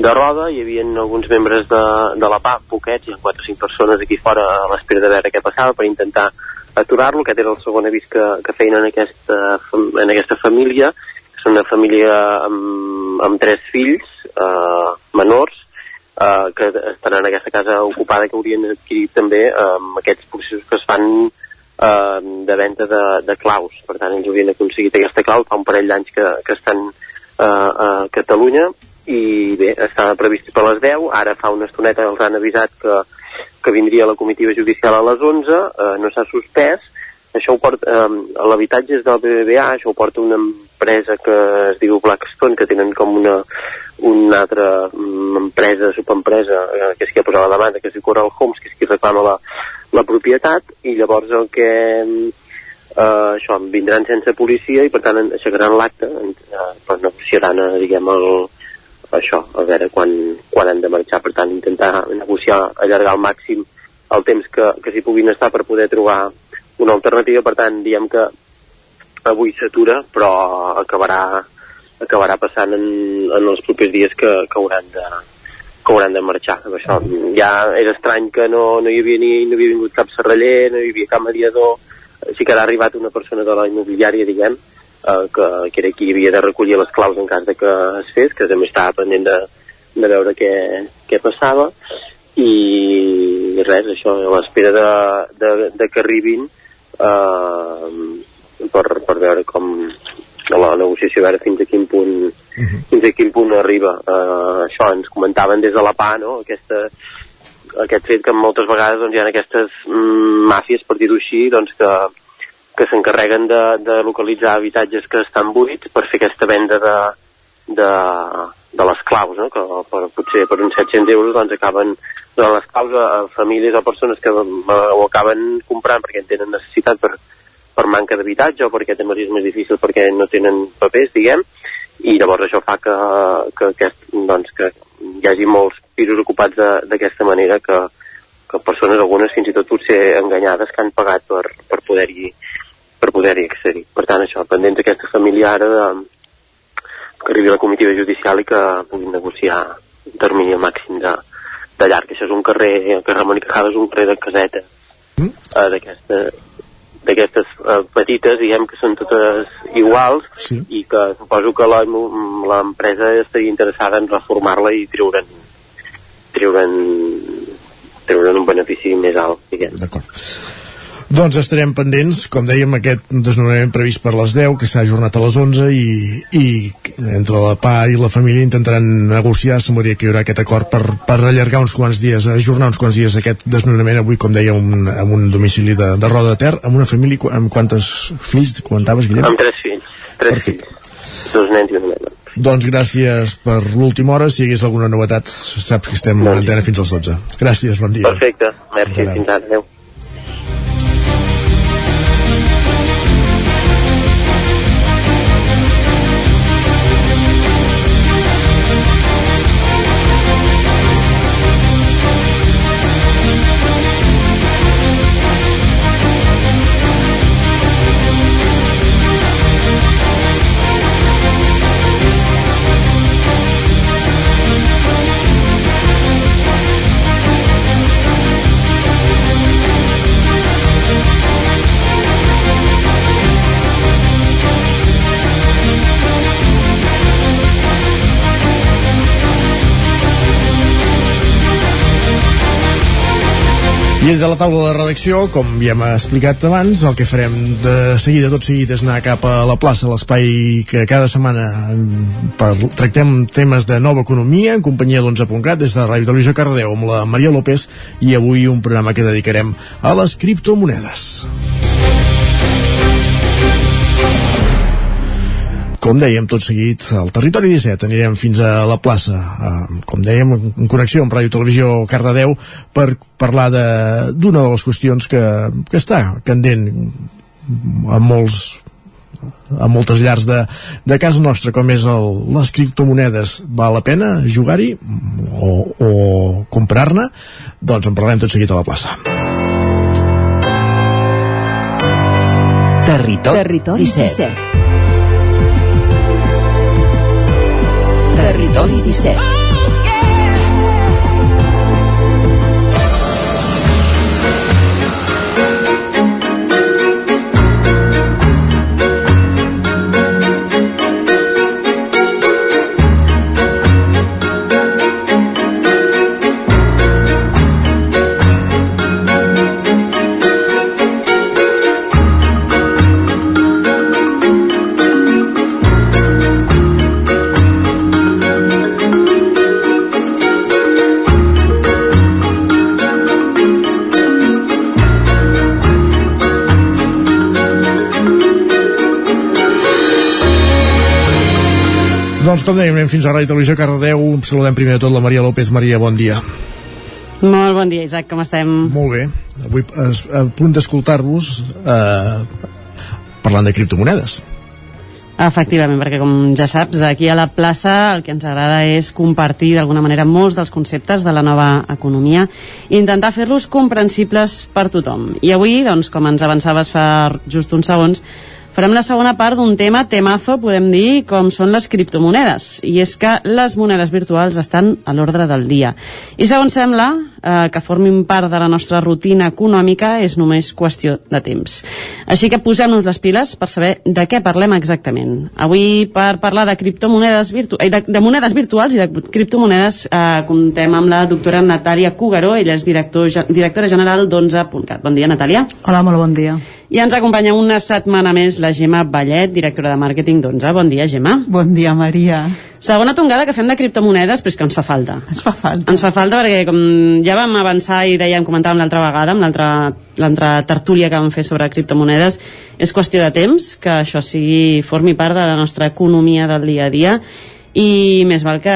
de Roda, hi havia alguns membres de, de la PA, poquets, hi ha 4 o 5 persones aquí fora a l'espera de veure què passava per intentar aturar-lo, aquest era el segon avís que, que feien en aquesta, en aquesta família, és una família amb, amb tres fills eh, menors, eh, que estan en aquesta casa ocupada que haurien adquirit també eh, amb aquests processos que es fan eh, de venda de, de claus. Per tant, ells haurien aconseguit aquesta clau fa un parell d'anys que, que estan eh, a Catalunya i bé, estava previst per les 10, ara fa una estoneta els han avisat que, que vindria la comitiva judicial a les 11, eh, no s'ha suspès, això ho porta, eh, l'habitatge és del BBVA, això ho porta una empresa que es diu Blackstone, que tenen com una, una altra mm, empresa, subempresa, eh, que és qui ha posat la demanda, que és Coral Homes, que és qui reclama la, la propietat, i llavors el que eh, això, vindran sense policia i per tant aixecaran l'acte, eh, però negociaran, eh, diguem, el, això, a veure quan, quan han de marxar, per tant intentar negociar, allargar al màxim el temps que, que s'hi puguin estar per poder trobar una alternativa, per tant diem que avui s'atura però acabarà acabarà passant en, en els propers dies que, que hauran de que hauran de marxar. Això ja era estrany que no, no hi havia ni no havia vingut cap serraller, no hi havia cap mediador, sí que ha arribat una persona de la immobiliària, diguem, eh, que, que era qui havia de recollir les claus en cas de que es fes, que també estava pendent de, de veure què, què passava. I res, això, a l'espera de, de, de que arribin eh, per, per veure com la negociació, a veure fins a quin punt fins a quin punt arriba. Eh, això ens comentaven des de la PA no? Aquesta, aquest fet que moltes vegades doncs, hi ha aquestes mm, màfies per dir-ho així doncs, que, que s'encarreguen de, de localitzar habitatges que estan buits per fer aquesta venda de, de, de les claus, no? que per, potser per uns 700 euros doncs, acaben donant les claus a, a famílies o persones que eh, ho acaben comprant perquè en tenen necessitat per, per manca d'habitatge o perquè també és més difícil perquè no tenen papers, diguem, i llavors això fa que, que, aquest, doncs, que hi hagi molts pisos ocupats de- d'aquesta manera que, que persones, algunes fins i tot potser enganyades, que han pagat per, per poder-hi per poder-hi accedir. Per tant, això, pendents d'aquesta família ara de, que arribi la comitiva judicial i que puguin negociar un termini màxim de, de llarg. Això és un carrer, el carrer Ramon i Cajal és un carrer de caseta Mm. eh, d'aquesta d'aquestes eh, petites, diguem que són totes iguals sí. i que suposo que la- l'empresa estaria interessada en reformar-la i treure'n treure'n treure'n un benefici més alt, diguem. D'acord. Doncs estarem pendents, com dèiem, aquest desnonament previst per les 10, que s'ha ajornat a les 11 i, i entre la PA i la família intentaran negociar, semblaria que hi haurà aquest acord per, per allargar uns quants dies, ajornar uns quants dies aquest desnonament avui, com deia, un, amb un domicili de, de Roda de Ter, amb una família, amb quantes fills comentaves, Guillem? Amb tres fills, tres Perfecte. fills, dos nens i una nena. Doncs gràcies per l'última hora. Si hi hagués alguna novetat, saps que estem a l'antena fins als 12. Gràcies, bon dia. Perfecte, merci, fins ara, adeu. Des de la taula de redacció, com ja hem explicat abans, el que farem de seguida, tot seguit, és anar cap a la plaça, l'espai que cada setmana mm, per, tractem temes de nova economia en companyia d'11.cat des de Ràdio Televisió Cardeu amb la Maria López i avui un programa que dedicarem a les criptomonedes. Com dèiem tot seguit, al territori 17 anirem fins a la plaça, eh, com dèiem, en connexió amb Ràdio Televisió Cardedeu, per parlar de- d'una de, de les qüestions que, que està candent a molts a moltes llars de, de casa nostra, com és el, les criptomonedes. Val la pena jugar-hi o, o comprar-ne? Doncs en parlarem tot seguit a la plaça. Territori, Territori 17. 17. Territori 17. Doncs com dèiem, anem fins a Ràdio Televisió Cardedeu. Saludem primer de tot la Maria López. Maria, bon dia. Molt bon dia, Isaac, com estem? Molt bé. Avui es- a punt d'escoltar-vos eh, parlant de criptomonedes. Efectivament, perquè com ja saps, aquí a la plaça el que ens agrada és compartir d'alguna manera molts dels conceptes de la nova economia i intentar fer-los comprensibles per tothom. I avui, doncs, com ens avançaves fa just uns segons, farem la segona part d'un tema temazo, podem dir, com són les criptomonedes. I és que les monedes virtuals estan a l'ordre del dia. I segons sembla, eh, que formin part de la nostra rutina econòmica és només qüestió de temps. Així que posem-nos les piles per saber de què parlem exactament. Avui, per parlar de criptomonedes virtu eh, de, de monedes virtuals i de criptomonedes, eh, comptem amb la doctora Natàlia Cugaró, ella és director, directora general d'11.cat. Bon dia, Natàlia. Hola, molt bon dia. I ens acompanya una setmana més la Gemma Ballet, directora de màrqueting d'11. Bon dia, Gemma. Bon dia, Maria. Segona tongada que fem de criptomonedes, però és que ens fa falta. Ens fa falta. Ens fa falta perquè, com ja vam avançar i dèiem, comentàvem l'altra vegada, amb l'altra tertúlia que vam fer sobre criptomonedes, és qüestió de temps que això sigui, formi part de la nostra economia del dia a dia i més val que,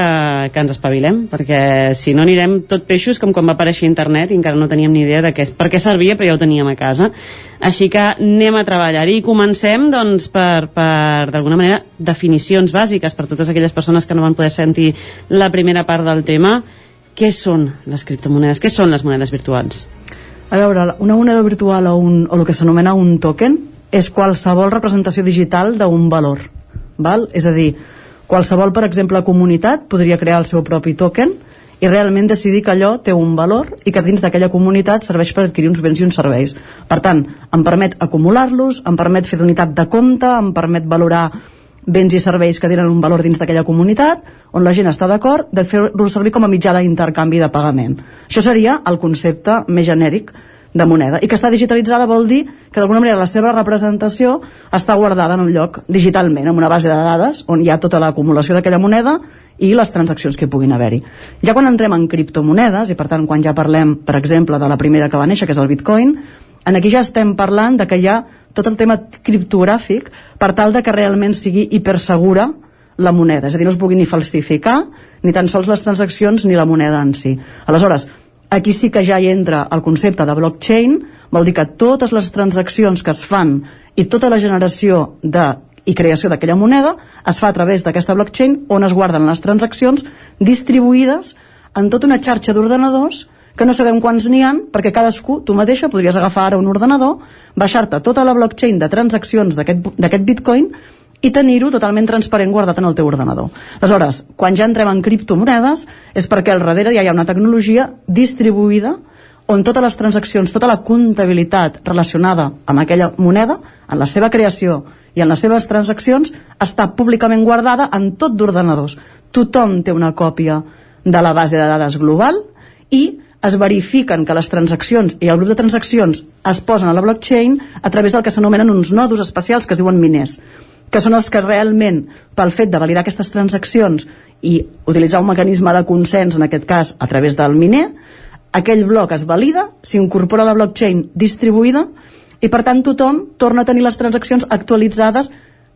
que ens espavilem perquè si no anirem tot peixos com quan va aparèixer internet i encara no teníem ni idea de què, per què servia però ja ho teníem a casa així que anem a treballar i comencem doncs per, per d'alguna manera definicions bàsiques per totes aquelles persones que no van poder sentir la primera part del tema què són les criptomonedes? Què són les monedes virtuals? A veure, una moneda virtual o, un, o el que s'anomena un token és qualsevol representació digital d'un valor. Val? És a dir, qualsevol, per exemple, comunitat podria crear el seu propi token i realment decidir que allò té un valor i que dins d'aquella comunitat serveix per adquirir uns béns i uns serveis. Per tant, em permet acumular-los, em permet fer d'unitat de compte, em permet valorar béns i serveis que tenen un valor dins d'aquella comunitat, on la gent està d'acord de fer-lo servir com a mitjà d'intercanvi de pagament. Això seria el concepte més genèric de moneda. I que està digitalitzada vol dir que d'alguna manera la seva representació està guardada en un lloc digitalment, en una base de dades on hi ha tota l'acumulació d'aquella moneda i les transaccions que puguin haver-hi. Ja quan entrem en criptomonedes, i per tant quan ja parlem, per exemple, de la primera que va néixer, que és el Bitcoin, en aquí ja estem parlant de que hi ha tot el tema criptogràfic per tal de que realment sigui hipersegura la moneda, és a dir, no es pugui ni falsificar ni tan sols les transaccions ni la moneda en si. Aleshores, aquí sí que ja hi entra el concepte de blockchain, vol dir que totes les transaccions que es fan i tota la generació de i creació d'aquella moneda es fa a través d'aquesta blockchain on es guarden les transaccions distribuïdes en tota una xarxa d'ordenadors que no sabem quants n'hi han perquè cadascú, tu mateixa, podries agafar ara un ordenador, baixar-te tota la blockchain de transaccions d'aquest bitcoin i tenir-ho totalment transparent guardat en el teu ordenador. Aleshores, quan ja entrem en criptomonedes és perquè al darrere ja hi ha una tecnologia distribuïda on totes les transaccions, tota la comptabilitat relacionada amb aquella moneda, en la seva creació i en les seves transaccions, està públicament guardada en tot d'ordenadors. Tothom té una còpia de la base de dades global i es verifiquen que les transaccions i el grup de transaccions es posen a la blockchain a través del que s'anomenen uns nodos especials que es diuen miners que són els que realment, pel fet de validar aquestes transaccions i utilitzar un mecanisme de consens, en aquest cas a través del miner, aquell bloc es valida, s'incorpora a la blockchain distribuïda i per tant tothom torna a tenir les transaccions actualitzades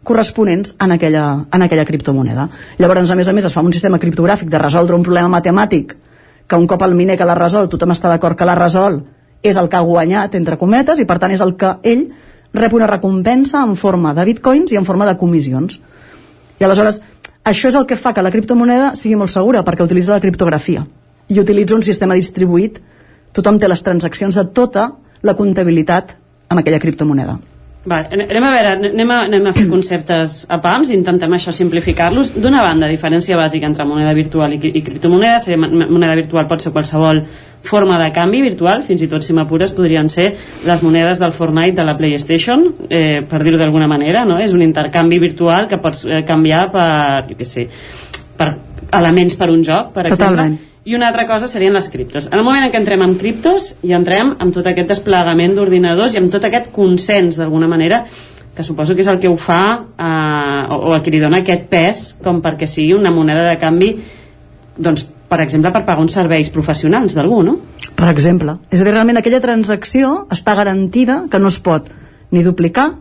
corresponents en aquella, en aquella criptomoneda. Llavors, a més a més, es fa un sistema criptogràfic de resoldre un problema matemàtic que un cop el miner que l'ha resolt, tothom està d'acord que l'ha resolt, és el que ha guanyat, entre cometes, i per tant és el que ell rep una recompensa en forma de bitcoins i en forma de comissions. I aleshores, això és el que fa que la criptomoneda sigui molt segura, perquè utilitza la criptografia i utilitza un sistema distribuït. Tothom té les transaccions de tota la comptabilitat amb aquella criptomoneda. Va, anem a veure, anem a, anem a fer [clears throat] conceptes a PAMS, intentem això simplificar-los. D'una banda, diferència bàsica entre moneda virtual i, i criptomoneda, seria moneda virtual pot ser qualsevol forma de canvi virtual, fins i tot si m'apures podrien ser les monedes del Fortnite de la PlayStation, eh, per dir-ho d'alguna manera, no? És un intercanvi virtual que pots eh, canviar per, jo què sé, per elements per un joc, per Totalment. exemple i una altra cosa serien les criptos. En el moment en què entrem en criptos, i entrem amb tot aquest desplegament d'ordinadors i amb tot aquest consens, d'alguna manera, que suposo que és el que ho fa eh, o, o el que li dona aquest pes com perquè sigui una moneda de canvi doncs, per exemple, per pagar uns serveis professionals d'algú, no? Per exemple. És a dir, realment aquella transacció està garantida que no es pot ni duplicar,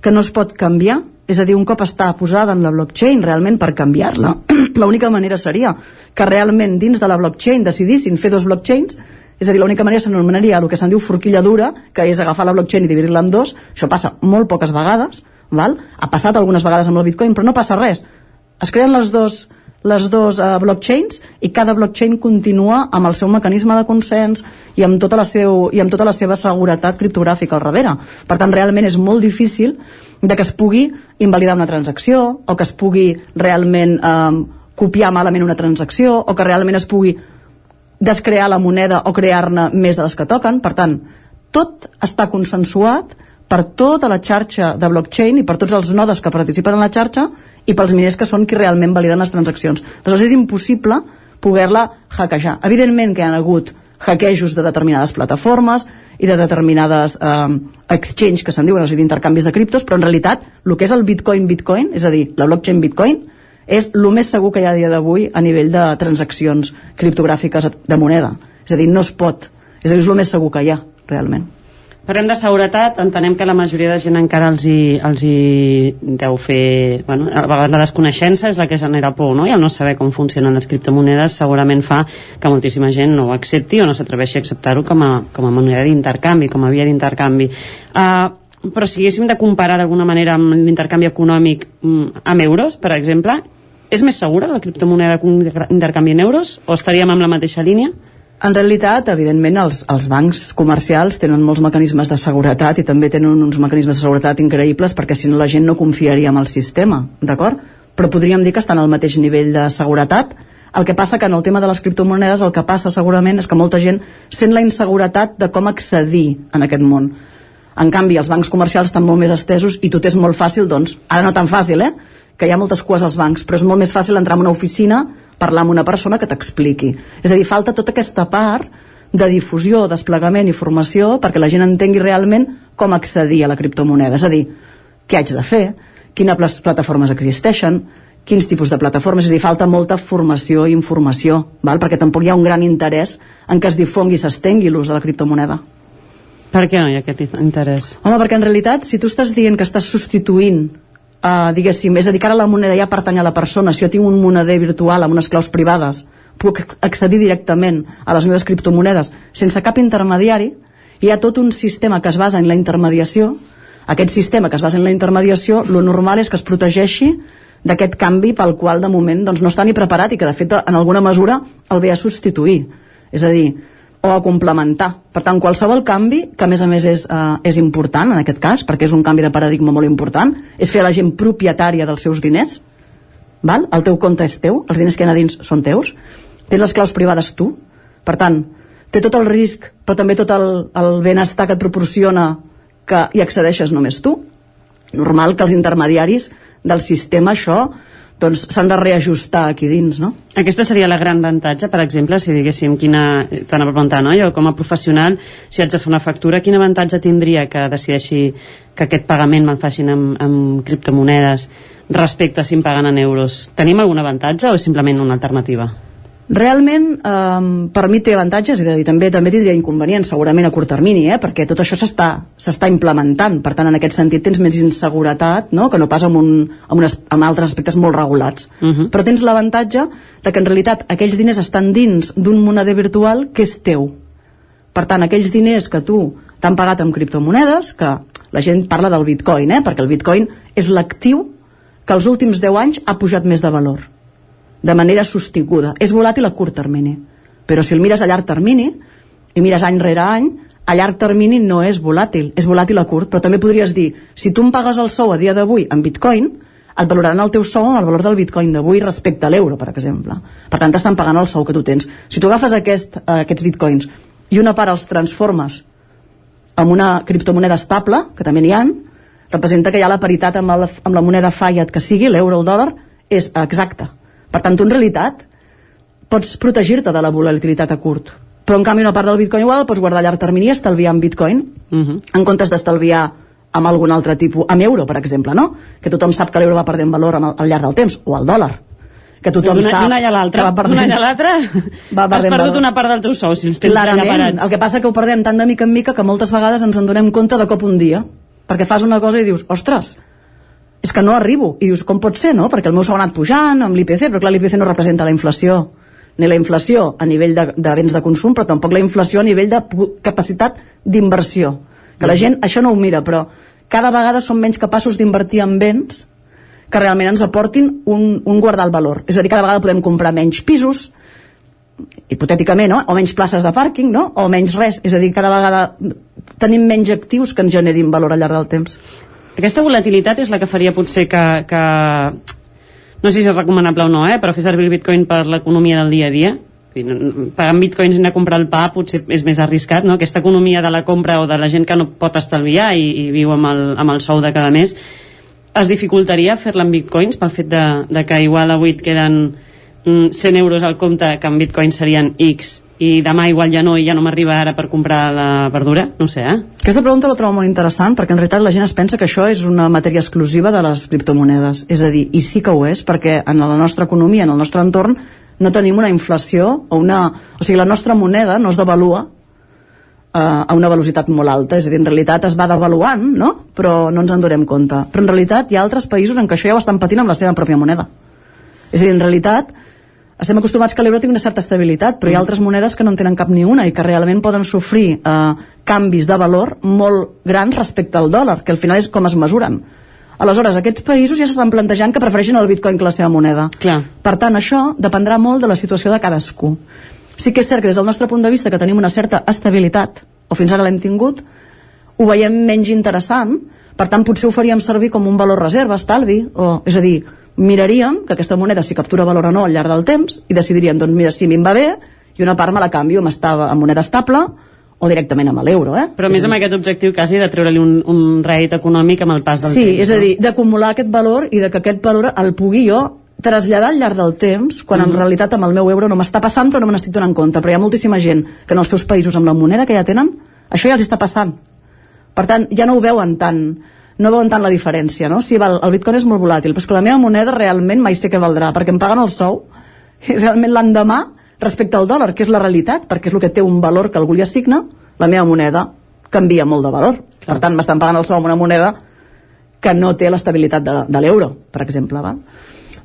que no es pot canviar, és a dir, un cop està posada en la blockchain realment per canviar-la, [clears throat] l'única manera seria que realment dins de la blockchain decidissin fer dos blockchains, és a dir, l'única manera s'anomenaria el que se'n diu forquilla dura, que és agafar la blockchain i dividir-la en dos, això passa molt poques vegades, val? ha passat algunes vegades amb el Bitcoin, però no passa res. Es creen les dos, les dos uh, blockchains i cada blockchain continua amb el seu mecanisme de consens i amb, tota la seu, i amb tota la seva seguretat criptogràfica al darrere. Per tant, realment és molt difícil de que es pugui invalidar una transacció o que es pugui realment eh, copiar malament una transacció o que realment es pugui descrear la moneda o crear-ne més de les que toquen. Per tant, tot està consensuat per tota la xarxa de blockchain i per tots els nodes que participen en la xarxa i pels miners que són qui realment validen les transaccions. Aleshores és impossible poder-la hackejar. Evidentment que hi ha hagut hackejos de determinades plataformes i de determinades eh, exchange que se'n diuen, és a dir, intercanvis de criptos, però en realitat el que és el Bitcoin Bitcoin, és a dir, la blockchain Bitcoin, és el més segur que hi ha a dia d'avui a nivell de transaccions criptogràfiques de moneda. És a dir, no es pot. És a dir, és el més segur que hi ha, realment. Parlem de seguretat, entenem que la majoria de gent encara els hi, els hi deu fer... Bueno, a vegades la desconeixença és la que genera por, no? I el no saber com funcionen les criptomonedes segurament fa que moltíssima gent no ho accepti o no s'atreveixi a acceptar-ho com, a, com a moneda d'intercanvi, com a via d'intercanvi. Uh, però si haguéssim de comparar d'alguna manera amb l'intercanvi econòmic mm, amb euros, per exemple, és més segura la criptomoneda que un intercanvi en euros o estaríem amb la mateixa línia? En realitat, evidentment, els, els bancs comercials tenen molts mecanismes de seguretat i també tenen uns mecanismes de seguretat increïbles perquè si no la gent no confiaria en el sistema, d'acord? Però podríem dir que estan al mateix nivell de seguretat. El que passa que en el tema de les criptomonedes el que passa segurament és que molta gent sent la inseguretat de com accedir en aquest món. En canvi, els bancs comercials estan molt més estesos i tot és molt fàcil, doncs, ara no tan fàcil, eh? Que hi ha moltes cues als bancs, però és molt més fàcil entrar en una oficina parlar amb una persona que t'expliqui. És a dir, falta tota aquesta part de difusió, desplegament i formació perquè la gent entengui realment com accedir a la criptomoneda. És a dir, què haig de fer, quines plataformes existeixen, quins tipus de plataformes, és a dir, falta molta formació i informació, val? perquè tampoc hi ha un gran interès en que es difongui i s'estengui l'ús de la criptomoneda. Per què no hi ha aquest interès? Home, perquè en realitat, si tu estàs dient que estàs substituint uh, diguéssim, és a dir, que ara la moneda ja pertany a la persona, si jo tinc un moneder virtual amb unes claus privades, puc ac- accedir directament a les meves criptomonedes sense cap intermediari, hi ha tot un sistema que es basa en la intermediació, aquest sistema que es basa en la intermediació, lo normal és que es protegeixi d'aquest canvi pel qual de moment doncs, no està ni preparat i que de fet en alguna mesura el ve a substituir. És a dir, o a complementar. Per tant, qualsevol canvi, que a més a més és, uh, és important en aquest cas, perquè és un canvi de paradigma molt important, és fer a la gent propietària dels seus diners, val? el teu compte és teu, els diners que hi ha dins són teus, tens les claus privades tu, per tant, té tot el risc, però també tot el, el benestar que et proporciona que hi accedeixes només tu. Normal que els intermediaris del sistema això doncs s'han de reajustar aquí dins, no? Aquesta seria la gran avantatge, per exemple, si diguéssim quina... T'han a preguntar, no? Jo com a professional, si haig de fer una factura, quin avantatge tindria que decideixi que aquest pagament me'l facin amb, amb criptomonedes respecte a si em paguen en euros? Tenim algun avantatge o és simplement una alternativa? Realment, eh, per mi té avantatges i dir, també també tindria inconvenients, segurament a curt termini, eh, perquè tot això s'està s'està implementant, per tant, en aquest sentit tens més inseguretat no? que no pas amb, un, amb, unes, amb altres aspectes molt regulats. Uh -huh. Però tens l'avantatge de que en realitat aquells diners estan dins d'un moneder virtual que és teu. Per tant, aquells diners que tu t'han pagat amb criptomonedes, que la gent parla del bitcoin, eh? perquè el bitcoin és l'actiu que els últims 10 anys ha pujat més de valor de manera sostinguda. És volàtil a curt termini, però si el mires a llarg termini i mires any rere any, a llarg termini no és volàtil, és volàtil a curt, però també podries dir, si tu em pagues el sou a dia d'avui en bitcoin, et valoraran el teu sou amb el valor del bitcoin d'avui respecte a l'euro, per exemple. Per tant, t'estan pagant el sou que tu tens. Si tu agafes aquest, eh, aquests bitcoins i una part els transformes amb una criptomoneda estable, que també n'hi han, representa que ha la paritat amb, el, amb la moneda fiat que sigui, l'euro o el dòlar, és exacta. Per tant, tu en realitat pots protegir-te de la volatilitat a curt. Però en canvi una part del bitcoin igual el pots guardar a llarg termini i estalviar en bitcoin Uh -huh. en comptes d'estalviar amb algun altre tipus, amb euro, per exemple, no? Que tothom sap que l'euro va perdent valor el, al llarg del temps, o el dòlar. Que tothom D'una- sap d'un any a l'altre, que va perdent... any a l'altre [laughs] va has perdut valor. una part del teu sou si els tens Clarament, el que passa que ho perdem tant de mica en mica que moltes vegades ens en donem compte de cop un dia, perquè fas una cosa i dius, ostres, és que no arribo. I dius, com pot ser, no? Perquè el meu sou ha anat pujant amb l'IPC, però clar, l'IPC no representa la inflació ni la inflació a nivell de, de béns de consum, però tampoc la inflació a nivell de capacitat d'inversió. Que la gent això no ho mira, però cada vegada som menys capaços d'invertir en béns que realment ens aportin un, un guardar el valor. És a dir, cada vegada podem comprar menys pisos, hipotèticament, no? o menys places de pàrquing, no? o menys res. És a dir, cada vegada tenim menys actius que ens generin valor al llarg del temps. Aquesta volatilitat és la que faria potser que, que no sé si és recomanable o no, eh, però fer servir el bitcoin per l'economia del dia a dia amb bitcoins i anar a comprar el pa potser és més arriscat, no? Aquesta economia de la compra o de la gent que no pot estalviar i, i viu amb el, amb el sou de cada mes es dificultaria fer-la amb bitcoins pel fet de, de que igual avui et queden mm, 100 euros al compte que en bitcoins serien X i demà igual ja no i ja no m'arriba ara per comprar la verdura, no sé, eh? Aquesta pregunta la trobo molt interessant perquè en realitat la gent es pensa que això és una matèria exclusiva de les criptomonedes. És a dir, i sí que ho és, perquè en la nostra economia, en el nostre entorn, no tenim una inflació o una... O sigui, la nostra moneda no es devalua eh, a una velocitat molt alta, és a dir, en realitat es va devaluant, no? però no ens en donem compte. Però en realitat hi ha altres països en què això ja ho estan patint amb la seva pròpia moneda. És a dir, en realitat estem acostumats que l'euro tingui una certa estabilitat, però hi ha altres monedes que no en tenen cap ni una i que realment poden sofrir eh, canvis de valor molt grans respecte al dòlar, que al final és com es mesuren. Aleshores, aquests països ja s'estan plantejant que prefereixen el bitcoin que la seva moneda. Clar. Per tant, això dependrà molt de la situació de cadascú. Sí que és cert que des del nostre punt de vista que tenim una certa estabilitat, o fins ara l'hem tingut, ho veiem menys interessant, per tant potser ho faríem servir com un valor reserva, estalvi, o, és a dir, miraríem que aquesta moneda si captura valor o no al llarg del temps i decidiríem, doncs mira, si a mi em va bé i una part me la canvio amb, estava, amb moneda estable o directament amb l'euro, eh? Però més amb aquest objectiu quasi de treure-li un, un rèdit econòmic amb el pas del Sí, temps. és a dir, d'acumular aquest valor i de que aquest valor el pugui jo traslladar al llarg del temps, quan en Mhm. realitat amb el meu euro no m'està passant però no me n'estic donant compte, però hi ha moltíssima gent que en els seus països amb la moneda que ja tenen, això ja els està passant. Per tant, ja no ho veuen tant, no veuen tant la diferència, no? Sí, val, el bitcoin és molt volàtil, però és que la meva moneda realment mai sé què valdrà, perquè em paguen el sou [laughs] i realment l'endemà, respecte al dòlar, que és la realitat, perquè és el que té un valor que algú li assigna, la meva moneda canvia molt de valor. Per tant, m'estan pagant el sou amb una moneda que no té l'estabilitat de, de l'euro, per exemple. Val?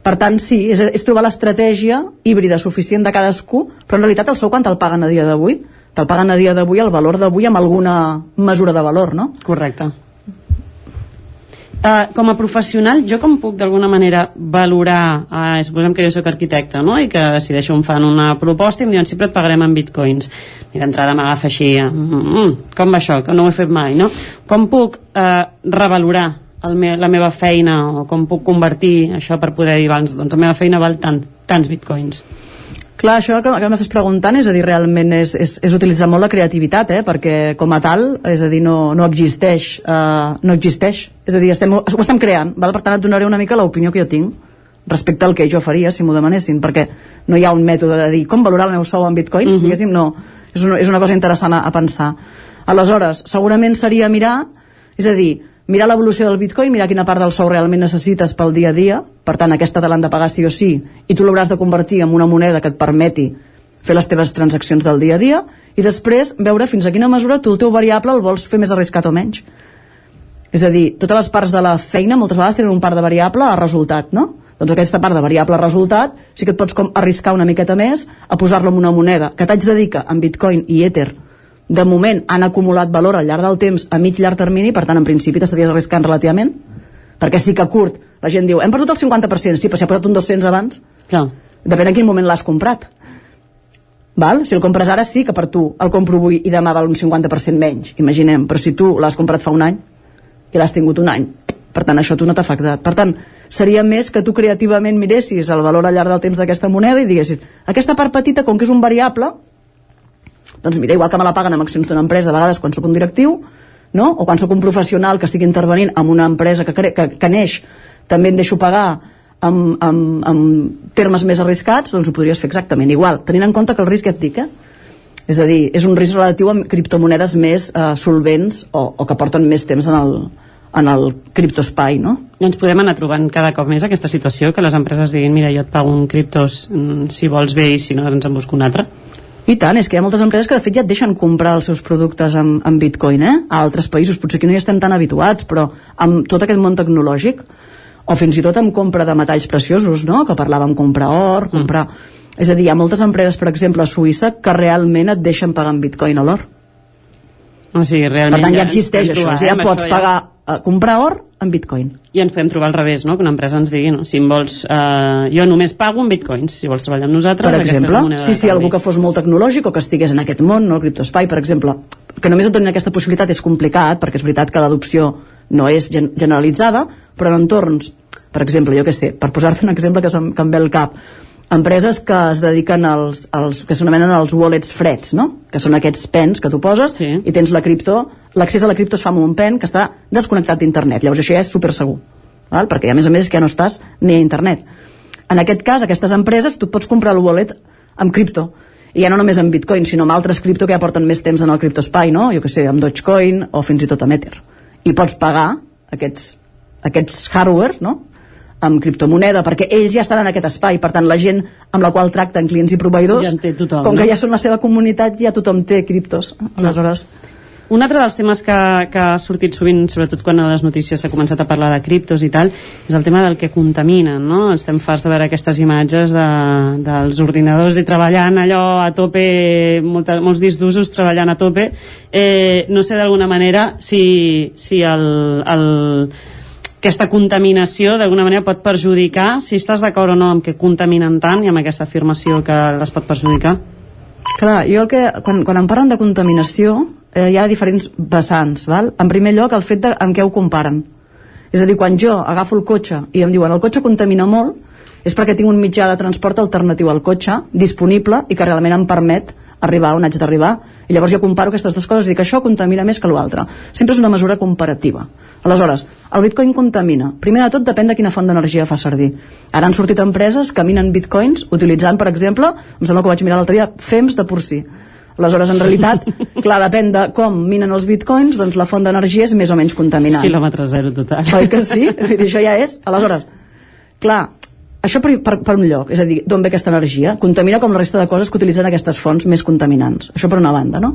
Per tant, sí, és, és trobar l'estratègia híbrida suficient de cadascú, però en realitat el sou quan te'l paguen a dia d'avui? Te'l paguen a dia d'avui el valor d'avui amb alguna mesura de valor, no? Correcte. Uh, com a professional, jo com puc d'alguna manera valorar, uh, suposem que jo sóc arquitecte, no?, i que decideixo em fan una proposta i em diuen sempre et pagarem en bitcoins. I d'entrada m'agafa així, mm, mm, com va això, que no ho he fet mai, no? Com puc uh, revalorar el me la meva feina o com puc convertir això per poder dir doncs la meva feina val tant, tants bitcoins? Clar, això que, que m'estàs preguntant és a dir, realment és, és, és utilitzar molt la creativitat, eh? perquè com a tal, és a dir, no, no existeix, uh, no existeix. És a dir, estem, ho estem creant, val? per tant et donaré una mica l'opinió que jo tinc respecte al que jo faria si m'ho demanessin, perquè no hi ha un mètode de dir com valorar el meu sou en bitcoins, Mhm. mm -hmm. diguéssim, no. És una, és una cosa interessant a, a pensar. Aleshores, segurament seria mirar, és a dir, mirar l'evolució del bitcoin, mirar quina part del sou realment necessites pel dia a dia, per tant aquesta te l'han de pagar sí o sí, i tu l'hauràs de convertir en una moneda que et permeti fer les teves transaccions del dia a dia, i després veure fins a quina mesura tu el teu variable el vols fer més arriscat o menys. És a dir, totes les parts de la feina moltes vegades tenen un part de variable a resultat, no? Doncs aquesta part de variable a resultat sí que et pots com arriscar una miqueta més a posar-lo en una moneda que t'haig de dir que en bitcoin i ether de moment han acumulat valor al llarg del temps a mig llarg termini, per tant en principi t'estaries arriscant relativament perquè sí que a curt la gent diu hem perdut el 50%, sí, però si ha posat un 200 abans Clar. depèn a quin moment l'has comprat Val? Si el compres ara sí que per tu el compro avui i demà val un 50% menys, imaginem, però si tu l'has comprat fa un any i l'has tingut un any, per tant això a tu no t'ha afectat. Per tant, seria més que tu creativament miressis el valor al llarg del temps d'aquesta moneda i diguessis, aquesta part petita, com que és un variable, doncs mira, igual que me la paguen amb accions d'una empresa, a vegades quan sóc un directiu, no? o quan sóc un professional que estigui intervenint en una empresa que, que, que neix, també em deixo pagar amb, amb, amb termes més arriscats, doncs ho podries fer exactament igual, tenint en compte que el risc ja et dic, eh? És a dir, és un risc relatiu amb criptomonedes més eh, solvents o, o que porten més temps en el, en el criptoespai, no? Ens podem anar trobant cada cop més aquesta situació, que les empreses diguin, mira, jo et pago un criptos mm, si vols bé i si no, doncs en busco un altre. I tant, és que hi ha moltes empreses que de fet ja et deixen comprar els seus productes en, en bitcoin, eh? A altres països, potser que no hi estem tan habituats, però amb tot aquest món tecnològic, o fins i tot amb compra de metalls preciosos, no? Que parlàvem comprar or, comprar... Mm. És a dir, hi ha moltes empreses, per exemple, a Suïssa, que realment et deixen pagar en bitcoin a l'or. O sigui, realment... Per tant, ja ens existeix això, trobar, ja eh, amb pots això pagar, eh, comprar or en bitcoin. I ens podem trobar al revés, no? Que una empresa ens digui, no? si em vols... Eh, jo només pago en bitcoins, si vols treballar amb nosaltres, per exemple, sí, sí, algú que fos molt tecnològic o que estigués en aquest món, no, el criptoespai, per exemple, que només et donin aquesta possibilitat és complicat, perquè és veritat que l'adopció no és gen generalitzada, però en entorns, per exemple, jo què sé, per posar-te un exemple que, que em ve al cap, empreses que es dediquen als, als que s'anomenen els wallets freds, no? que són aquests pens que tu poses sí. i tens la cripto, l'accés a la cripto es fa amb un pen que està desconnectat d'internet, llavors això ja és super segur, val? perquè a més a més és que ja no estàs ni a internet. En aquest cas, aquestes empreses, tu pots comprar el wallet amb cripto, i ja no només amb bitcoin, sinó amb altres cripto que ja porten més temps en el criptoespai, no? jo que sé, amb Dogecoin o fins i tot amb Ether. I pots pagar aquests, aquests hardware, no? Amb criptomoneda, perquè ells ja estan en aquest espai, per tant la gent amb la qual tracten clients i proveïdors, Ja tothom, com que no? ja són la seva comunitat, ja tothom té criptos. Aleshores, Un altre dels temes que, que ha sortit sovint, sobretot quan a les notícies s'ha començat a parlar de criptos i tal, és el tema del que contaminen, no? Estem farts de veure aquestes imatges de, dels ordinadors i treballant allò a tope, molta, molts discs d'usos treballant a tope. Eh, no sé d'alguna manera si, si el, el, aquesta contaminació d'alguna manera pot perjudicar, si estàs d'acord o no amb que contaminen tant i amb aquesta afirmació que les pot perjudicar. Clar, jo el que, quan, quan em parlen de contaminació, eh, hi ha diferents vessants, val? En primer lloc, el fet de amb què ho comparen. És a dir, quan jo agafo el cotxe i em diuen el cotxe contamina molt, és perquè tinc un mitjà de transport alternatiu al cotxe, disponible, i que realment em permet arribar on haig d'arribar. I llavors jo comparo aquestes dues coses i dic això contamina més que l'altre. Sempre és una mesura comparativa. Aleshores, el bitcoin contamina. Primer de tot depèn de quina font d'energia fa servir. Ara han sortit empreses que minen bitcoins utilitzant, per exemple, em sembla que ho vaig mirar l'altre dia, FEMS de porcí. Aleshores, en realitat, [laughs] clar, depèn de com minen els bitcoins, doncs la font d'energia és més o menys contaminant. És quilòmetre zero total. Oi que sí? Vull dir, això ja és. Aleshores, clar, això per, per, per un lloc, és a dir, d'on ve aquesta energia? Contamina com la resta de coses que utilitzen aquestes fonts més contaminants. Això per una banda, no?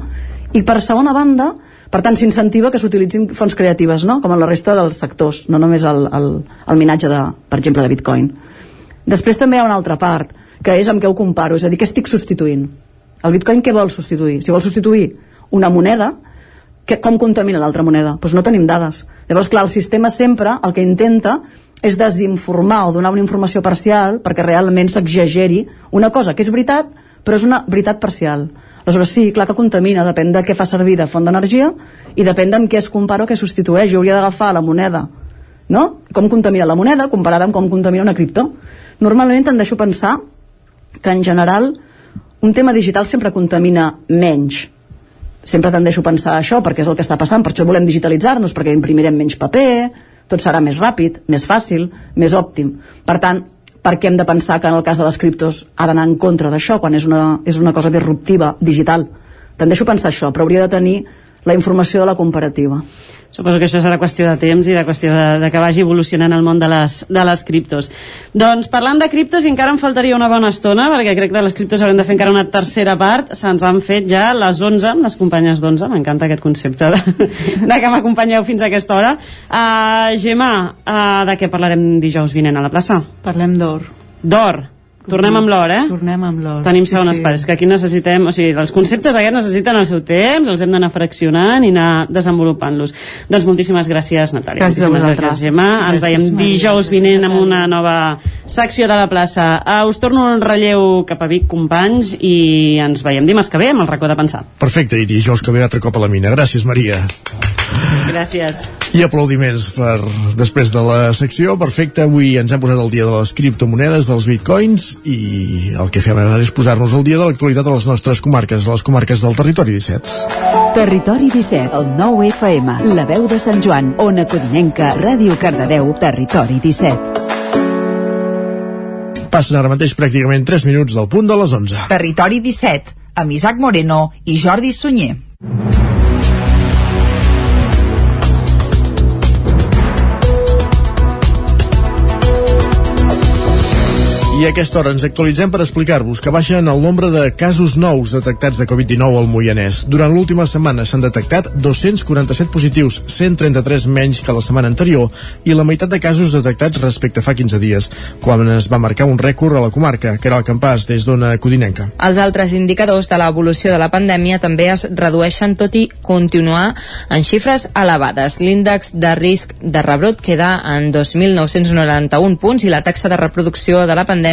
I per segona banda, per tant, s'incentiva que s'utilitzin fonts creatives, no? Com en la resta dels sectors, no només el, el, el minatge, de, per exemple, de bitcoin. Després també hi ha una altra part, que és amb què ho comparo, és a dir, què estic substituint? El bitcoin què vol substituir? Si vol substituir una moneda, que, com contamina l'altra moneda? Doncs no tenim dades. Llavors, clar, el sistema sempre el que intenta és desinformar o donar una informació parcial perquè realment s'exageri una cosa que és veritat, però és una veritat parcial. Aleshores, sí, clar que contamina, depèn de què fa servir de font d'energia i depèn amb què es compara o què substitueix. Jo hauria d'agafar la moneda, no? Com contamina la moneda comparada amb com contamina una cripto. Normalment tendeixo a pensar que en general un tema digital sempre contamina menys. Sempre tendeixo a pensar això perquè és el que està passant, per això volem digitalitzar-nos, perquè imprimirem menys paper, tot serà més ràpid, més fàcil, més òptim. Per tant, per què hem de pensar que en el cas de les criptos ha d'anar en contra d'això quan és una, és una cosa disruptiva, digital? Tendeixo a pensar això, però hauria de tenir la informació de la comparativa. Suposo que això serà qüestió de temps i de qüestió de, de que vagi evolucionant el món de les, de les criptos. Doncs parlant de criptos, encara em faltaria una bona estona, perquè crec que de les criptos haurem de fer encara una tercera part, se'ns han fet ja les 11, les companyes d'11, m'encanta aquest concepte de, de que m'acompanyeu fins a aquesta hora. Uh, Gemma, uh, de què parlarem dijous vinent a la plaça? Parlem d'or. D'or. Tornem amb l'or, eh? Tornem amb l'or. Tenim sí, segones sí. parts, que aquí necessitem... O sigui, els conceptes aquests necessiten el seu temps, els hem d'anar fraccionant i anar desenvolupant-los. Doncs moltíssimes gràcies, Natàlia. Gràcies moltíssimes a gràcies, Gemma. Ens Gràcies, veiem Maria. dijous vinent amb una nova secció de la plaça. Uh, us torno un relleu cap a Vic, companys, i ens veiem dimarts que ve amb el racó de pensar. Perfecte, i dijous que ve altre cop a la mina. Gràcies, Maria. Gràcies. I aplaudiments per després de la secció. Perfecte, avui ens hem posat el dia de les criptomonedes, dels bitcoins, i el que fem ara és posar-nos al dia de l'actualitat a les nostres comarques, a les comarques del territori 17. Territori 17, el 9 FM, la veu de Sant Joan, Ona Codinenca, Ràdio Cardedeu, Territori 17. Passen ara mateix pràcticament 3 minuts del punt de les 11. Territori 17, amb Isaac Moreno i Jordi Sunyer. I a aquesta hora ens actualitzem per explicar-vos que baixen el nombre de casos nous detectats de Covid-19 al Moianès. Durant l'última setmana s'han detectat 247 positius, 133 menys que la setmana anterior, i la meitat de casos detectats respecte a fa 15 dies, quan es va marcar un rècord a la comarca, que era el campàs des d'Ona Codinenca. Els altres indicadors de l'evolució de la pandèmia també es redueixen tot i continuar en xifres elevades. L'índex de risc de rebrot queda en 2.991 punts i la taxa de reproducció de la pandèmia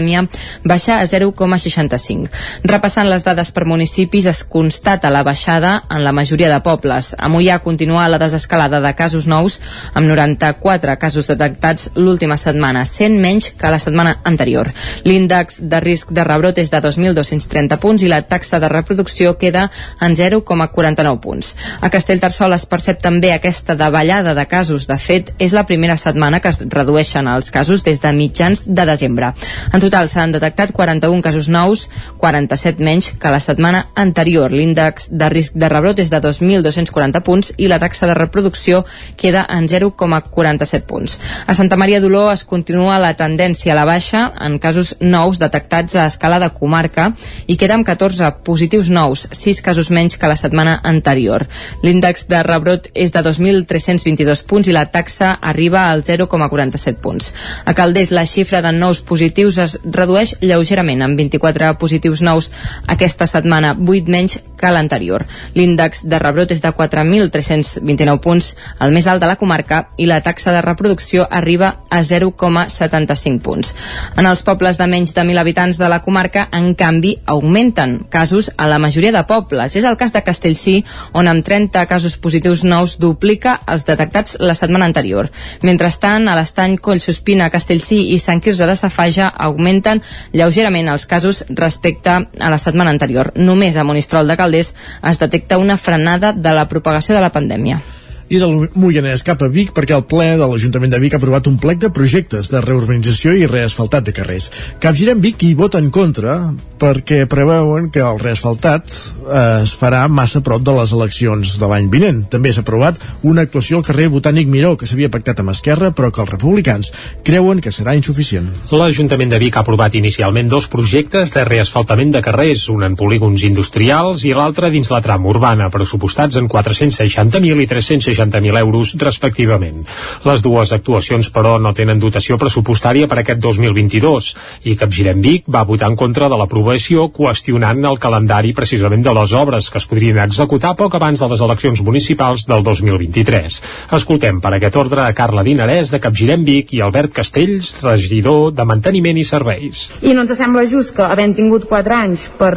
baixa a 0,65. Repassant les dades per municipis es constata la baixada en la majoria de pobles. A Mollà continua la desescalada de casos nous amb 94 casos detectats l'última setmana, 100 menys que la setmana anterior. L'índex de risc de rebrot és de 2.230 punts i la taxa de reproducció queda en 0,49 punts. A Castellterçol es percep també aquesta davallada de casos. De fet, és la primera setmana que es redueixen els casos des de mitjans de desembre. En total s'han detectat 41 casos nous, 47 menys que la setmana anterior. L'índex de risc de rebrot és de 2.240 punts i la taxa de reproducció queda en 0,47 punts. A Santa Maria d'Oló es continua la tendència a la baixa en casos nous detectats a escala de comarca i queda amb 14 positius nous, 6 casos menys que la setmana anterior. L'índex de rebrot és de 2.322 punts i la taxa arriba al 0,47 punts. A Calders la xifra de nous positius es redueix lleugerament amb 24 positius nous aquesta setmana, 8 menys que l'anterior. L'índex de rebrot és de 4.329 punts, el més alt de la comarca, i la taxa de reproducció arriba a 0,75 punts. En els pobles de menys de 1.000 habitants de la comarca, en canvi, augmenten casos a la majoria de pobles. És el cas de Castellcí, on amb 30 casos positius nous duplica els detectats la setmana anterior. Mentrestant, a l'estany Collsospina, Castellcí i Sant Quirze de Safaja augmenten augmenten lleugerament els casos respecte a la setmana anterior. Només a Monistrol de Calders es detecta una frenada de la propagació de la pandèmia i del Moianès cap a Vic perquè el ple de l'Ajuntament de Vic ha aprovat un plec de projectes de reurbanització i reasfaltat de carrers. Capgirem Vic hi vota en contra perquè preveuen que el reasfaltat eh, es farà massa prop de les eleccions de l'any vinent. També s'ha aprovat una actuació al carrer Botànic Miró que s'havia pactat amb Esquerra però que els republicans creuen que serà insuficient. L'Ajuntament de Vic ha aprovat inicialment dos projectes de reasfaltament de carrers, un en polígons industrials i l'altre dins la trama urbana, pressupostats en 460.000 i 360 60.000 euros respectivament. Les dues actuacions, però, no tenen dotació pressupostària per aquest 2022 i Capgirem Vic va votar en contra de l'aprovació qüestionant el calendari precisament de les obres que es podrien executar poc abans de les eleccions municipals del 2023. Escoltem per aquest ordre a Carla Dinarès de Capgirem Vic i Albert Castells, regidor de Manteniment i Serveis. I no ens sembla just que, havent tingut 4 anys per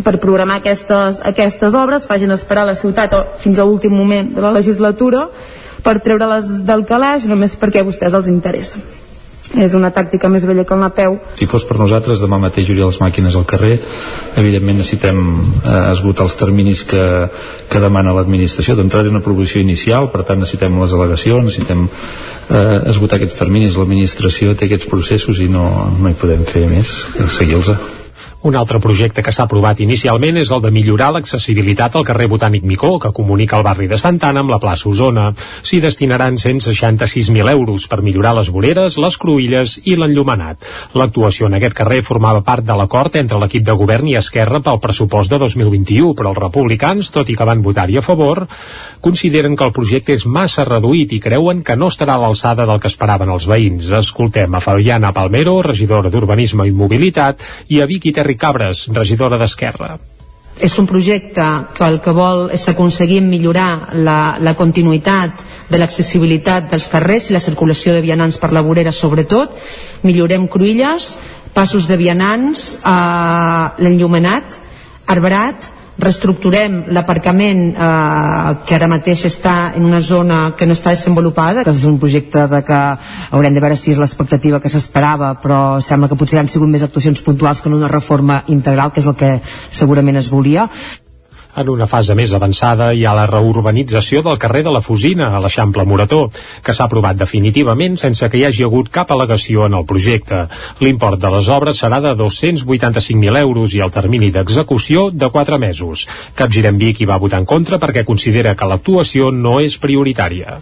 per programar aquestes, aquestes obres, facin esperar la ciutat fins a l'últim moment de la legislatura per treure-les del calaix només perquè a vostès els interessa és una tàctica més vella que el napeu. Si fos per nosaltres, demà mateix hauria les màquines al carrer. Evidentment necessitem eh, esgotar els terminis que, que demana l'administració. D'entrada és una proposició inicial, per tant necessitem les al·legacions, necessitem eh, esgotar aquests terminis. L'administració té aquests processos i no, no hi podem fer més que seguir-los. Un altre projecte que s'ha aprovat inicialment és el de millorar l'accessibilitat al carrer Botànic Micó, que comunica el barri de Santana amb la plaça Osona. S'hi destinaran 166.000 euros per millorar les voreres, les cruïlles i l'enllumenat. L'actuació en aquest carrer formava part de l'acord entre l'equip de govern i Esquerra pel pressupost de 2021, però els republicans, tot i que van votar-hi a favor, consideren que el projecte és massa reduït i creuen que no estarà a l'alçada del que esperaven els veïns. Escoltem a Fabiana Palmero, regidora d'Urbanisme i Mobilitat, i a Vicky Terri Cabres, regidora d'Esquerra. És un projecte que el que vol és aconseguir millorar la, la continuïtat de l'accessibilitat dels carrers i la circulació de vianants per la vorera sobretot, millorem cruïlles, passos de vianants, eh, l'enllumenat, arbrat, reestructurem l'aparcament eh, que ara mateix està en una zona que no està desenvolupada. Que és un projecte de que haurem de veure si és l'expectativa que s'esperava però sembla que potser han sigut més actuacions puntuals que no una reforma integral que és el que segurament es volia en una fase més avançada hi ha la reurbanització del carrer de la Fusina, a l'Eixample Morató, que s'ha aprovat definitivament sense que hi hagi hagut cap al·legació en el projecte. L'import de les obres serà de 285.000 euros i el termini d'execució de 4 mesos. Capgirem Vic hi va votar en contra perquè considera que l'actuació no és prioritària.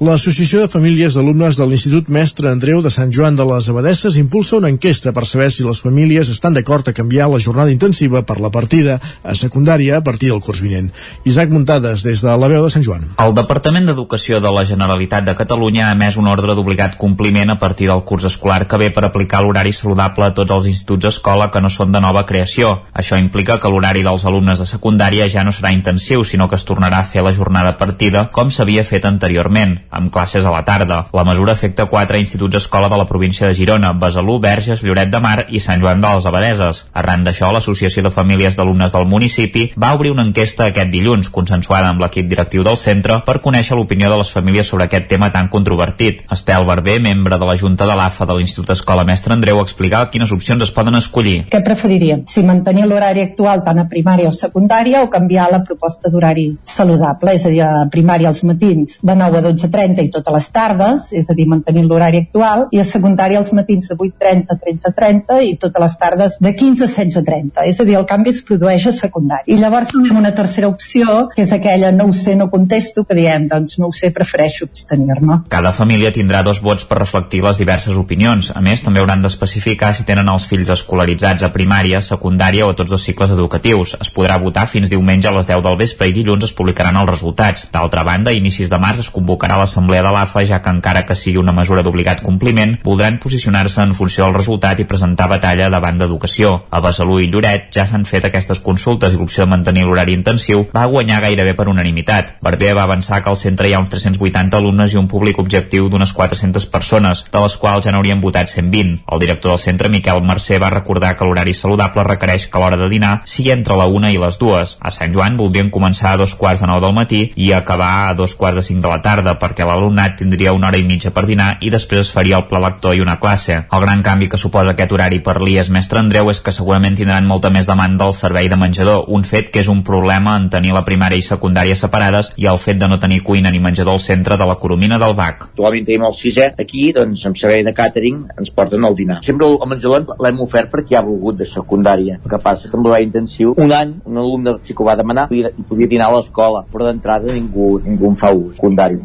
L'Associació de Famílies d'Alumnes de l'Institut Mestre Andreu de Sant Joan de les Abadesses impulsa una enquesta per saber si les famílies estan d'acord a canviar la jornada intensiva per la partida a secundària a partir del curs vinent. Isaac Muntades, des de la veu de Sant Joan. El Departament d'Educació de la Generalitat de Catalunya ha emès un ordre d'obligat compliment a partir del curs escolar que ve per aplicar l'horari saludable a tots els instituts escola que no són de nova creació. Això implica que l'horari dels alumnes de secundària ja no serà intensiu, sinó que es tornarà a fer la jornada partida com s'havia fet anteriorment amb classes a la tarda. La mesura afecta quatre instituts escola de la província de Girona, Besalú, Verges, Lloret de Mar i Sant Joan de les Abadeses. Arran d'això, l'Associació de Famílies d'Alumnes del municipi va obrir una enquesta aquest dilluns, consensuada amb l'equip directiu del centre, per conèixer l'opinió de les famílies sobre aquest tema tan controvertit. Estel Barber, membre de la Junta de l'AFA de l'Institut Escola Mestre Andreu, explicava quines opcions es poden escollir. Què preferiríem? Si mantenir l'horari actual tant a primària o secundària o canviar la proposta d'horari saludable, és a dir, a primària als matins de 9 a 12 30 i totes les tardes, és a dir, mantenint l'horari actual, i a secundària els matins de 8.30 a 13.30 i totes les tardes de 15 a 16.30. És a dir, el canvi es produeix a secundària. I llavors tenim una tercera opció, que és aquella no ho sé, no contesto, que diem, doncs no ho sé, prefereixo abstenir-me. Cada família tindrà dos vots per reflectir les diverses opinions. A més, també hauran d'especificar si tenen els fills escolaritzats a primària, secundària o a tots dos cicles educatius. Es podrà votar fins diumenge a les 10 del vespre i dilluns es publicaran els resultats. D'altra banda, a inicis de març es convocarà l'Assemblea de l'AFA, ja que encara que sigui una mesura d'obligat compliment, voldran posicionar-se en funció del resultat i presentar batalla davant d'educació. A Besalú i Lloret ja s'han fet aquestes consultes i l'opció de mantenir l'horari intensiu va guanyar gairebé per unanimitat. Barber va avançar que al centre hi ha uns 380 alumnes i un públic objectiu d'unes 400 persones, de les quals ja n'haurien votat 120. El director del centre, Miquel Mercè, va recordar que l'horari saludable requereix que l'hora de dinar sigui entre la una i les dues. A Sant Joan voldrien començar a dos quarts de nou del matí i acabar a dos quarts de cinc de la tarda, perquè perquè l'alumnat tindria una hora i mitja per dinar i després es faria el pla lector i una classe. El gran canvi que suposa aquest horari per l'IES Mestre Andreu és que segurament tindran molta més demanda del servei de menjador, un fet que és un problema en tenir la primària i secundària separades i el fet de no tenir cuina ni menjador al centre de la Coromina del BAC. Actualment tenim el sisè, aquí, doncs, amb servei de càtering ens porten el dinar. Sempre el menjador l'hem ofert perquè ha volgut de secundària. El que passa que amb l'horari intensiu, un any, un alumne ho va demanar i podia dinar a l'escola, però d'entrada ningú, ningú en fa ús, secundari.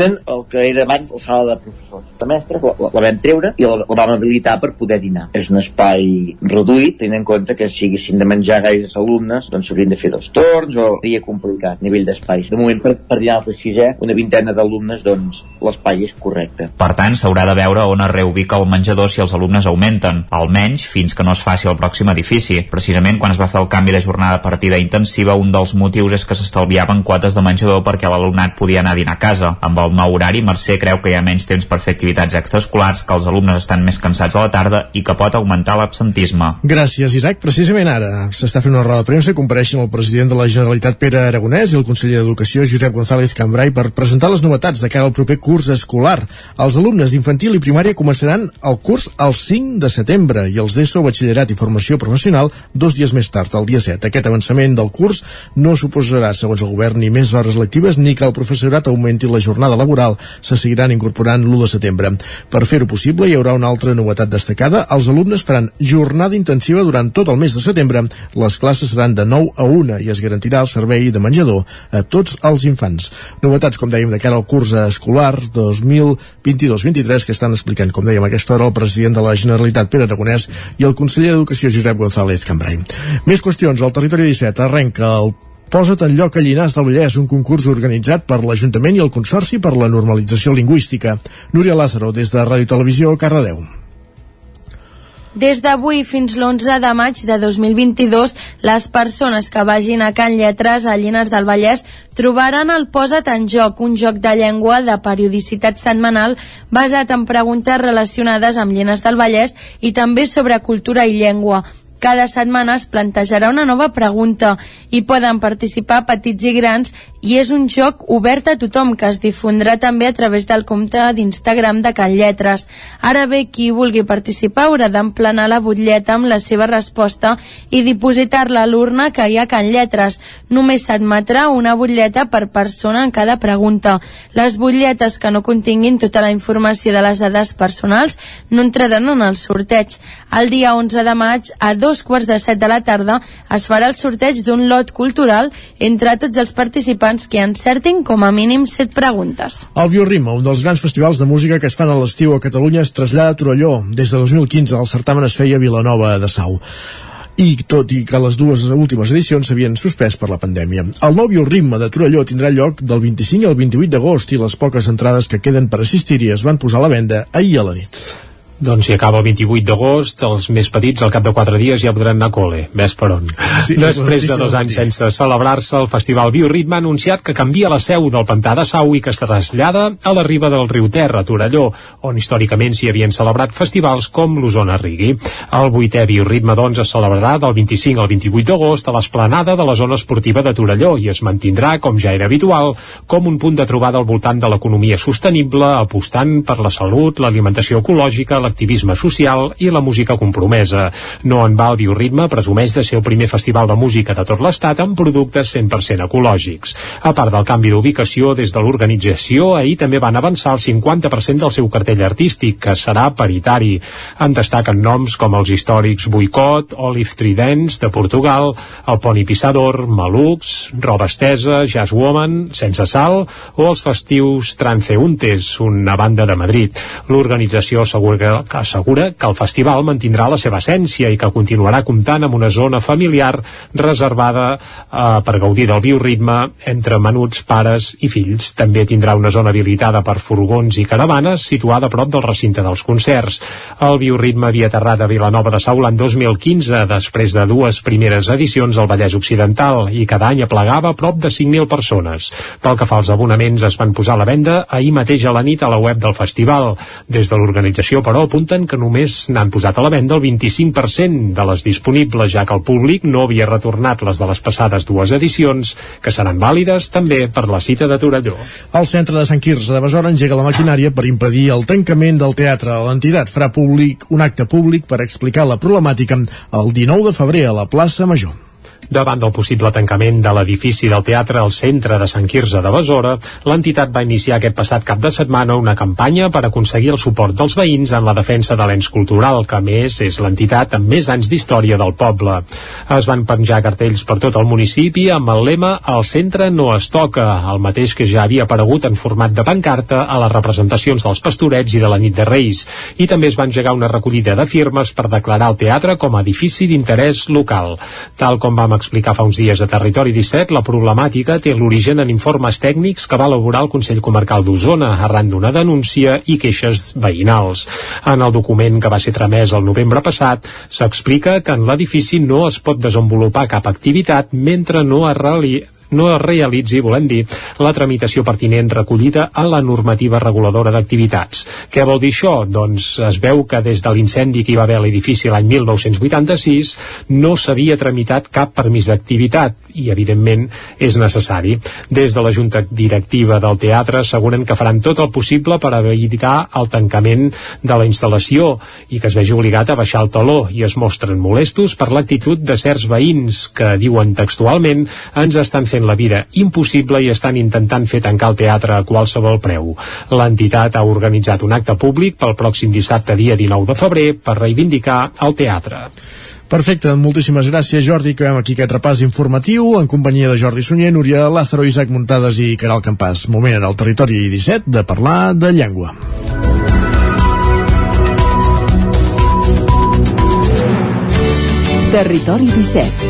Dinen el que era abans la sala de professors. De mestres la, la, la vam treure i la, la vam habilitar per poder dinar. És un espai reduït, tenint en compte que si haguessin de menjar gaires alumnes, doncs s'haurien de fer dos torns o seria complicat a nivell d'espais. De moment, per, per dinar els de sisè, una vintena d'alumnes, doncs l'espai és correcte. Per tant, s'haurà de veure on es reubica el menjador si els alumnes augmenten, almenys fins que no es faci el pròxim edifici. Precisament quan es va fer el canvi de jornada partida intensiva, un dels motius és que s'estalviaven quotes de menjador perquè l'alumnat podia anar a dinar a casa. Amb el nou horari, Mercè creu que hi ha menys temps per fer activitats extraescolars, que els alumnes estan més cansats a la tarda i que pot augmentar l'absentisme. Gràcies, Isaac. Precisament ara s'està fent una roda de premsa i compareixen el president de la Generalitat Pere Aragonès i el conseller d'Educació Josep González Cambrai per presentar les novetats de cara al proper curs escolar. Els alumnes d'infantil i primària començaran el curs el 5 de setembre i els d'ESO, batxillerat i formació professional dos dies més tard, el dia 7. Aquest avançament del curs no suposarà, segons el govern, ni més hores lectives ni que el professorat augmenti la jornada laboral. Se seguiran incorporant l'1 de setembre. Per fer-ho possible hi haurà una altra novetat destacada. Els alumnes faran jornada intensiva durant tot el mes de setembre. Les classes seran de 9 a 1 i es garantirà el servei de menjador a tots els infants. Novetats, com dèiem, de cara al curs escolar 2022-23 que estan explicant, com dèiem, aquesta hora el president de la Generalitat Pere Aragonès i el conseller d'Educació Josep González Cambrai. Més qüestions. Al territori 17 arrenca el Posa't en lloc a Llinars del Vallès, un concurs organitzat per l'Ajuntament i el Consorci per la Normalització Lingüística. Núria Lázaro, des de Ràdio Televisió, Cardedeu. Des d'avui fins l'11 de maig de 2022, les persones que vagin a Can Lletres a Llinars del Vallès trobaran el Posa't en joc, un joc de llengua de periodicitat setmanal basat en preguntes relacionades amb Llinars del Vallès i també sobre cultura i llengua. Cada setmana es plantejarà una nova pregunta i poden participar petits i grans i és un joc obert a tothom que es difondrà també a través del compte d'Instagram de Can Lletres. Ara bé, qui vulgui participar haurà d'emplenar la butlleta amb la seva resposta i dipositar-la a l'urna que hi ha a Can Lletres. Només s'admetrà una butlleta per persona en cada pregunta. Les butlletes que no continguin tota la informació de les dades personals no entraran en el sorteig. El dia 11 de maig, a dos quarts de set de la tarda, es farà el sorteig d'un lot cultural entre tots els participants que encertin com a mínim set preguntes. El Bioritme, un dels grans festivals de música que es fan a l'estiu a Catalunya, es trasllada a Torelló. Des de 2015 el certamen es feia a Vilanova de Sau i tot i que les dues últimes edicions s'havien suspès per la pandèmia. El nou bioritme de Torelló tindrà lloc del 25 al 28 d'agost i les poques entrades que queden per assistir-hi es van posar a la venda ahir a la nit. Doncs si acaba el 28 d'agost, els més petits al cap de 4 dies ja podran anar a col·le. Ves per on. Sí, Després de dos anys sense celebrar-se, el Festival Bioritme ha anunciat que canvia la seu del Pantà de Sau i que es trasllada a la riba del riu Terra, a Torelló, on històricament s'hi havien celebrat festivals com l'Osona Rigui. El vuitè Bioritme, doncs, es celebrarà del 25 al 28 d'agost a l'esplanada de la zona esportiva de Torelló i es mantindrà, com ja era habitual, com un punt de trobada al voltant de l'economia sostenible, apostant per la salut, l'alimentació ecològica, l'activisme social i la música compromesa. No en va el bioritme, presumeix de ser el primer festival de música de tot l'estat amb productes 100% ecològics. A part del canvi d'ubicació, des de l'organització, ahir també van avançar el 50% del seu cartell artístic, que serà paritari. En destaquen noms com els històrics Boicot, Olive Tridents, de Portugal, el Pony Pissador, Malux, Roba Estesa, Jazz Woman, Sense Sal, o els festius Tranceuntes, una banda de Madrid. L'organització assegura que assegura que el festival mantindrà la seva essència i que continuarà comptant amb una zona familiar reservada eh, per gaudir del bioritme entre menuts, pares i fills. També tindrà una zona habilitada per furgons i caravanes situada a prop del recinte dels concerts. El bioritme havia aterrat a Vilanova de Sau l'any 2015 després de dues primeres edicions al Vallès Occidental i cada any aplegava prop de 5.000 persones. Pel que fa als abonaments es van posar a la venda ahir mateix a la nit a la web del festival. Des de l'organització, però, apunten que només n'han posat a la venda el 25% de les disponibles, ja que el públic no havia retornat les de les passades dues edicions, que seran vàlides també per la cita de Torelló. El centre de Sant Quirze de Besora engega la maquinària per impedir el tancament del teatre. L'entitat farà públic un acte públic per explicar la problemàtica el 19 de febrer a la plaça Major. Davant del possible tancament de l'edifici del teatre al centre de Sant Quirze de Besora, l'entitat va iniciar aquest passat cap de setmana una campanya per aconseguir el suport dels veïns en la defensa de l'ens cultural, que més és l'entitat amb més anys d'història del poble. Es van penjar cartells per tot el municipi amb el lema El centre no es toca, el mateix que ja havia aparegut en format de pancarta a les representacions dels pastorets i de la nit de Reis, i també es va engegar una recollida de firmes per declarar el teatre com a edifici d'interès local. Tal com vam explicar fa uns dies a Territori 17, la problemàtica té l'origen en informes tècnics que va elaborar el Consell Comarcal d'Osona arran d'una denúncia i queixes veïnals. En el document que va ser tramès el novembre passat, s'explica que en l'edifici no es pot desenvolupar cap activitat mentre no es reali no es realitzi, volem dir, la tramitació pertinent recollida a la normativa reguladora d'activitats. Què vol dir això? Doncs es veu que des de l'incendi que hi va haver a l'edifici l'any 1986 no s'havia tramitat cap permís d'activitat i, evidentment, és necessari. Des de la Junta Directiva del Teatre asseguren que faran tot el possible per evitar el tancament de la instal·lació i que es vegi obligat a baixar el taló i es mostren molestos per l'actitud de certs veïns que, diuen textualment, ens estan fent la vida impossible i estan intentant fer tancar el teatre a qualsevol preu. L'entitat ha organitzat un acte públic pel pròxim dissabte dia 19 de febrer per reivindicar el teatre. Perfecte, moltíssimes gràcies Jordi, que veiem aquí aquest repàs informatiu en companyia de Jordi Sunyer, Núria Lázaro, Isaac Muntades i Caral Campàs. Moment en el territori 17 de parlar de llengua. Territori 17.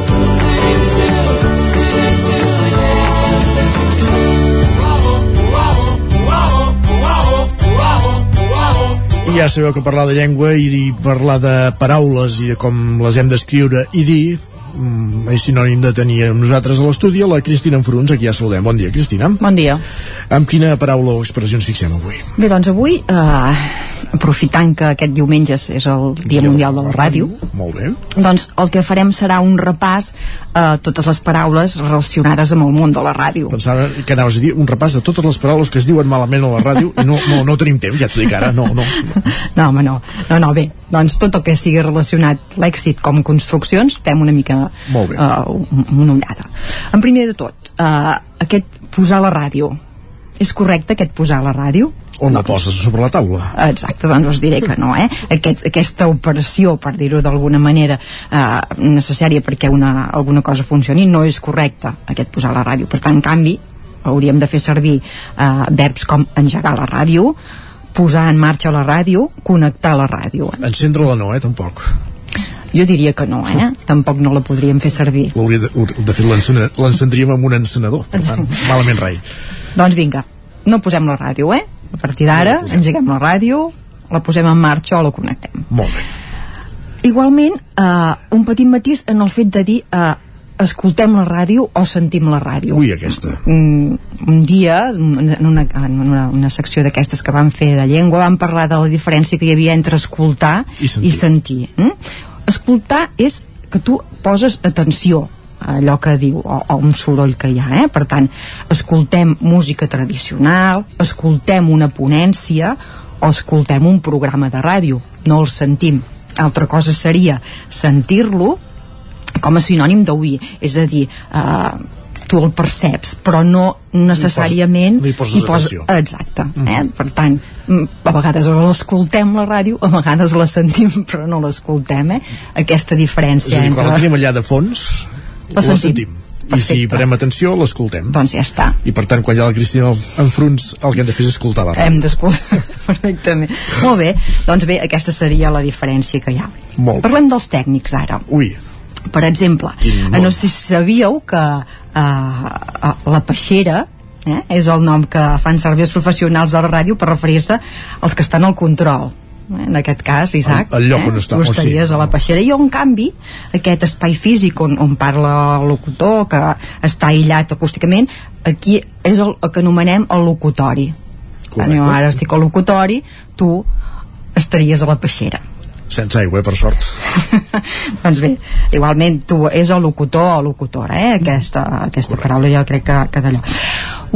Ja sabeu que parlar de llengua i parlar de paraules i de com les hem d'escriure i dir mm, és sinònim de tenir amb nosaltres a l'estudi la Cristina Enfruns, aquí ja saludem. Bon dia, Cristina. Bon dia. Amb quina paraula o expressió ens fixem avui? Bé, doncs avui, eh, aprofitant que aquest diumenge és- el Dia Mundial de la Ràdio, Molt bé. doncs el que farem serà un repàs a totes les paraules relacionades amb el món de la ràdio. Pensava que anaves a dir un repàs de totes les paraules que es diuen malament a la ràdio i no, no, no tenim temps, ja t'ho dic ara, no, no. No, home, no. No, no, bé, doncs tot el que sigui relacionat l'èxit com construccions, fem una mica Uh, una ullada. En primer de tot, uh, aquest posar la ràdio. És correcte aquest posar la ràdio? On la poses sobre la taula? Exacte, doncs us diré que no, eh? Aquest, aquesta operació, per dir-ho d'alguna manera, eh, necessària perquè una, alguna cosa funcioni, no és correcta, aquest posar la ràdio. Per tant, en canvi, hauríem de fer servir eh, verbs com engegar la ràdio, posar en marxa la ràdio, connectar la ràdio. Encendre-la no, eh, tampoc. Jo diria que no, eh? [laughs] Tampoc no la podríem fer servir. De, de fet, l'encendríem amb un encenedor. Per tant, malament rai. Doncs vinga, no posem la ràdio, eh? A partir d'ara, engeguem la ràdio, la posem en marxa o la connectem. Molt bé. Igualment, eh, un petit matís en el fet de dir eh, escoltem la ràdio o sentim la ràdio. Ui, aquesta. Un, un dia, en una, en una, una secció d'aquestes que vam fer de llengua, vam parlar de la diferència que hi havia entre escoltar I sentir. I sentir mm? Escoltar és que tu poses atenció a allò que diu o, o un soroll que hi ha eh? per tant, escoltem música tradicional escoltem una ponència o escoltem un programa de ràdio no el sentim altra cosa seria sentir-lo com a sinònim d'oir és a dir, eh, tu el perceps però no necessàriament Li poses- li poses atenció. exacte, eh? per tant mm, a vegades l'escoltem la ràdio a vegades la sentim [laughs] però no l'escoltem eh? aquesta És diferència a dir, quan la entre... tenim allà de fons, La la, sentim. sentim. I si parem atenció, l'escoltem. Doncs ja està. I per tant, quan hi ha la Cristina Enfruns, el que hem de fer és escoltar la ràdio. hem d'escoltar [laughs] perfectament molt bé, doncs bé, aquesta seria la diferència que hi ha Molt bé. parlem dels tècnics ara Ui, per exemple, no sé si sabíeu que eh, la peixera eh, és el nom que fan servir els professionals de la ràdio per referir-se als que estan al control eh, en aquest cas, Isaac el, el lloc eh? on està, tu estaries sí. a la peixera i en canvi aquest espai físic on, on parla el locutor que està aïllat acústicament aquí és el, el que anomenem el locutori Correcte. jo ara estic al locutori tu estaries a la peixera sense aigua, eh, per sort [laughs] doncs bé, igualment tu és el locutor o locutora, eh? aquesta, aquesta paraula jo crec que, que d'allò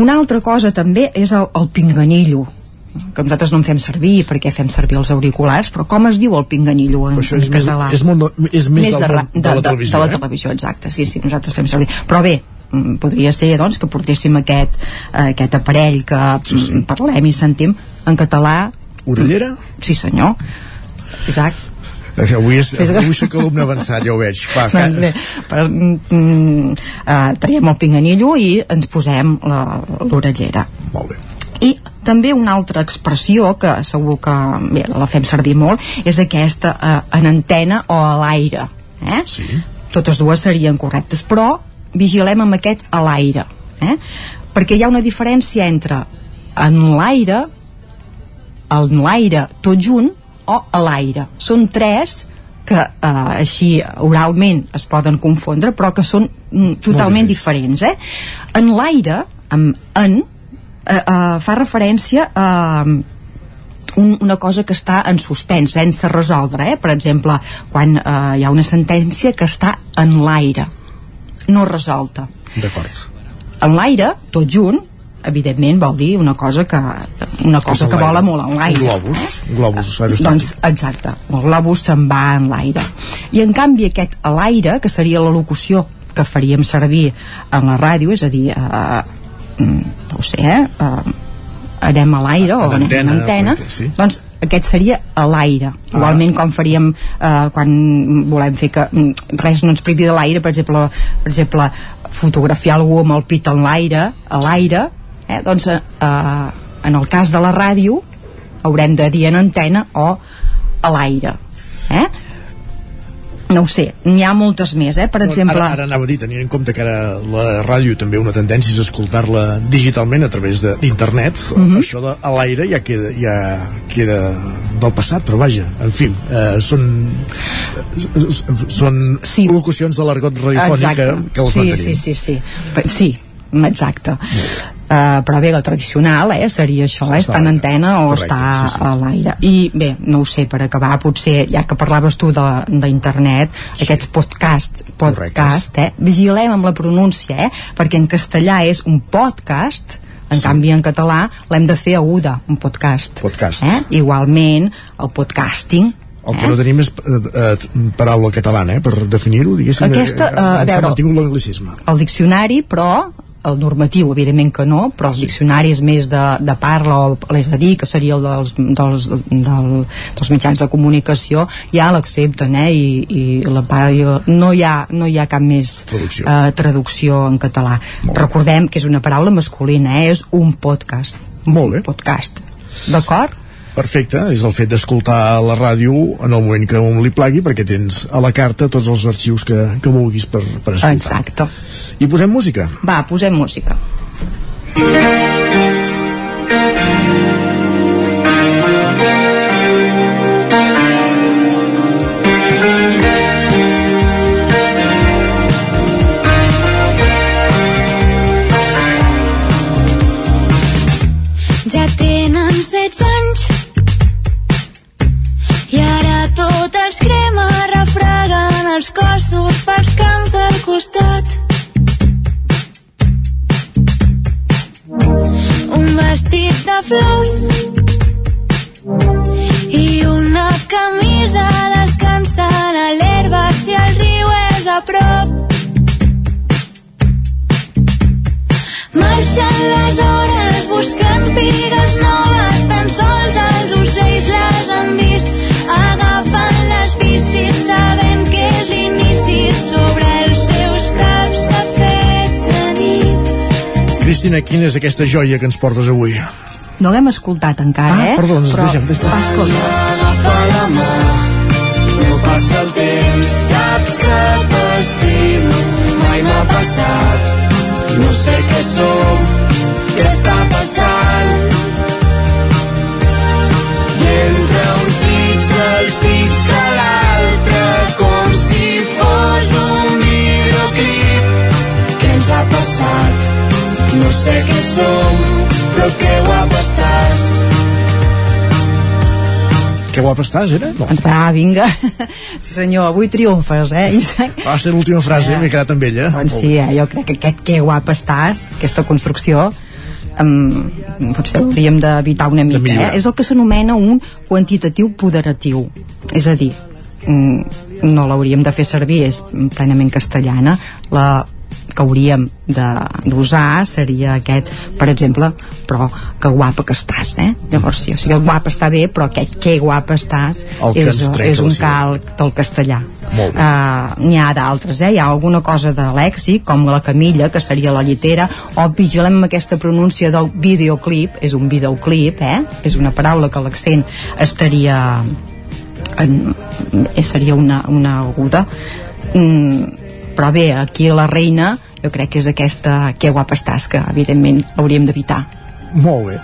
una altra cosa també és el, el pinganillo que nosaltres no en fem servir perquè fem servir els auriculars però com es diu el pinganillo en, això és en català? Més, és, molt, és més, més del, de, de, de, la televisió, de la eh? televisió, exacte, sí, sí, nosaltres fem servir però bé, mm, podria ser doncs, que portéssim aquest, eh, aquest aparell que sí, sí. Mm, parlem i sentim en català Orellera? Sí senyor Isaac Avui, és, avui soc alumne avançat, ja ho veig. [laughs] Va, doncs bé, per, mm, uh, traiem el pinganillo i ens posem l'orellera. Molt bé. I també una altra expressió que segur que bé, la fem servir molt és aquesta uh, en antena o a l'aire. Eh? Sí. Totes dues serien correctes, però vigilem amb aquest a l'aire. Eh? Perquè hi ha una diferència entre en l'aire, en l'aire tot junt, o a l'aire. Són tres que eh, així oralment es poden confondre però que són mm, totalment diferents eh? en l'aire amb en eh, eh, fa referència a un, una cosa que està en suspens, sense resoldre eh? per exemple, quan eh, hi ha una sentència que està en l'aire no resolta d'acord en l'aire, tot junt evidentment vol dir una cosa que una cosa que vola molt en l'aire. Un globus, un globus aerostàtic doncs exacte, el globus se'n va en l'aire. I en canvi aquest a l'aire que seria la locució que faríem servir en la ràdio és a dir eh, no ho sé eh, eh, anem a l'aire o anem antena, en antena sí. doncs aquest seria a l'aire ah. igualment com faríem eh, quan volem fer que mm, res no ens privi de l'aire per exemple, per exemple fotografiar algú amb el pit en l'aire a l'aire eh, doncs eh, en el cas de la ràdio haurem de dir en antena o a l'aire eh? no ho sé, n'hi ha moltes més eh? per exemple ara, ara anava a dir, tenint en compte que ara la ràdio també una tendència és escoltar-la digitalment a través d'internet uh Mhm. -huh. això de a l'aire ja queda, ja queda del passat però vaja, en fi eh, són són sí. locucions de l'argot radiofònic que, que els sí, mantenim sí, sí, sí, sí, exacte Uh, però bé, la tradicional eh, seria això, eh, estar en antena o Correcte, estar sí, sí. a l'aire i bé, no ho sé, per acabar potser, ja que parlaves tu d'internet sí. aquests podcasts, podcast eh, vigilem amb la pronúncia eh, perquè en castellà és un podcast en sí. canvi en català l'hem de fer aguda, un podcast, podcast. Eh? igualment el podcasting el que no tenim és eh, eh, paraula catalana, eh, per definir-ho, diguéssim. Aquesta, eh, a ens ha veure- mantingut l'anglicisme. el diccionari, però el normatiu, evidentment que no, però els diccionaris més de, de parla, o és a dir, que seria el dels, dels, del, dels mitjans de comunicació, ja l'accepten, eh? I, i la paraula, no hi ha, no hi ha cap més Traducció. eh, traducció en català. Recordem que és una paraula masculina, eh? És un podcast. Molt bé. Podcast. D'acord? Perfecte, és el fet d'escoltar la ràdio en el moment que un li plagui perquè tens a la carta tots els arxius que, que vulguis per, per escoltar. Exacte. I posem música. Va, posem música. De flors i una camisa descansant a l'herba si el riu és a prop. Marxen les hores buscant pigues noves, Cristina, quina és aquesta joia que ens portes avui? No l'hem escoltat encara, Ah, eh? perdó, doncs Però, deixa'm, deixa'm. Va, escolta. Agafa la mà, no passa el temps, saps que passat? No sé què som, què està passant. Sé què som, però que guapa estàs. Que guapa estàs, era? No. Doncs va, vinga. Sí senyor, avui triomfes, eh, Isaac? Va ser l'última frase, m'he quedat amb ella. Doncs sí, eh, jo crec que aquest que guapa estàs, aquesta construcció, um, potser hauríem d'evitar una mica. Eh? És el que s'anomena un quantitatiu poderatiu. És a dir, mm, no l'hauríem de fer servir, és plenament castellana. La que hauríem d'usar seria aquest, per exemple, però que guapa que estàs, eh? Llavors, sí, o sigui, el guapa està bé, però aquest que guapa estàs és, és un calc del castellà. Molt bé. Uh, N'hi ha d'altres, eh? Hi ha alguna cosa de lèxic, com la camilla, que seria la llitera, o vigilem amb aquesta pronúncia del videoclip, és un videoclip, eh? És una paraula que l'accent estaria... En, seria una, una aguda. Mm, però bé, aquí la reina jo crec que és aquesta que guapa estàs que evidentment hauríem d'evitar Molt bé.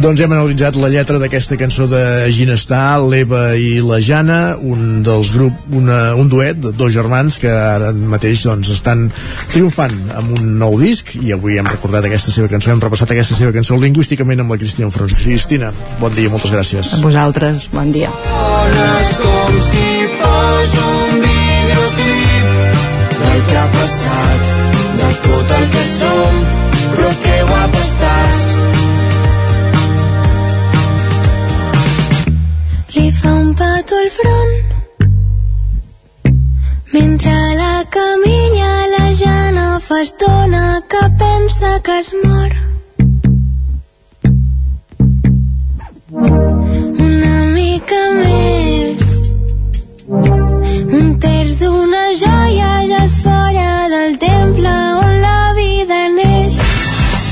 Doncs hem analitzat la lletra d'aquesta cançó de Ginestar, l'Eva i la Jana, un dels grup, una, un duet de dos germans que ara mateix doncs, estan triomfant amb un nou disc i avui hem recordat aquesta seva cançó, hem repassat aquesta seva cançó lingüísticament amb la Cristina Frons. Cristina, bon dia, moltes gràcies. a vosaltres, bon dia Dones com si fos un videoclip que ha passat, de tot el que som, però que guapa estàs. Li fa un petó al front mentre la camilla la Jana fa estona que pensa que es mor. Una mica més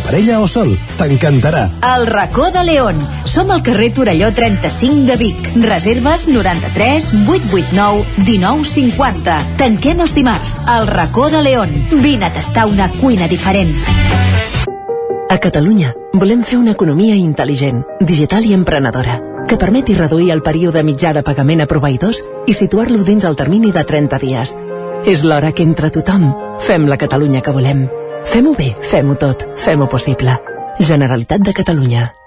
parella o sol. T'encantarà. El racó de León. Som al carrer Torelló 35 de Vic. Reserves 93 889 1950. Tanquem els dimarts. El racó de León. Vine a tastar una cuina diferent. A Catalunya volem fer una economia intel·ligent, digital i emprenedora, que permeti reduir el període mitjà de pagament a proveïdors i situar-lo dins el termini de 30 dies. És l'hora que entre tothom fem la Catalunya que volem. Fem-ho bé, fem-ho tot, fem-ho possible. Generalitat de Catalunya.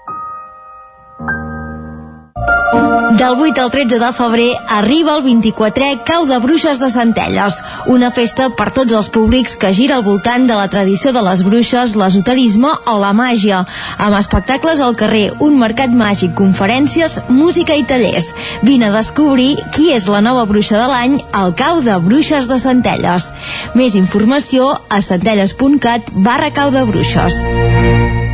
Del 8 al 13 de febrer arriba el 24è Cau de Bruixes de Centelles, una festa per tots els públics que gira al voltant de la tradició de les bruixes, l'esoterisme o la màgia, amb espectacles al carrer, un mercat màgic, conferències, música i tallers. Vine a descobrir qui és la nova bruixa de l'any al Cau de Bruixes de Centelles. Més informació a centelles.cat barra Cau de Bruixes.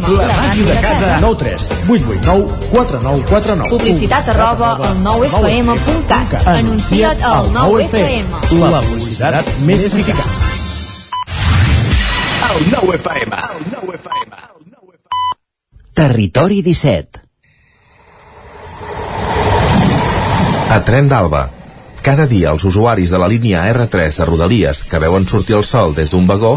La màquina de casa. 9 3 8 8 9 4 9 4 9. Publicitat arroba al 9FM.cat. Anuncia't al 9FM. La publicitat més eficaç. El 9 FM. El 9 FM. Territori 17. A Tren d'Alba. Cada dia els usuaris de la línia R3 de Rodalies que veuen sortir el sol des d'un vagó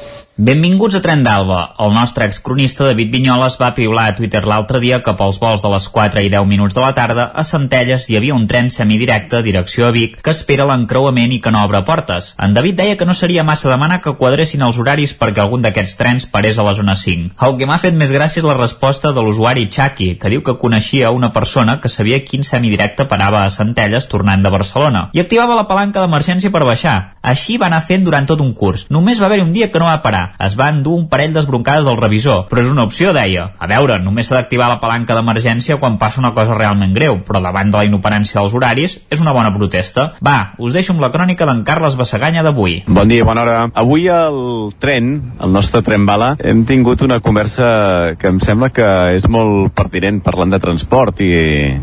Benvinguts a Tren d'Alba. El nostre excronista David Vinyoles va piular a Twitter l'altre dia que pels vols de les 4 i 10 minuts de la tarda a Centelles hi havia un tren semidirecte direcció a Vic que espera l'encreuament i que no obre portes. En David deia que no seria massa demanar que quadressin els horaris perquè algun d'aquests trens parés a la zona 5. El que m'ha fet més gràcia és la resposta de l'usuari Chucky, que diu que coneixia una persona que sabia quin semidirecte parava a Centelles tornant de Barcelona i activava la palanca d'emergència per baixar. Així va anar fent durant tot un curs. Només va haver un dia que no va parar. Es va endur un parell d'esbroncades del revisor, però és una opció, deia. A veure, només s'ha d'activar la palanca d'emergència quan passa una cosa realment greu, però davant de la inoperància dels horaris és una bona protesta. Va, us deixo amb la crònica d'en Carles Bassaganya d'avui. Bon dia, bona hora. Avui al tren, el nostre tren bala, hem tingut una conversa que em sembla que és molt pertinent parlant de transport i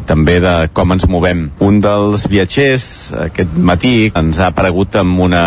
també de com ens movem. Un dels viatgers aquest matí ens ha aparegut amb una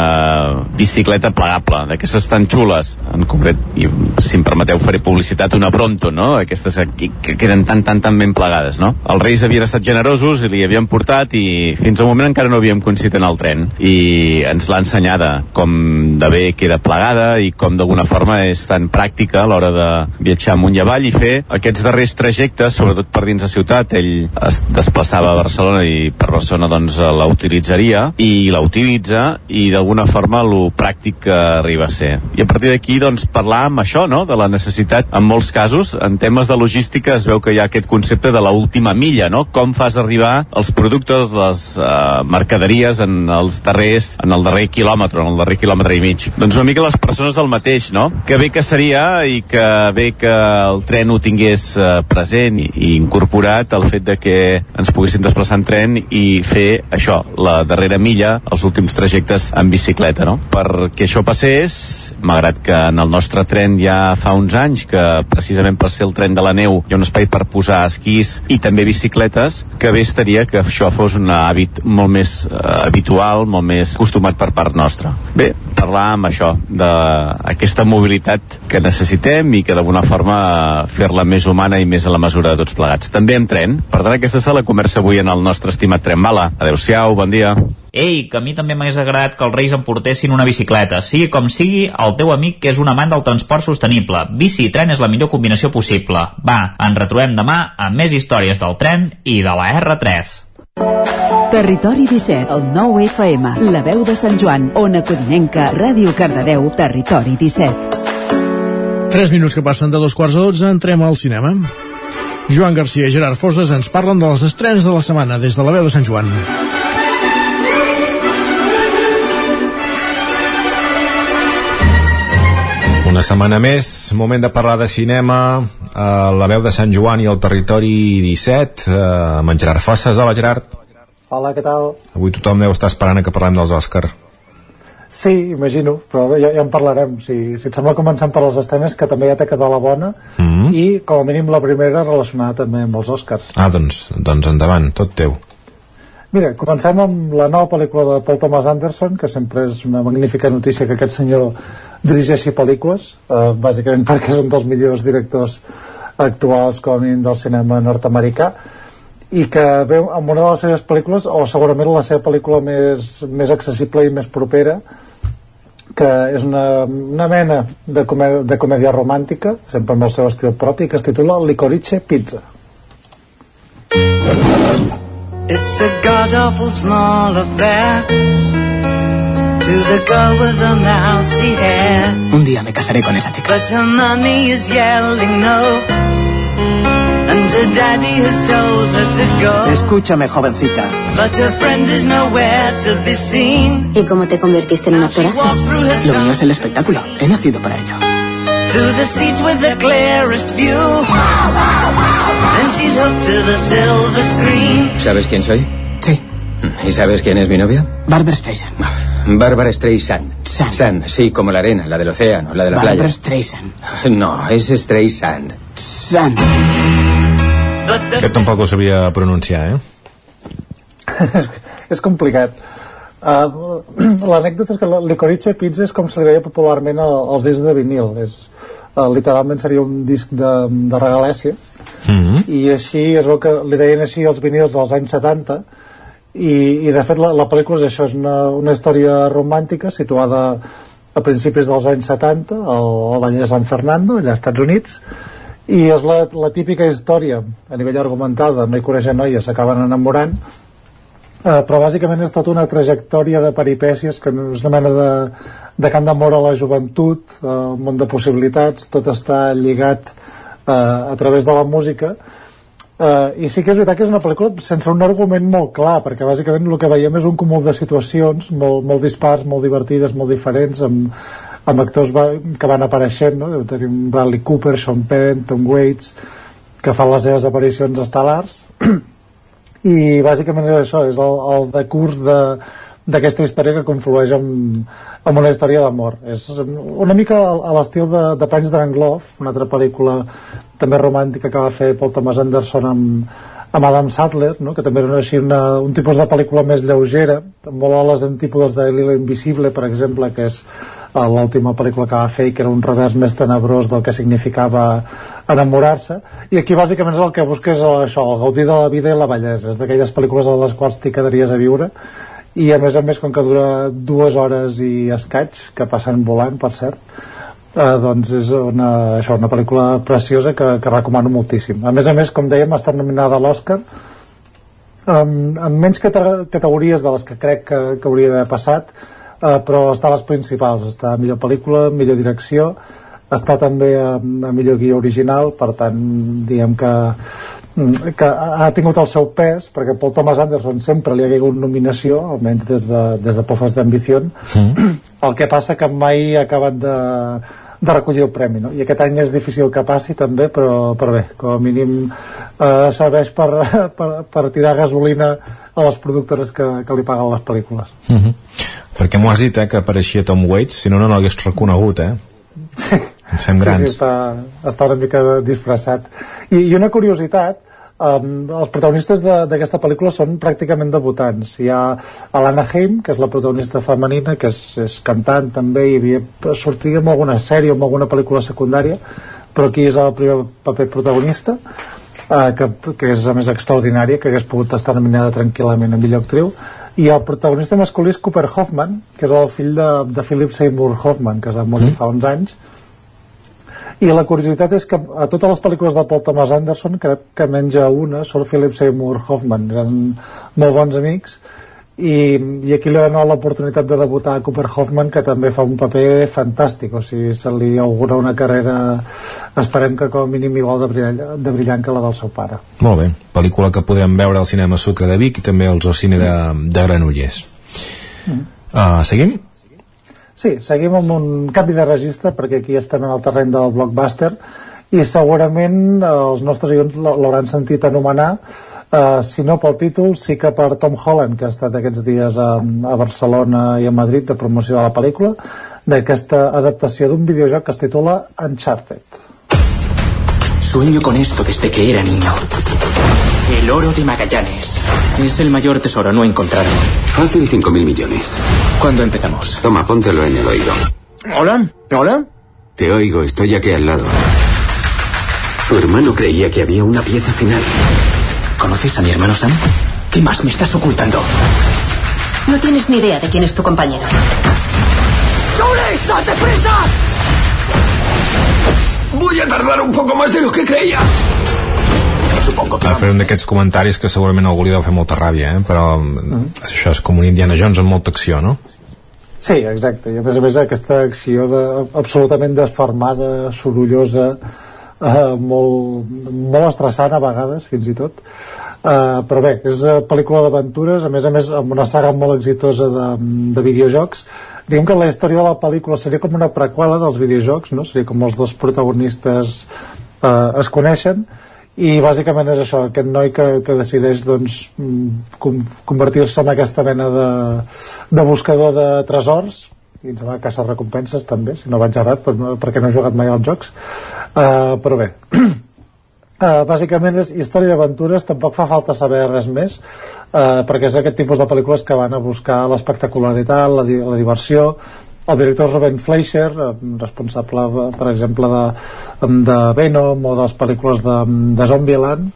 bicicleta plegable, d'aquestes tan xules, en concret, i si em permeteu faré publicitat, una Bronto, no? Aquestes que, que queden tan, tan, tan ben plegades, no? Els Reis havien estat generosos i li havien portat i fins al moment encara no havíem coincidit en el tren i ens l'ha ensenyada com de bé queda plegada i com d'alguna forma és tan pràctica a l'hora de viatjar amunt i avall i fer aquests darrers trajectes, sobretot per dins la ciutat, ell es desplaçava a Barcelona i per Barcelona doncs la utilitzaria i la utilitza i d'alguna forma lo pràctic que arriba a ser. I a partir d'aquí doncs parlar amb això, no?, de la necessitat en molts casos, en temes de logística es veu que hi ha aquest concepte de la última milla, no? Com fas arribar els productes, les uh, mercaderies en els darrers, en el darrer quilòmetre, en el darrer quilòmetre i mig. Doncs una mica les persones el mateix, no? Que bé que seria i que bé que el tren ho tingués uh, present i, i incorporat el fet de que ens poguessin desplaçar en tren i fer això, la darrera milla, els últims trajectes en bicicleta, no? Perquè això passés, malgrat que en el nostre tren ja fa uns anys que precisament per ser el tren de la neu hi ha un espai per posar esquís i també bicicletes, que bé estaria que això fos un hàbit molt més eh, habitual, molt més acostumat per part nostra. Bé, parlar amb això, d'aquesta mobilitat que necessitem i que d'alguna forma fer-la més humana i més a la mesura de tots plegats. També en tren. Per tant, aquesta és la conversa avui en el nostre estimat tren bala. Adéu-siau, bon dia. Ei, que a mi també m'hagués agradat que els Reis em portessin una bicicleta. Sigui com sigui, el teu amic que és un amant del transport sostenible. Bici i tren és la millor combinació possible. Va, ens retrobem demà amb més històries del tren i de la R3. Territori 17, el 9 FM, la veu de Sant Joan, Ona Codinenca, Ràdio Cardedeu, Territori 17. 3 minuts que passen de dos quarts a 12, entrem al cinema. Joan Garcia i Gerard Foses ens parlen de les estrenes de la setmana des de la veu de Sant Joan. Una setmana més, moment de parlar de cinema, a la veu de Sant Joan i el territori 17, eh, amb en Gerard Fosses. Hola, Gerard. Hola, què tal? Avui tothom deu estar esperant a que parlem dels Òscar. Sí, imagino, però ja, ja en parlarem. Si, si et sembla, començant per les estrenes, que també ja té quedat la bona, Mm -hmm. i com a mínim la primera relacionada també amb els Oscars. Ah, doncs, doncs endavant, tot teu. Mira, comencem amb la nova pel·lícula de Paul Thomas Anderson, que sempre és una magnífica notícia que aquest senyor dirigeixi pel·lícules, eh, bàsicament perquè és un dels millors directors actuals com a mínim del cinema nord-americà i que veu amb una de les seves pel·lícules o segurament la seva pel·lícula més, més accessible i més propera que és una, una mena de, comèdia, de comèdia romàntica sempre amb el seu estil propi que es titula Licorice Pizza It's a god-awful small affair To the girl with the mousy hair Un día me casaré con esa chica. But her mommy is yelling no And her daddy has told her to go. Escúchame, jovencita. But her friend is nowhere to be seen. ¿Y cómo te convertiste en una actoraza? Lo mío es el espectáculo. He nacido para ello. To the seats with the clearest view. And she's hooked to the silver screen. ¿Sabes quién soy? Sí. ¿Y sabes quién es mi novia? Barbara Streisand. Bárbara Streisand. Sand. sí, como la arena, la del océano, la de la Barbara playa. Streisand. No, es Streisand. Sand. Aquest tampoc ho sabia pronunciar, eh? [laughs] és, és complicat. Uh, [clears throat] L'anècdota és que la Licorice Pizza és com se li deia popularment al- als discs de vinil. És, uh, literalment seria un disc de, de regalèsia. Mm I així es veu que li deien així els vinils dels anys 70 i, i de fet la, la pel·lícula és això, és una, una història romàntica situada a principis dels anys 70 al, al Vallès de San Fernando, allà als Estats Units. I és la, la típica història a nivell argumental de noi coneixen noies s'acaben enamorant eh, però bàsicament és tota una trajectòria de peripècies que és una mena de, de cant d'amor a la joventut eh, un món de possibilitats tot està lligat eh, a través de la música Uh, I sí que és veritat que és una pel·lícula sense un argument molt clar, perquè bàsicament el que veiem és un cúmul de situacions molt, molt dispars, molt divertides, molt diferents, amb, amb actors va, que van apareixent, no? Tenim Bradley Cooper, Sean Penn, Tom Waits, que fan les seves aparicions estel·lars, [clears throat] i bàsicament és això, és el, el decurs de d'aquesta història que conflueix amb, amb una història d'amor és una mica a l'estil de, de Panys Love una altra pel·lícula també romàntica que va fer Paul Thomas Anderson amb, amb Adam Sadler no? que també era així una, un tipus de pel·lícula més lleugera molt a les antípodes de L'Hilo Invisible per exemple que és l'última pel·lícula que va fer i que era un revers més tenebrós del que significava enamorar-se. I aquí bàsicament és el que busques això, el gaudir de la vida i la bellesa. És d'aquelles pel·lícules a les quals t'hi quedaries a viure. I a més a més com que dura dues hores i escaig que passen volant per cert eh, doncs és una, això, una pel·lícula preciosa que, que recomano moltíssim. A més a més com dèiem ha estat nominada a l'Oscar. Amb, amb menys cate- categories de les que crec que, que hauria d'haver passat eh, però està a les principals està a millor pel·lícula, millor direcció està també a, a millor guia original per tant diguem que mm, que ha tingut el seu pes perquè Paul Thomas Anderson sempre li ha hagut nominació almenys des de, des de Pofes d'Ambició el que passa que mai ha acabat de, de recollir el premi no? i aquest any és difícil que passi també però, però bé, com a mínim eh, serveix per, [laughs] per, per tirar gasolina a les productores que, que li paguen les pel·lícules Mm -hmm. Perquè m'ho has dit, eh, que apareixia Tom Waits, si no, no l'hagués reconegut, eh? Sí. Ens fem grans. Sí, sí, està, està una mica disfressat. I, i una curiositat, um, els protagonistes de- d'aquesta pel·lícula són pràcticament debutants. Hi ha Alana Haim, que és la protagonista femenina, que és, és cantant també, i havia sortit en alguna sèrie o en alguna pel·lícula secundària, però aquí és el primer paper protagonista, uh, que, que és a més extraordinària, que hagués pogut estar nominada tranquil·lament a millor actriu, i el protagonista masculí és Cooper Hoffman, que és el fill de, de Philip Seymour Hoffman, que es va morir Mm. fa uns anys, i la curiositat és que a totes les pel·lícules de Paul Thomas Anderson crec que menys a una surt Philip Seymour Hoffman eren molt bons amics i, i aquí li ha donat l'oportunitat de debutar a Cooper Hoffman que també fa un paper fantàstic o sigui, se li augura una carrera esperem que com a mínim igual de brillant, de brillant que la del seu pare Molt bé, pel·lícula que podrem veure al cinema Sucre de Vic i també al Cine de, de Granollers. Uh, seguim? Sí, seguim amb un canvi de registre perquè aquí estem en el terreny del blockbuster i segurament eh, els nostres l- l'hauran sentit anomenar eh, si no pel títol, sí que per Tom Holland que ha estat aquests dies a, a Barcelona i a Madrid de promoció de la pel·lícula d'aquesta adaptació d'un videojoc que es titula Uncharted Sueño con esto desde que era niño. El oro de Magallanes. Es el mayor tesoro no encontrado. Fácil 5.000 millones. ¿Cuándo empezamos? Toma, póntelo en el oído. Hola, hola. Te oigo, estoy aquí al lado. Tu hermano creía que había una pieza final. ¿Conoces a mi hermano Sam? ¿Qué más me estás ocultando? No tienes ni idea de quién es tu compañero. ¡Julie, date prisa! Voy a tardar un poco más de lo que creía. Supongo que fer un d'aquests comentaris que segurament algú li deu fer molta ràbia, eh? però mm. això és com un Indiana Jones amb molta acció, no? Sí, exacte, i a més a més aquesta acció de, absolutament desformada, sorollosa, uh, molt, molt estressant a vegades fins i tot uh, però bé, és una pel·lícula d'aventures a més a més amb una saga molt exitosa de, de videojocs diguem que la història de la pel·lícula seria com una preqüela dels videojocs no? seria com els dos protagonistes uh, es coneixen i bàsicament és això, aquest noi que, que decideix doncs, com, convertir-se en aquesta mena de, de buscador de tresors. I ens va caçar recompenses també, si no vaig errat per, perquè no he jugat mai als jocs. Uh, però bé. Uh, [clears throat] bàsicament és història d'aventures tampoc fa falta saber res més uh, perquè és aquest tipus de pel·lícules que van a buscar l'espectacularitat, la, la diversió el director Robin Fleischer responsable per exemple de, de Venom o de les pel·lícules de, de Zombieland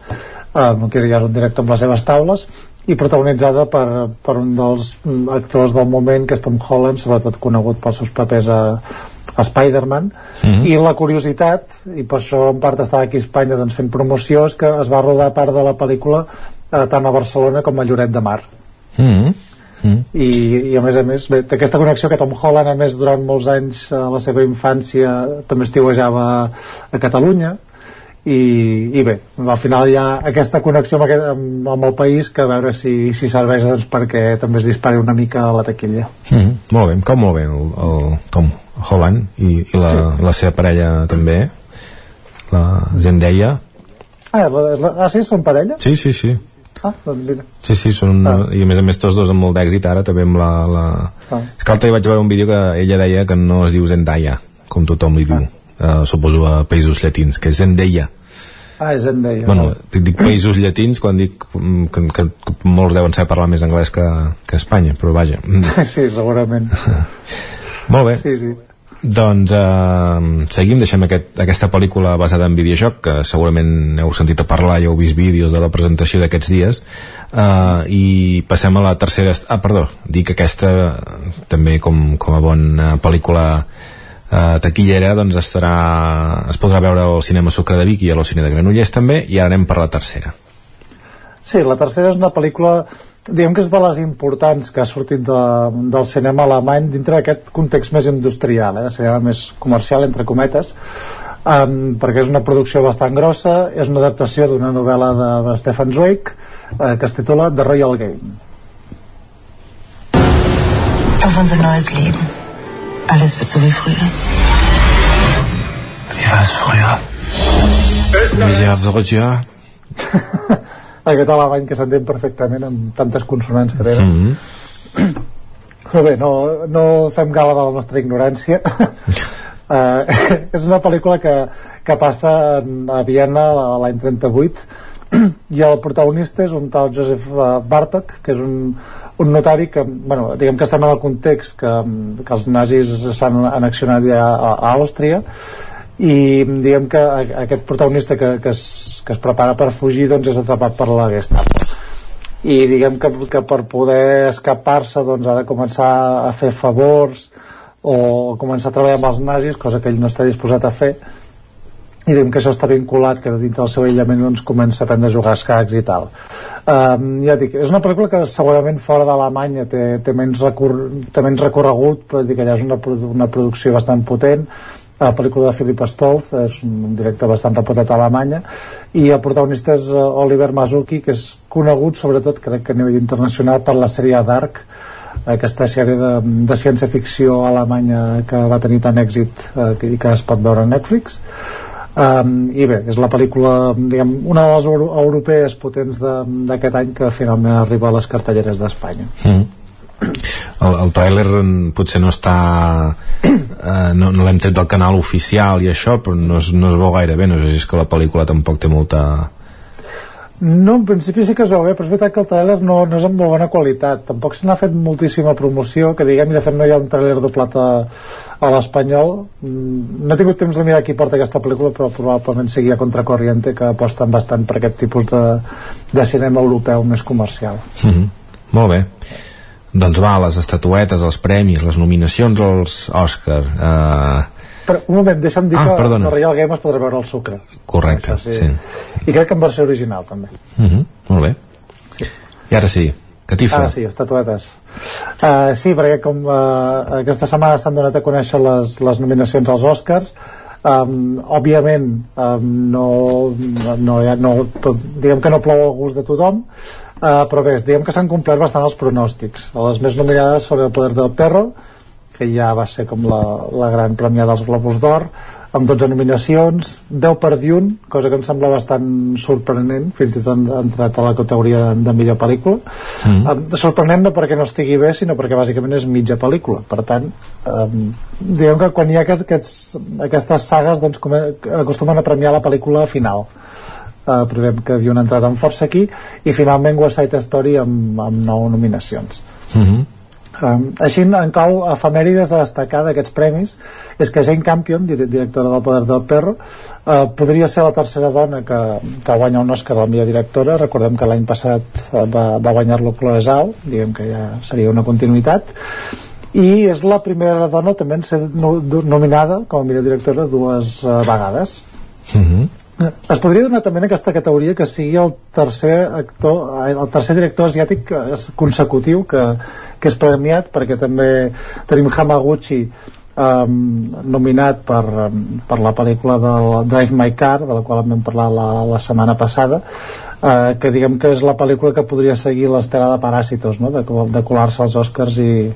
eh, que ja és un director amb les seves taules i protagonitzada per, per un dels actors del moment que és Tom Holland sobretot conegut pels seus papers a, a Spider-Man. Mm -hmm. i la curiositat i per això en part estava aquí a Espanya doncs, fent promoció és que es va rodar part de la pel·lícula eh, tant a Barcelona com a Lloret de Mar. Mm -hmm mm. I, i a més a més bé, aquesta connexió que Tom Holland a més durant molts anys a la seva infància també estiuejava a Catalunya i, i bé, al final hi ha aquesta connexió amb, aquest, amb, amb el país que a veure si, si serveix doncs, perquè també es dispari una mica a la taquilla mm, molt bé, com molt bé el, el Tom Holland i, i la, sí. la seva parella també la Zendaya ah, la, la, ah sí, són parella? sí, sí, sí Ah, doncs mira. Sí, sí, són, ah. i a més a més tots dos amb molt d'èxit ara també amb la... la... Ah. És que l'altre vaig veure un vídeo que ella deia que no es diu Zendaya com tothom li diu ah. uh, suposo a països llatins, que és Zendaya Ah, és Zendaya. Bueno, dic països llatins quan dic mm, que, que, que molts deuen saber parlar més anglès que, que Espanya, però vaja. [laughs] Sí, segurament. Molt bé. Sí, sí. Doncs eh, seguim, deixem aquest, aquesta pel·lícula basada en videojoc, que segurament heu sentit a parlar i heu vist vídeos de la presentació d'aquests dies, eh, i passem a la tercera... Ah, perdó, dic que aquesta també com, com a bona pel·lícula eh, taquillera doncs estarà, es podrà veure al cinema Sucre de Vic i a l'Ocine de Granollers també, i ara anem per la tercera. Sí, la tercera és una pel·lícula diguem que és de les importants que ha sortit de, del cinema alemany dintre d'aquest context més industrial, eh? seria més comercial, entre cometes, um, perquè és una producció bastant grossa, és una adaptació d'una novel·la de Stefan Zweig eh, que es titula The Royal Game. Auf unser neues Leben. Alles wird so wie früher. Wie war es früher? Ja, ja. [laughs] aquest alemany que s'entén perfectament amb tantes consonants que tenen. Mm. -hmm. [clears throat] però bé, no, no fem gala de la nostra ignorància. Uh, [laughs] [laughs] és una pel·lícula que, que passa a Viena l'any 38 [clears throat] i el protagonista és un tal Josef eh, Bartok que és un, un notari que, bueno, diguem que estem en el context que, que els nazis s'han anaccionat ja a, a Àustria i diguem que aquest protagonista que, que, es, que es prepara per fugir doncs és atrapat per la Gestapo. I diguem que, que per poder escapar-se doncs ha de començar a fer favors o començar a treballar amb els nazis cosa que ell no està disposat a fer. I diguem que això està vinculat que dintre del seu aïllament doncs, comença a aprendre a jugar escacs i tal. Um, ja dic, és una pel·lícula que segurament fora d'Alemanya té, té, menys recor té menys recorregut però dic ja és una, una producció bastant potent la pel·lícula de Philip Stolz és un director bastant reputat a Alemanya i el protagonista és eh, Oliver Mazuki que és conegut sobretot crec que a nivell internacional per la sèrie Dark aquesta sèrie de, de ciència-ficció alemanya que va tenir tant èxit eh, i que es pot veure a Netflix. Um, i bé, és la pel·lícula diguem, una de les europees potents d'aquest any que finalment arriba a les cartelleres d'Espanya. Mm el, el tràiler potser no està eh, no, no l'hem tret del canal oficial i això, però no es, no es veu gaire bé no sé si és que la pel·lícula tampoc té molta no, en principi sí que es veu bé, però és veritat que el tràiler no, no és amb molt bona qualitat. Tampoc se n'ha fet moltíssima promoció, que diguem, i de fet no hi ha un tràiler doblat a, a l'espanyol. Mm, no he tingut temps de mirar qui porta aquesta pel·lícula, però probablement seguia Contracorriente, que aposten bastant per aquest tipus de, de cinema europeu més comercial. Mm -hmm. Molt bé. Doncs va, les estatuetes, els premis, les nominacions als Òscar... Eh... Però, un moment, deixa'm dir ah, que perdona. el Real Game es podrà veure al sucre. Correcte, sí. sí. I crec que en versió original, també. Uh mhm, -huh, molt bé. Sí. I ara sí, catifa. Ah, sí, estatuetes. Uh, sí, perquè com uh, aquesta setmana s'han donat a conèixer les, les nominacions als Oscars, um, òbviament um, no, no, no tot, diguem que no plou al gust de tothom uh, però bé, diguem que s'han complert bastant els pronòstics a les més nominades sobre el poder del perro que ja va ser com la, la gran premiada dels Globus d'Or amb 12 nominacions, 10 per Dune, cosa que em sembla bastant sorprenent, fins i tot ha entrat a la categoria de, de millor pel·lícula. Mm. Uh, sorprenent no perquè no estigui bé, sinó perquè bàsicament és mitja pel·lícula. Per tant, um, diguem que quan hi ha aquests, aquests, aquestes sagues doncs, acostumen a premiar la pel·lícula final. Uh, però que Dune ha entrat amb força aquí i finalment West Side Story amb, amb 9 nominacions. Mm -hmm. Um, així, en clau efemèrides de destacar d'aquests premis és que Jane Campion, directora del Poder del Perro, uh, podria ser la tercera dona que, que guanya un Oscar a la millor directora. Recordem que l'any passat uh, va, va guanyar-lo Zhao, diguem que ja seria una continuïtat. I és la primera dona també en ser no, nominada com a millor directora dues uh, vegades. Mm -hmm. Es podria donar també en aquesta categoria que sigui el tercer actor, el tercer director asiàtic consecutiu que, que és premiat perquè també tenim Hamaguchi um, nominat per, um, per la pel·lícula del Drive My Car de la qual vam parlar la, la setmana passada uh, que diguem que és la pel·lícula que podria seguir l'estela de Paràsitos no? de, de colar-se als Oscars i,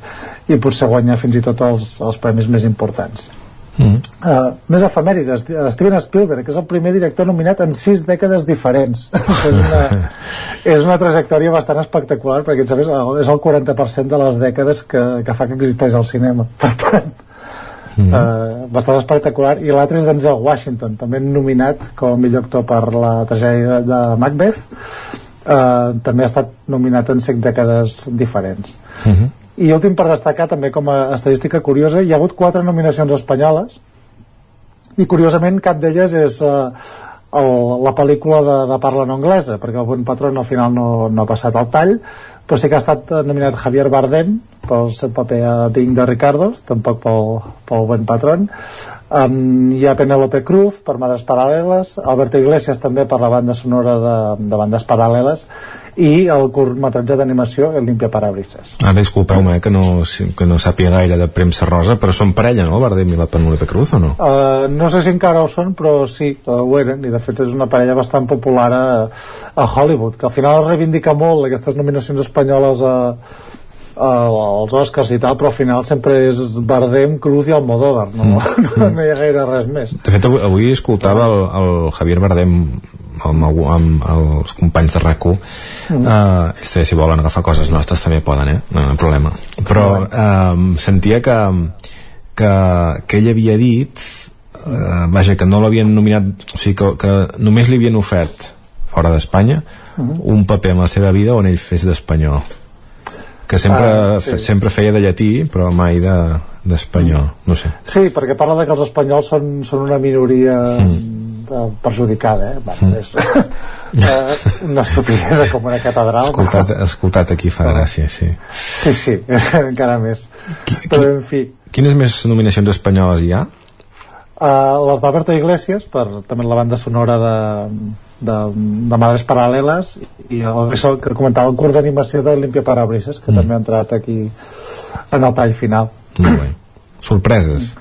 i potser guanyar fins i tot els, els premis més importants Mm. Uh, més efemèrides Steven Spielberg, que és el primer director nominat en sis dècades diferents. [laughs] És, una, és una trajectòria bastant espectacular perquè sabes, és el 40% de les dècades que, que fa que existeix el cinema. [laughs] Per tant mm. uh, bastant espectacular. I l'altre és Denzel Washington també nominat com a millor actor per la tragèdia de Macbeth. Uh, també ha estat nominat en cinc dècades diferents. Mm -hmm i últim per destacar també com a estadística curiosa hi ha hagut quatre nominacions espanyoles i curiosament cap d'elles és uh, el, la pel·lícula de, de parla no anglesa perquè el Bon Patron al final no, no ha passat el tall però sí que ha estat nominat Javier Bardem pel seu paper a Bing de Ricardos tampoc pel, pel Bon Patron. Um, hi ha Penélope Cruz per Mades Paral·leles Alberto Iglesias també per la banda sonora de, de bandes paral·leles i el curtmetratge d'animació El Limpia Parabrisas. Ara disculpeu-me eh, que, no, que no sàpiga gaire de premsa rosa, però són parella, no, Bardem i la Penélope Cruz, o no? Uh, no sé si encara ho són, però sí, uh, ho eren, i de fet és una parella bastant popular a, a Hollywood, que al final es reivindica molt aquestes nominacions espanyoles a, als Oscars i tal, però al final sempre és Bardem, Cruz i Almodóvar no, mm. [laughs] no, no hi ha gaire res més de fet avui escoltava el, el Javier Bardem amb, amb els companys de RAC1 mm. uh, si volen agafar coses nostres també poden, eh? no, no problema però uh, sentia que que, que ell havia dit uh, vaja, que no l'havien nominat o sigui, que, que només li havien ofert fora d'Espanya Mm. un paper en la seva vida on ell fes d'espanyol que sempre, Ah, sí. fe, sempre feia de llatí però mai d'espanyol de, no sé Sí, perquè parla de que els espanyols són, són una minoria mm. perjudicada, eh? Bueno, Mm. és eh, una estupidesa com una catedral. escoltat, escoltat aquí fa gràcia sí. Sí, sí, [laughs] encara més. Però, en fi, quines més nominacions espanyoles hi ha? Uh, les d'Alberto Iglesias per també la banda sonora de, de, de Madres Paral·leles i el, això que comentava el curs d'animació de Limpia Parabrisas que mm. també ha entrat aquí en el tall final molt bé sorpreses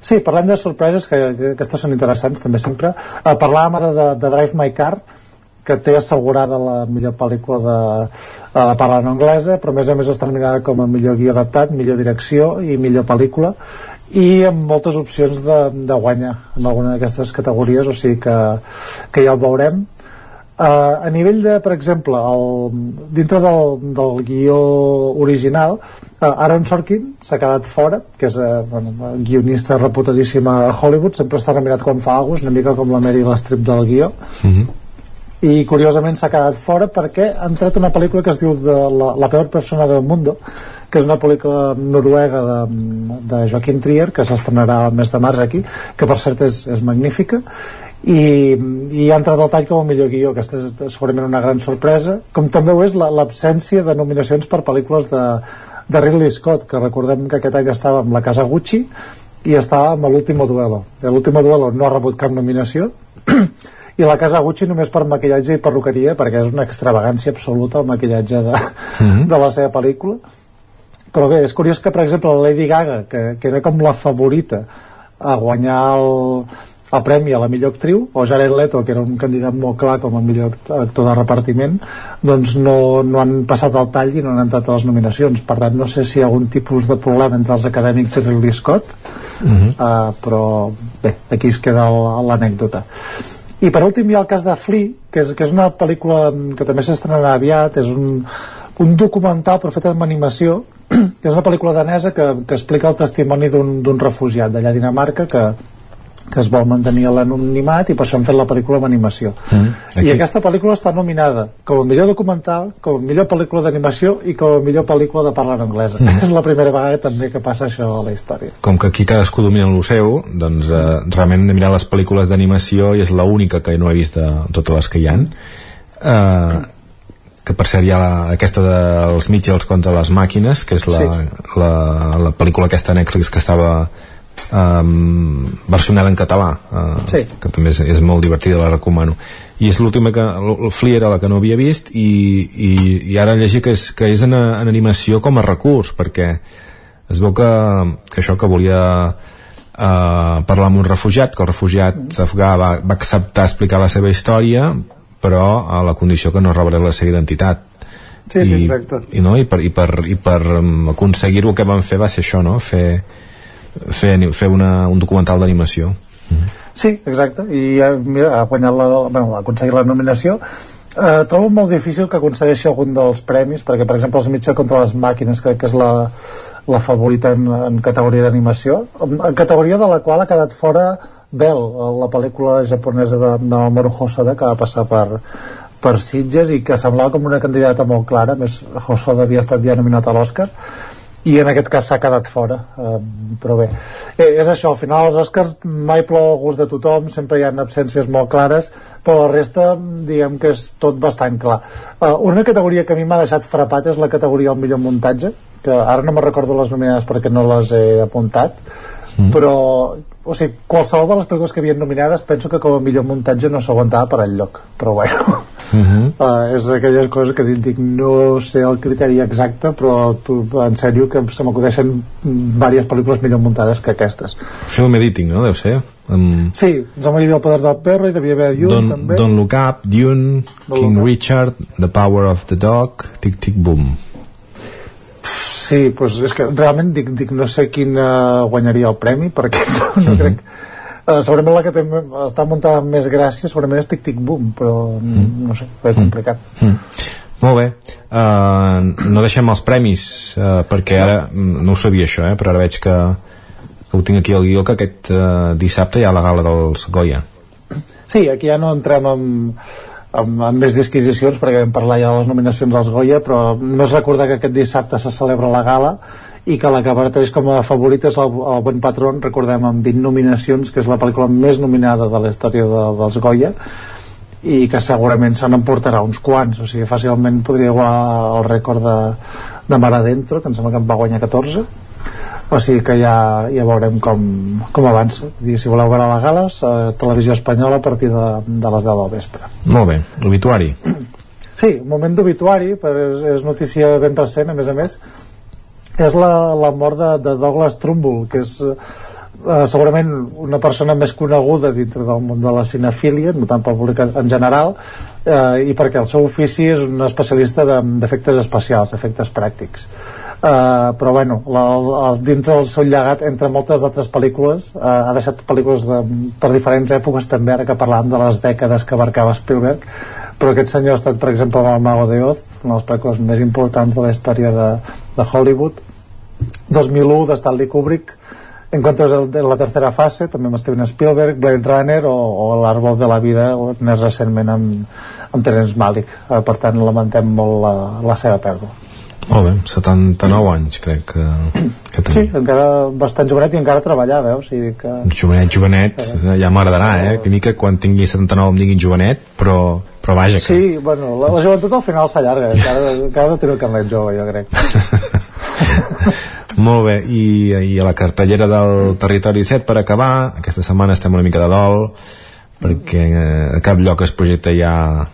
Sí, parlem de sorpreses, que, que aquestes són interessants també sempre. Uh, parlàvem ara de, de Drive My Car, que té assegurada la millor pel·lícula de, uh, de parla no anglesa, però a més a més està nominada com a millor guia adaptat, millor direcció i millor pel·lícula, i amb moltes opcions de, de guanyar en alguna d'aquestes categories, o sigui que, que ja ho veurem. Uh, a nivell de, per exemple, el, dintre del, del guió original, uh, Aaron Sorkin s'ha quedat fora, que és uh, bueno, guionista reputadíssim a Hollywood, sempre està nominat quan fa alguna una mica com la Meryl Streep del guió, mm -hmm. i curiosament s'ha quedat fora perquè ha entrat una pel·lícula que es diu de la, la peor persona del mundo que és una pel·lícula noruega de, de Joaquim Trier que s'estrenarà el mes de març aquí que per cert és, és magnífica i, i ha entrat al tall com a millor guió. Aquesta és segurament una gran sorpresa. Com també ho és la- l'absència de nominacions per pel·lícules de, de Ridley Scott que recordem que aquest any estava amb la Casa Gucci i estava amb l'último duelo. L'último duelo no ha rebut cap nominació. [clears throat] I la Casa Gucci només per maquillatge i perruqueria perquè és una extravagància absoluta el maquillatge de, Mhm. de la seva pel·lícula. Però bé, és curiós que per exemple la Lady Gaga que, que era com la favorita a guanyar el, el premi a la millor actriu o Jared Leto, que era un candidat molt clar com a millor actor de repartiment doncs no, no han passat el tall i no han entrat a les nominacions per tant no sé si hi ha algun tipus de problema entre els acadèmics i Ridley Scott uh -huh. uh, però bé, aquí es queda l'anècdota i per últim hi ha el cas de Flea que és, que és una pel·lícula que també s'estrenarà aviat és un, un documental però fet amb animació [clears throat] que és una pel·lícula danesa que, que explica el testimoni d'un refugiat d'allà a Dinamarca que, que es vol mantenir l'anonimat i per això han fet la pel·lícula amb animació. Mm, i aquesta pel·lícula està nominada com a millor documental, com a millor pel·lícula d'animació i com a millor pel·lícula de parla en anglesa mm. és la primera vegada també que passa això a la història. Com que aquí cadascú domina el seu doncs eh, realment he mirat les pel·lícules d'animació i és l'única que no he vist de totes les que hi han. Eh, que per cert hi ha la, aquesta dels Mitchells contra les màquines que és la, sí. la, la pel·lícula aquesta Netflix que estava um, versionada en català uh, sí. que també és, és molt divertida, la recomano i és l'última que el Flea era la que no havia vist i, i, i ara llegir que és, que és en, en animació com a recurs perquè es veu que, que això que volia uh, parlar amb un refugiat que el refugiat mm. afgà va, va acceptar explicar la seva història però a la condició que no rebrà la seva identitat Sí, sí, exacte. I, no? I per, i per, i per aconseguir-ho que van fer va ser això, no? Fer, fer, fer una, un documental d'animació. Sí, exacte. I eh, mira, ha guanyat la, bueno, ha aconseguit la nominació. Eh, trobo molt difícil que aconsegueixi algun dels premis perquè per exemple els mitja contra les màquines crec que és la, la favorita en, en categoria d'animació en categoria de la qual ha quedat fora Bell, la pel·lícula japonesa de, de Mamoru Hosoda que va passar per, per Sitges i que semblava com una candidata molt clara. Més Hosoda havia estat ja nominat a l'Oscar i en aquest cas s'ha quedat fora. Eh, però bé, eh, és això al final els Oscars mai plou el gust de tothom sempre hi ha absències molt clares però la resta diguem que és tot bastant clar. Eh, una categoria que a mi m'ha deixat frapat és la categoria del millor muntatge que ara no me recordo les nominades perquè no les he apuntat mm. però o sigui, qualsevol de les pel·lícules que havien nominades penso que com a millor muntatge no s'aguantava per al lloc però bueno Uh -huh. uh, és aquelles coses que dic, no sé el criteri exacte però tu, en sèrio que se m'acudeixen diverses pel·lícules millor muntades que aquestes film editing, no? deu ser um... sí, ens morir el poder del perro i devia haver Dune Don, també Don't Look Up, Dune, Don't King Richard The Power of the Dog Tic Tic Boom Sí, doncs és que realment dic, dic no sé quin uh, guanyaria el premi perquè [laughs] no, no uh -huh. crec Uh, segurament la que té, està muntada amb més gràcia segurament és Tic Tic Boom però mm. no sé, és complicat mm. Mm. Molt bé, uh, no deixem els premis uh, perquè ara mm, no ho sabia això, eh, però ara veig que, que ho tinc aquí al guió que aquest uh, dissabte hi ha la gala dels Goya Sí, aquí ja no entrem amb, amb, amb més disquisicions perquè vam parlar ja de les nominacions als Goya però només recordar que aquest dissabte se celebra la gala i que la que apareix com a favorita és el, el Bon Patron, recordem, amb 20 nominacions, que és la pel·lícula més nominada de la història de, dels Goya, i que segurament se n'emportarà uns quants, o sigui, fàcilment podria igualar el rècord de, de Mar Adentro, que em sembla que en va guanyar 14, o sigui que ja, ja veurem com, com avança. I si voleu veure la gales a Televisió Espanyola a partir de, de les 10 del vespre. Molt bé, l'obituari. Sí, un moment d'obituari és, és notícia ben recent a més a més és la, la mort de, de Douglas Trumbull que és eh, segurament una persona més coneguda dintre del món de la cinefília, no tant pel públic en general eh, i perquè el seu ofici és un especialista d'efectes de, especials, efectes pràctics. Uh, però bueno, la, la, dintre del seu llegat entre moltes altres pel·lícules uh, ha deixat pel·lícules de, per diferents èpoques també, ara que parlàvem de les dècades que abarcava Spielberg però aquest senyor ha estat per exemple amb el Mago de Oz una de les pel·lícules més importants de la història de, de Hollywood. 2001 de Stanley Kubrick. Encuentros de la tercera fase també amb Steven Spielberg, Blade Runner o, o l'Arbol de la vida més recentment amb, amb Terence Malick. Eh, per tant lamentem molt la, la seva pèrdua molt bé, 79 anys crec que, que Sí, encara bastant jovenet i encara treballar, veus? O sigui que... Jovenet, jovenet, eh. ja m'agradarà, eh? Que mica quan tingui 79 em diguin jovenet, però, però vaja que... Sí, bueno, la, la joventut al final s'allarga, encara, encara no té el carnet jove, jo crec. [laughs] Molt bé, I, i a la cartellera del Territori 7 per acabar, aquesta setmana estem una mica de dol perquè eh, a cap lloc es projecta ja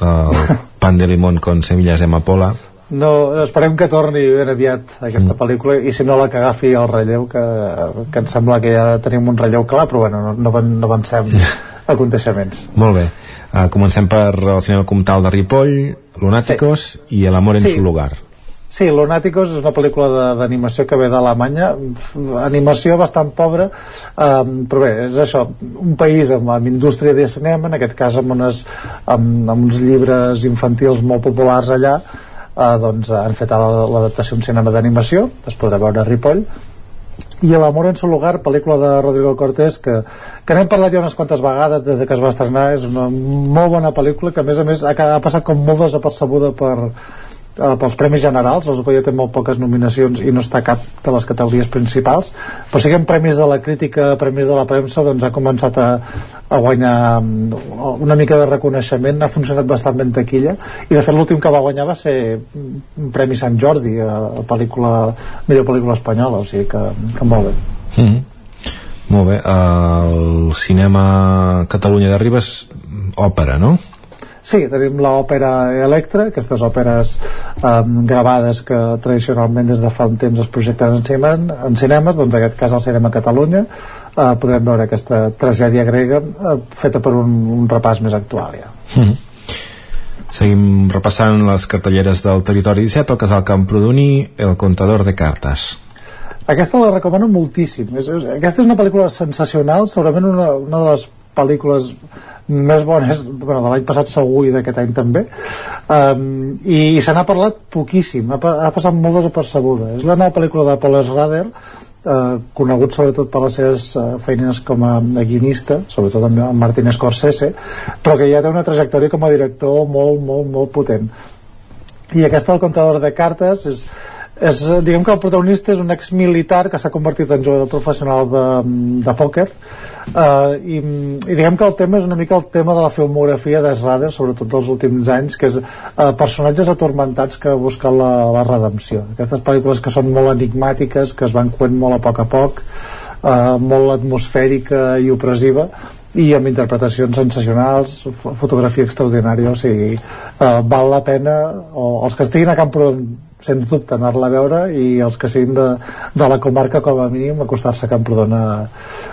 el [laughs] pan de limón con semillas de amapola no, esperem que torni ben aviat aquesta mm. pel·lícula i si no la que agafi el relleu que, que em sembla que ja tenim un relleu clar però bueno, no, no, no avancem [laughs] aconteixements molt bé, uh, comencem per el cinema comtal de Ripoll Lunáticos sí. i El amor en sí. su lugar Sí, Lunáticos és una pel·lícula d'animació que ve d'Alemanya, animació bastant pobra, um, però bé, és això, un país amb, amb indústria de cinema, en aquest cas amb, unes, amb, amb uns llibres infantils molt populars allà, uh, doncs han fet l'adaptació un cinema d'animació, es podrà veure a Ripoll, i L'amor en su lugar, pel·lícula de Rodrigo Cortés que, que n'hem parlat ja unes quantes vegades des de que es va estrenar, és una molt bona pel·lícula que a més a més ha, ha passat com molt desapercebuda per, eh, pels Premis Generals, els ja té molt poques nominacions i no està cap de les categories principals, però sí que en Premis de la Crítica, Premis de la Premsa, doncs ha començat a, a guanyar mm, una mica de reconeixement, ha funcionat bastant ben taquilla, i de fet l'últim que va guanyar va ser un Premi Sant Jordi, a, a pel·lícula, millor pel·lícula espanyola, o sigui que, que molt bé. Mm -hmm. Molt bé, el cinema Catalunya de Ribes òpera, no? Sí, tenim l'òpera Electra, aquestes òperes um, gravades que tradicionalment des de fa un temps es projecten en, cinema, en cinemes, doncs en aquest cas al Cinema Catalunya uh, podrem veure aquesta tragèdia grega uh, feta per un, un repàs més actual ja. Mm -hmm. Seguim repassant les cartelleres del territori 17, el casal Camprodoní, El contador de cartes. Aquesta la recomano moltíssim. És, és, aquesta és una pel·lícula sensacional, segurament una, una de les pel·lícules més bones bueno, de l'any passat segur i d'aquest any també. Um, i, i se n'ha parlat poquíssim ha, ha passat molt desapercebuda. És la nova pel·lícula de Paul Schrader uh, conegut sobretot per les seves uh, feines com a, guionista sobretot amb, amb Martin Scorsese però que ja té una trajectòria com a director molt, molt, molt potent. I aquesta del comptador de cartes és, és, diguem que el protagonista és un exmilitar que s'ha convertit en jugador professional de, de pòquer. Uh, i, i diguem que el tema és una mica el tema de la filmografia d'Esrader sobretot dels últims anys que és uh, personatges atormentats que busquen la, la redempció. Aquestes pel·lícules que són molt enigmàtiques que es van coent molt a poc a poc uh, molt atmosfèrica i opressiva i amb interpretacions sensacionals fotografia extraordinària o sigui, uh, val la pena o els que estiguin a Camprodon sens dubte anar-la a veure i els que siguin de, de la comarca com a mínim acostar-se a Camprodon a,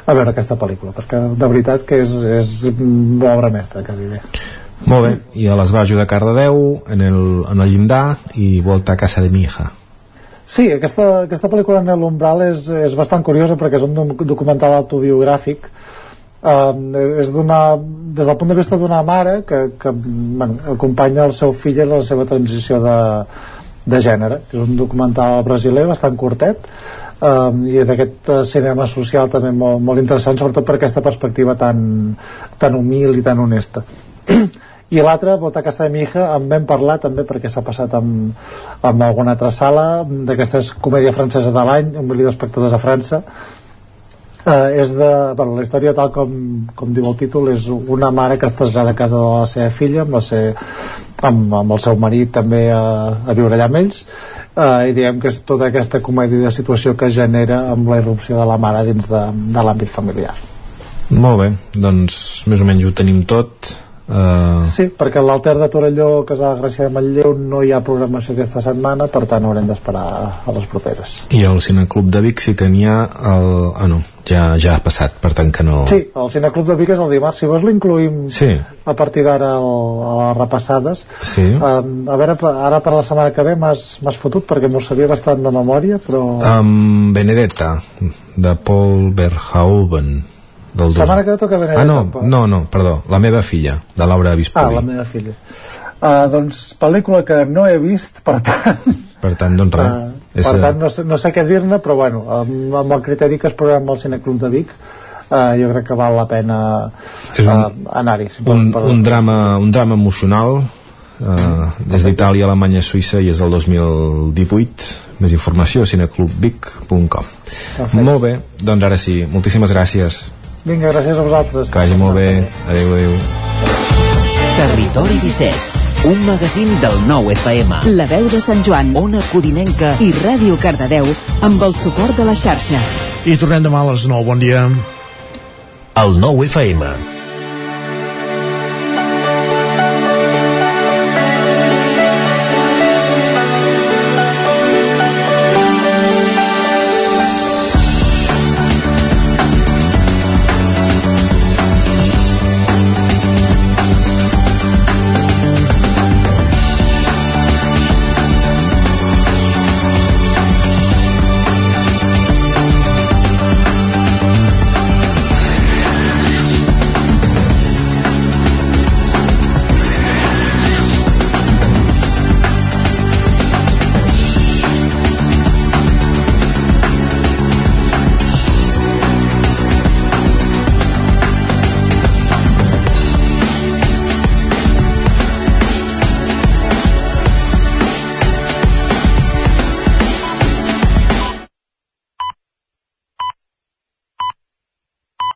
a veure aquesta pel·lícula perquè de veritat que és, és obra mestra quasi bé. Molt bé, i a l'Esbarjo de Cardedeu en el, en el llindar i volta a casa de mi hija. Sí, aquesta, aquesta pel·lícula en l'Umbral és, és bastant curiosa perquè és un documental autobiogràfic. Um, és d'una des del punt de vista d'una mare que, que bueno, acompanya el seu fill en la seva transició de, de gènere és un documental brasiler bastant curtet um, i d'aquest uh, cinema social també molt, molt interessant sobretot per aquesta perspectiva tan, tan humil i tan honesta. [clears throat] I l'altre, Vota a casa de mi hija en vam parlar també perquè s'ha passat amb, amb alguna altra sala d'aquesta comèdia francesa de l'any un milió d'espectadors a França eh, és de, bueno, la història tal com, com diu el títol és una mare que es trasllada a casa de la seva filla amb, la ser, amb, amb el seu marit també a, a viure allà amb ells. Eh, i diem que és tota aquesta comèdia de situació que genera amb la irrupció de la mare dins de, de l'àmbit familiar. Molt bé, doncs més o menys ho tenim tot Uh... Sí, perquè l'Alter de Torelló, que és a la Gràcia de Manlleu, no hi ha programació aquesta setmana, per tant haurem d'esperar a les properes. I el Cineclub de Vic sí que n'hi ha el... Ah, no, ja, ja ha passat, per tant que no... Sí, el Cineclub de Vic és el dimarts, si vols l'incluïm sí. a partir d'ara a les repassades. Sí. Uh, a veure, ara per la setmana que ve m'has fotut perquè m'ho sabia bastant de memòria, però... Um, Benedetta, de Paul Verhoeven del dos... Setmana que ve toca Benedetta. Ah, no, no, no, perdó, La meva filla, de Laura Vispoli. Ah, La meva filla. Uh, doncs pel·lícula que no he vist, per tant... Per tant, doncs res. Uh, és, per tant, no sé, no sé què dir-ne, però bueno, amb, amb el criteri que es programa al Cineclub de Vic, uh, jo crec que val la pena uh, anar-hi. Un, un, drama, un drama emocional, uh, des d'Itàlia, Alemanya, Suïssa i és del 2018 més informació a cineclubvic.com molt bé, doncs ara sí, moltíssimes gràcies Vinga, gràcies a vosaltres. Que vagi molt bé. Adéu, adéu. Territori 17 un magazín del nou FM. La veu de Sant Joan, Ona Codinenca i Ràdio Cardedeu amb el suport de la xarxa. I tornem demà a les 9. Bon dia. El nou FM